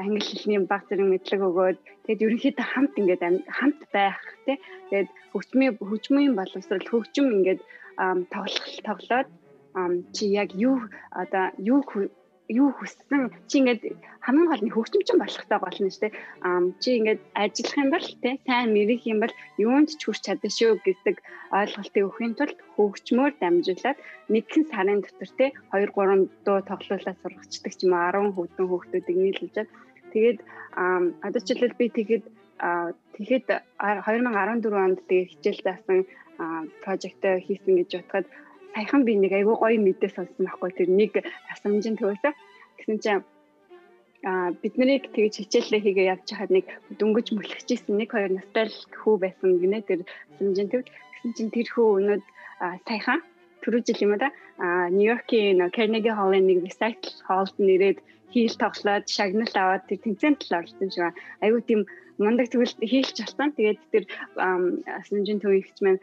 англи хэлний баг зэрэг мэдлэг өгөөд тэгээд ерөнхийдөө хамт ингээд хамт байх те тэгээд хөгжмийн хөгжмийн боловсрал хөгжим ингээд тоглох тоглоод чи яг юу одоо юу юу хүссэн? Чи ингээд хамгийн гол нь хөгжимчин болохтой болно шүү дээ. Чи ингээд ажиллах юм бол те сайн мэрэх юм бол юунд ч хүрч чадна шүү гэдэг ойлголтыг өгөхийн тулд хөгжмөөр дамжуулаад нэгэн сарын дотор те 2 3 дуу тоглуулаад сургацдаг ч юм уу 10 хүүхдэн хүүхдүүдийг нийлүүлж тэгээд одоо жишээлбэл би тэгээд тэгэхэд 2014 онд тэгээд хичээл заасан прожект хийсэн гэж бодоход саяхан би нэг айгүй гоё мэдээ сонссон байхгүй. Тэр нэг тасамжийн төвөөсөө гэсэн чинь а бид нарыг тэгж хичээлээ хийгээ явж хахад нэг дөнгөж мөлхчихсэн нэг хоёр настай л хүү байсан гинэ тэр тасамжийн төв гэсэн чинь тэр хүү өнөөд саяхан түрүү жил юм да. А Нью-Йоркийн Carnegie Hall-ын нэг recital hall-д нэрээд хийл тоглоод шагналт аваад тэмцээнд л орсон шиг айгүй тийм мундаг тэгвэл хийлч болсон тэгээд тэр асамжийн төв ихч маань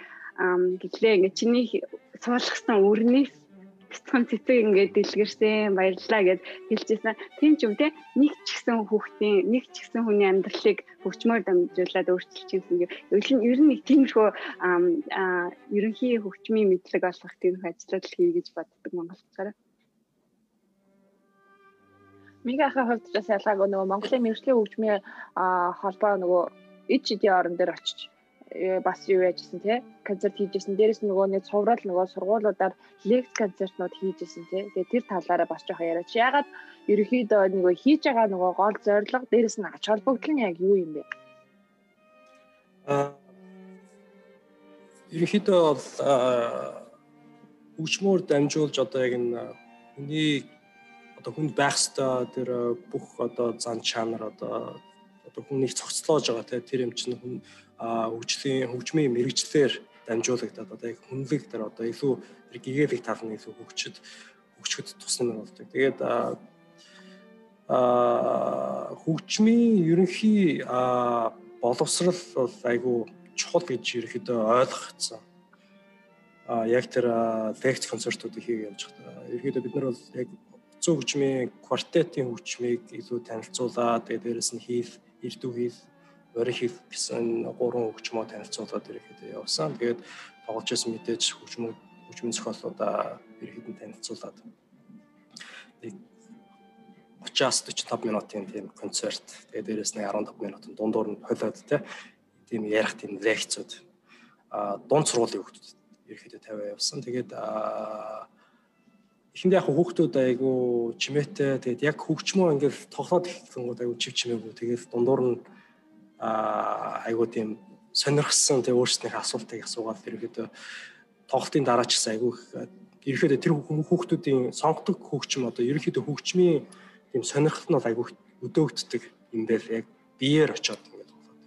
гэтлээ ингээ чиний суулгасан өрнөөс бяцхан цэцэг ингээд дэлгэрсэн баярлаа гэд хэлчихсэн. Тийм ч юм те нэг ч гэсэн хүүхдийн нэг ч гэсэн хүний амьдралыг хөгжмөр дамжуулаад өөрчилж юмсан юм. Ер нь нэг тиймэрхүү ерөнхий хөгжмийн мэдлэг олгох тийм ажлууд хий гэж боддог монголчуудаараа. Мигийнхаа хувьд бас ялгаагүй нөгөө Монголын мэрэгжлийн хөгжмийн холбоо нөгөө ид чидийн орон дээр очиж Э, бас юу яажсэн те концерт хийжсэн. Дээрэс нөгөө нэг цуврал нөгөө сургуулиудаар лекц концертнууд хийжсэн те. Тэгээ тэр талаараа бас жоохон яриач. Ягаад ерөөхдөө нөгөө хийж байгаа нөгөө гол зорилго дээрэс нь ач холбогдол нь яг юу юм бэ? Аа ерөнхийдөө бол хөгжмөөр дамжуулж одоо яг энэ хүний одоо хүнд байх ёстой тэр бүх одоо зан чанар одоо одоо хүнийг цогцлоож байгаа те тэр юм чинь хүн хөгжлийн хөгжмийн мэрэгчлэр дамжуулагдаад одоо яг хүнлэг дээр одоо илүү тэр гэгээлэг тал нь илүү хөгжөд хөгжөхөд тусна юм болдог. Тэгээд а хөгжмийн ерөнхий боловсрал бол айгүй чухал гэж ерөөхдөө ойлгогдсон. А яг тэр лекц концертуудыг хийгээд явж байгаа. Ерөөхдөө бид нар бол яг зөв хөгжмийн квартетийн хөгжмийг илүү танилцуулаад тэгээд дээрэс нь хийл, эрдүү хийл, орой хийл гэсэн гурван хөгжмөө танилцуулаад ерөөхдөө явсан. Тэгээд тоглож байсан мэдээж хөгжмөө хөгжмийн зохиолуудаа ерөөхдөө танилцуулаад нэг 30-аас 45 минутын тийм концерт. Тэгээд дээрэс нь 15 минутын дундуур нь холиод тийм ярих тийм лекцүүд а дунд сургуулийн хүүхдүүд ерөөхдөө тавиа явсан. Тэгээд эхэндээ яг хүүхдүүд айгу чимээтэй. Тэгээд яг хөгчмөө ингээл тоглоод ихэнгүүд айгу чив чимээгүй. Тэгээд дундуур нь айгу тийм сонирхсан тэгээд өөрснийхээ асуултыг асуугаад ерөөхдөө тоглолтын дараа ч гэсэн айгу ерөөхдөө тэр хүүхдүүдийн сонгодог хөгчм одоо ерөөхдөө хөгчмийн тийм сонирхол нь бол айгу өдөөгддөг юм байл. Яг биеэр очиод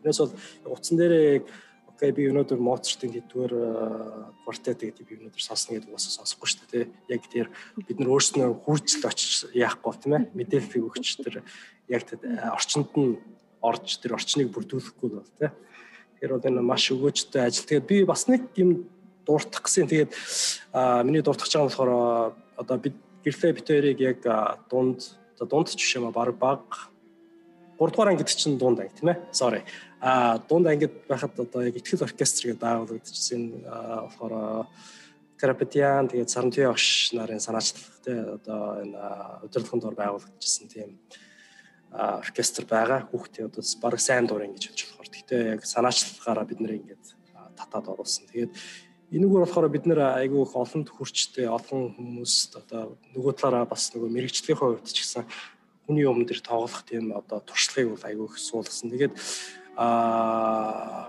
Тэрнээс бол утсан дээрээ окей би өнөөдөр Моцартын хэдвэр квартет гэдэг би өнөөдөр сонсно гэдэг угаасаа сонсохгүй шүү дээ. Яг тэр бид нар өөрснөө хурцлд очиж яахгүй тийм ээ мэдээлэл өгч тэр яг орчинд нь орж тэр орчныг бүрдүүлэхгүй бол тийм. Тэгэхээр бол энэ маш өгөөжтэй ажил. Тэгээд би бас нэг юм дуртах гэсэн. Тэгээд миний дуртах байгаа нь болохоор одоо бид гэрлээ бит хоёрыг яг дунд дунд ч биш юм а баг баг 3 дугаар ангид чинь дунд анги тийм ээ. Sorry а дунд ангид байхад одоо яг ихтгэл оркестр гэдэг байгуулагдчихсан болохоор Карапетян тэгээд Саранти огш нарын санаачлах тий одоо энэ удирдлагын дор байгуулагдчихсан тийм оркестр байгаа. Хүүхдээ одоо баг сайн дуурин гэж хэлж болохоор. Гэхдээ яг санаачлагаараа бид нэр ингээд татаад оруулсан. Тэгээд энэгээр болохоор бид нэр айгүй их олонд хүрчтэй олон хүмүүст одоо нөгөө талаараа бас нөгөө мэрэгчлийн хувьд ч гэсэн хүний өмнө дээр тоглох тийм одоо туршлагыг бол айгүй их суулгасан. Тэгээд а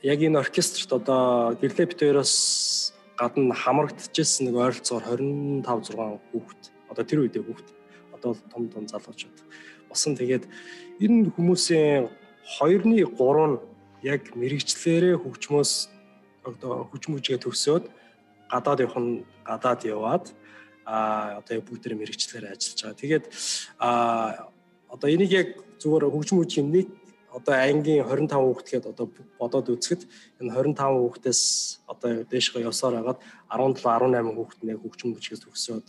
яг энэ оркестрт одоо гэрлээ бит хоёроос гадна хамрагдчихсэн нэг ойролцоогоор 25 6 хүүхэд. Одоо тэр үедээ хүүхэд. Одоо том том залуучууд. Босон тэгээд энэ хүмүүсийн 2-ны 3 нь яг мэрэгчлэрээ хөгжмөөс одоо хөгжмөжгээ төгсөөд гадаад явах нь гадаад яваад а одоо бүгд тэр мэрэгчлэрээ ажиллаж байгаа. Тэгээд а одоо энийг яг зүгээр хөгжмөжийн нийт одоо ангийн 25 хүүхдгээд одоо бодоод үзэхэд энэ 25 хүүхдээс одоо дээшгээ явсаар хагаад 17 18 хүүхд нэг хөгжим бүжгээс төгсөөд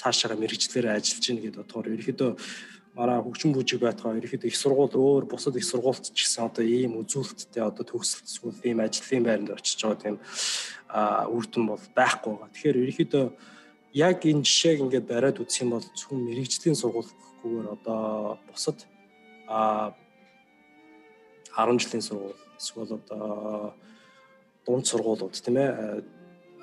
цаашаа мэрэгчлэрээ ажиллаж гин гэдэг бодохоор ерөөхдөө мараа хөгжим бүжиг байтгаа ерөөхдөө их сургууль өөр бусад их сургуульд ч гэсэн одоо ийм үзүүлэлттэй одоо төгсөлт эсвэл ийм ажлын байранд очиж байгаа тийм үр дүн бол байхгүй байгаа. Тэгэхээр ерөөхдөө яг энэ жишээг ингээд бариад үзэх юм бол зөвхөн мэрэгжлийн сургууль гэхгүйгээр одоо бусад а 10 жилийн сургууль эсвэл одоо дунд сургуулиуд тийм ээ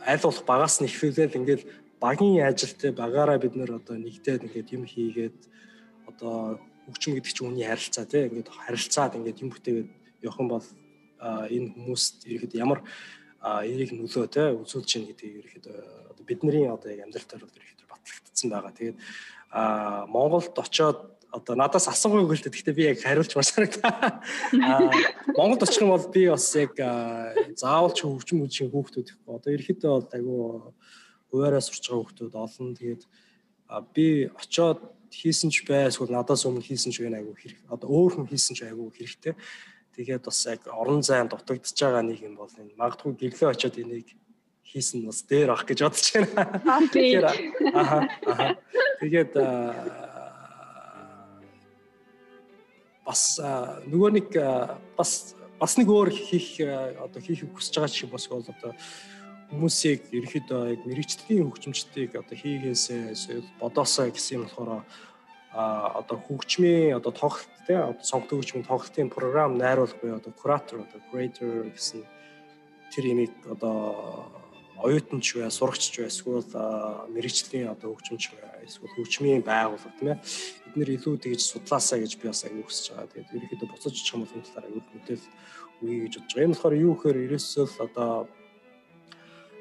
аль болох багаас нь ихвэлэл ингээл багийн ажилтай багаараа бид нэр одоо нэгдээд ингээд юм хийгээд одоо хөгжим гэдэг чинь үний харилцаа тийм ингээд харилцаад ингээд юм бүтээгээд явах юм бол энэ хүмүүст ирэхэд ямар эрийг нөлөө те үзүүлж чинь гэдгийг ирэхэд одоо бидний одоо яг амьдралтаар бол ирэхэд батлагдсан байгаа. Тэгээд Монголд очоод одоо надаас асуугаагүй л дээ. Гэхдээ би яг хариулж маш санагдаа. Аа Монголд очих юм бол би бас яг заавал ч хөгжим үжийн хүүхдүүд ихгүй. Одоо ерөөхдөө бол айгүй хуваараа сурч байгаа хүүхдүүд олон. Тэгээд би очоод хийсэн ч бай эсвэл надаас өмнө хийсэн ч айгүй хэрэг. Одоо өөр хүн хийсэн ч айгүй хэрэгтэй. Тэгээд бас яг орон зайн дутагдж байгаа нэг юм бол энэ магадгүй гэрлээ очоод энийг хийсэн бас дээр ах гэж бодож байна. Тэгэхээр аа аа тэгээд бас нөгөө нэг бас бас нэг өөр хийх одоо хийх хүсэж байгаа шиг бас бол одоо хүмүүсийг ерөөхдөө яг мэрэгчлийн хөгжимчдийг одоо хийгээсээ бодоосоо гэсэн юм болохоор а одоо хөгжмийн одоо тоглолт одоо сонгодог хөгжмийн тоглолтын програм найруулга буюу одоо куратор одоо куратор гэсэн тэр имийг одоо оюутанч бай, сурагчч бай, эсвэл мэрэгчлийн одоо хөгжимч бай, эсвэл хөгжмийн байгууллага тийм ээ. нэр илүү тэгж судлаасаа гэж би бас аягүй хүсэж байгаа. Тэгээд ерөнхийдөө буцаж очих юм бол энэ талаар аягүй мэдээл үгүй гэж бодож байгаа. Энэ болохоор юу гэхээр ерөөсөө л одоо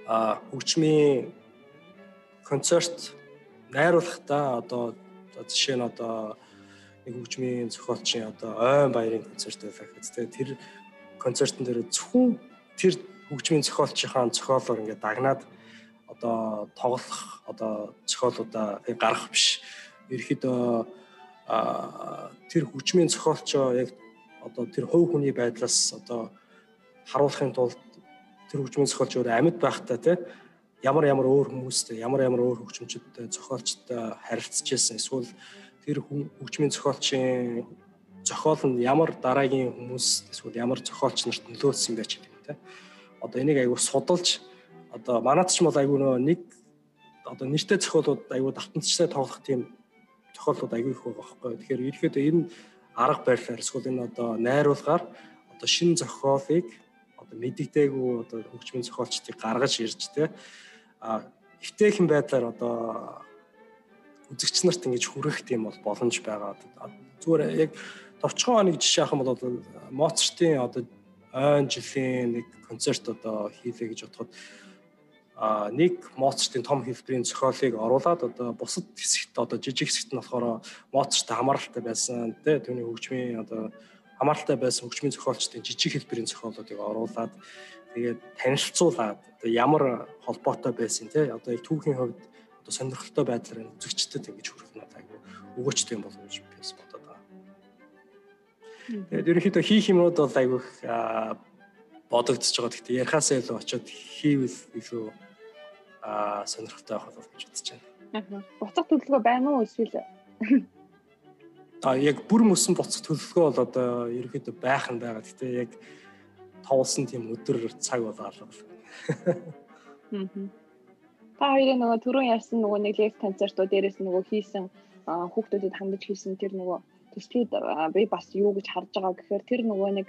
а хөгжмийн концерт найруулахдаа одоо жишээ нь одоо нэг хөгжмийн зохиолчийн одоо ойн баярын концерт байлаа гэхэд тэр концертын дээр зөвхөн тэр хөгжмийн зохиолчийн зохиолоор ингээд дагнаад одоо тоглох одоо зохиолуудаа гаргах биш. Ерөөхдөө тэр хөгжмийн зохиолчоо яг одоо тэр хувь хүний байдлаас одоо харуулахын тулд тэр хөгжмийн зохиолч өөр амьд байхтай тий ямар ямар өөр хүмүүстэй ямар ямар өөр хөгжимчдтэй зохиолчтой харилцаж байсан эсвэл тэр хөгжмийн зохиолчийн зохиол нь ямар дараагийн хүмүүс эсвэл ямар зохиолч нарт нөлөөлсөн байж гэдэг тийм одоо энийг айгүй судалж одоо манайд ч бол айгүй нөө нэг одоо нэртэй зохиолууд айгүй давтамжтай тоглох тийм зохиолууд айгүй их байгаа байхгүй тэгэхээр ерөөхдөө энэ арга барилаар эсвэл энэ одоо найруулгаар одоо шинэ зохиолыг одоо мэддэгтэйгүү одоо хөгжмийн зохиолчдыг гаргаж ирж тийм а эвтэйхэн байдлаар одоо үзэгч нарт ингэж хүрэх тийм бол боломж байгаа. Зүгээр яг товчхон нэг жишээ юм бол Моцартын одоо ойн жилийн нэг концерт одоо хийлээ гэж бодоход а нэг Моцартын том хэлбэрийн зохиолыг оруулаад одоо бусад хэсэгт одоо жижиг хэсэгт нь болохоор Моцарттай хамааралтай байсан тий түүний хөгжмийн одоо хамааралтай байсан хөгжмийн зохиолчдын жижиг хэлбэрийн зохиолуудыг оруулаад тэгээд танилцуулаад одоо ямар холбоотой байсан тий одоо яг түүхийн хувьд одоо сонирхолтой байдлаар үзэгчдэд ингэж хүрэх нь айгүй өгөөчтэй юм болов уу гэж би бас. Тэгээд ерөнхийдөө хийх юмнууд бол айгүй бодогдож байгаа. Гэхдээ ярихаасаа илүү очиод хийвэл илүү аа сонирхолтой байх болов гэж бодож байна. Буцах төлөвлөгөө байна уу эсвэл А яг бүр мөсөн буцах төлөвлөгөө бол одоо ерөөхдөө байх нь байгаа. Гэхдээ яг товлсон тийм өдөр цаг болоо л. Та хоёрын нөгөө түрүүн ярьсан нөгөө нэг лекц концертууд дээрээс нөгөө хийсэн хүүхдүүдэд хандаж хийсэн тэр нөгөө төслүүд би бас юу гэж харж байгаа гэхээр тэр нөгөө нэг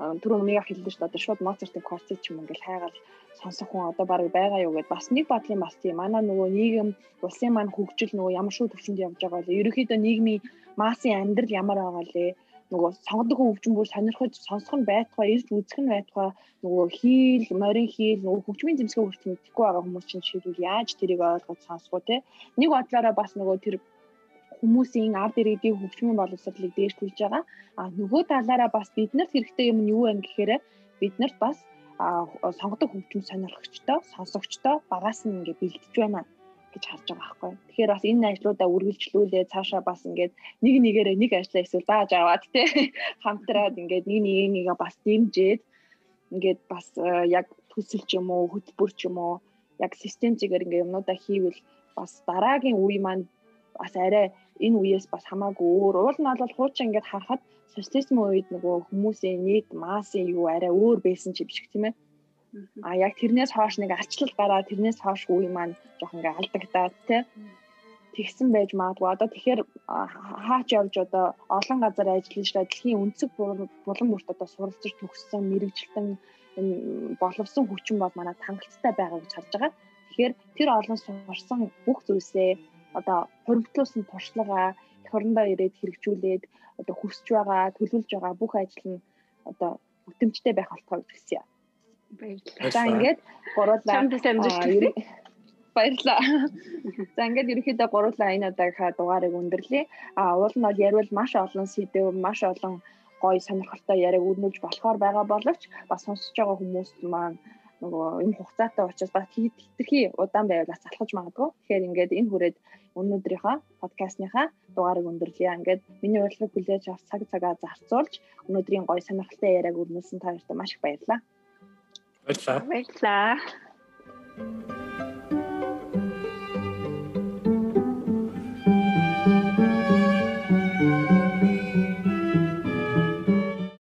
түрүүн мега хэлдэж шүү дээ шууд Моцартын квартет ч юм ингээл хайгаал сонсох хүн одоо баг байгаа юу гэд бас нэг бодлын бас тийм. Манай нөгөө нийгэм улсын маань хөгжил нөгөө ямар шүү төвчөнд явж байгаа лээ. Ерөөхдөө нийгмийн массын амьдрал ямар байгаа лээ. Нөгөө сонгодог хөгжим бүр сонирхож сонсох нь байтугай ирж үзэх нь байтугай. Нөгөө хийл морин хийл нөгөө хөгжмийн зэмсгээ хүртэл мэдэхгүй байгаа хүмүүс чинь шийдвэл яаж тэрийг ойлгож сонсох вэ те? Нэг бодлороо бас нөгөө тэр хүмүүсийн ард иргэдийн хөгжмийн боловсролыг дээшлүүлж байгаа а нөгөө талаараа бас биднэрт хэрэгтэй юм нь юу вэ гэхээр биднэрт бас сонгодог хөгжим сонирхогчтой сонсогчтой багаас нь ингээ бэлдэж байна гэж харж байгаа байхгүй. Тэгэхээр бас энэ ажлуудаа үргэлжлүүлээ цаашаа бас ингээд нэг нэгээрээ нэг ажлаа эсвэл дааж аваад те <laughs> хамтраад ингээд нэг нэгээ бас дэмжиж ингээд бас яг төсөл ч юм уу хөтөлбөр ч юм уу яг систем зэгээр ингээд юмнуудаа хийвэл бас дараагийн үе маань бас арай энэ үеэс бас хамаагүй өөр. Уул нь бол хуучин ингээд харахад социализм үед нөгөө хүмүүсийн нийт массын юу арай өөр байсан ч юм шиг тийм ээ. А яг тэрнээс хойш нэг арчлал гараад тэрнээс хойш үе маань жоох ингээ алдагдаад тий. Тэгсэн байж магадгүй. Одоо тэгэхээр хаач явж одоо олон газар ажиллаж дэлхийн өнцөг булан бүрт одоо суралцж төгссөн мэрэгжилтэн боловсон хүчин бол манай хангалттай байгаа гэж харж байгаа. Тэгэхээр тэр олон сурсан бүх зүйлсээ одоо хуримтлуулсан туршлагаа эх орондоо ирээд хэрэгжүүлээд одоо хүсэж байгаа, төлөвлөж байгаа бүх ажил нь одоо бүтэмжтэй байх болтгоо гэж хэлсэн юм. Баярлалаа. За ингээд гурлаа. Чамд амжилт. Баярлалаа. <laughs> За ингээд ерөнхийдөө гурлаа энэ удаагийнхаа дугаарыг өндөрлөе. А уул нь бол ярил маш олон сэдв, маш олон гоё сонирхолтой яриаг өрнүүлж болохоор байгаа боловч бас сонсож байгаа хүмүүс маань нөгөө энэ хугацаатай учраас бас хитрхи удаан байвал залхаж магадгүй. Тэгэхээр ингээд энэ хүрээд өнөөдрийнхөө подкастныхаа дугаарыг өндөрлөе. Ингээд миний урилгыг хүлээж авч цаг цагаа зарцуулж өнөөдрийн гоё сонирхолтой яриаг өрнүүлсэн та нарт маш их баярлалаа. Баярлалаа. Баярлалаа.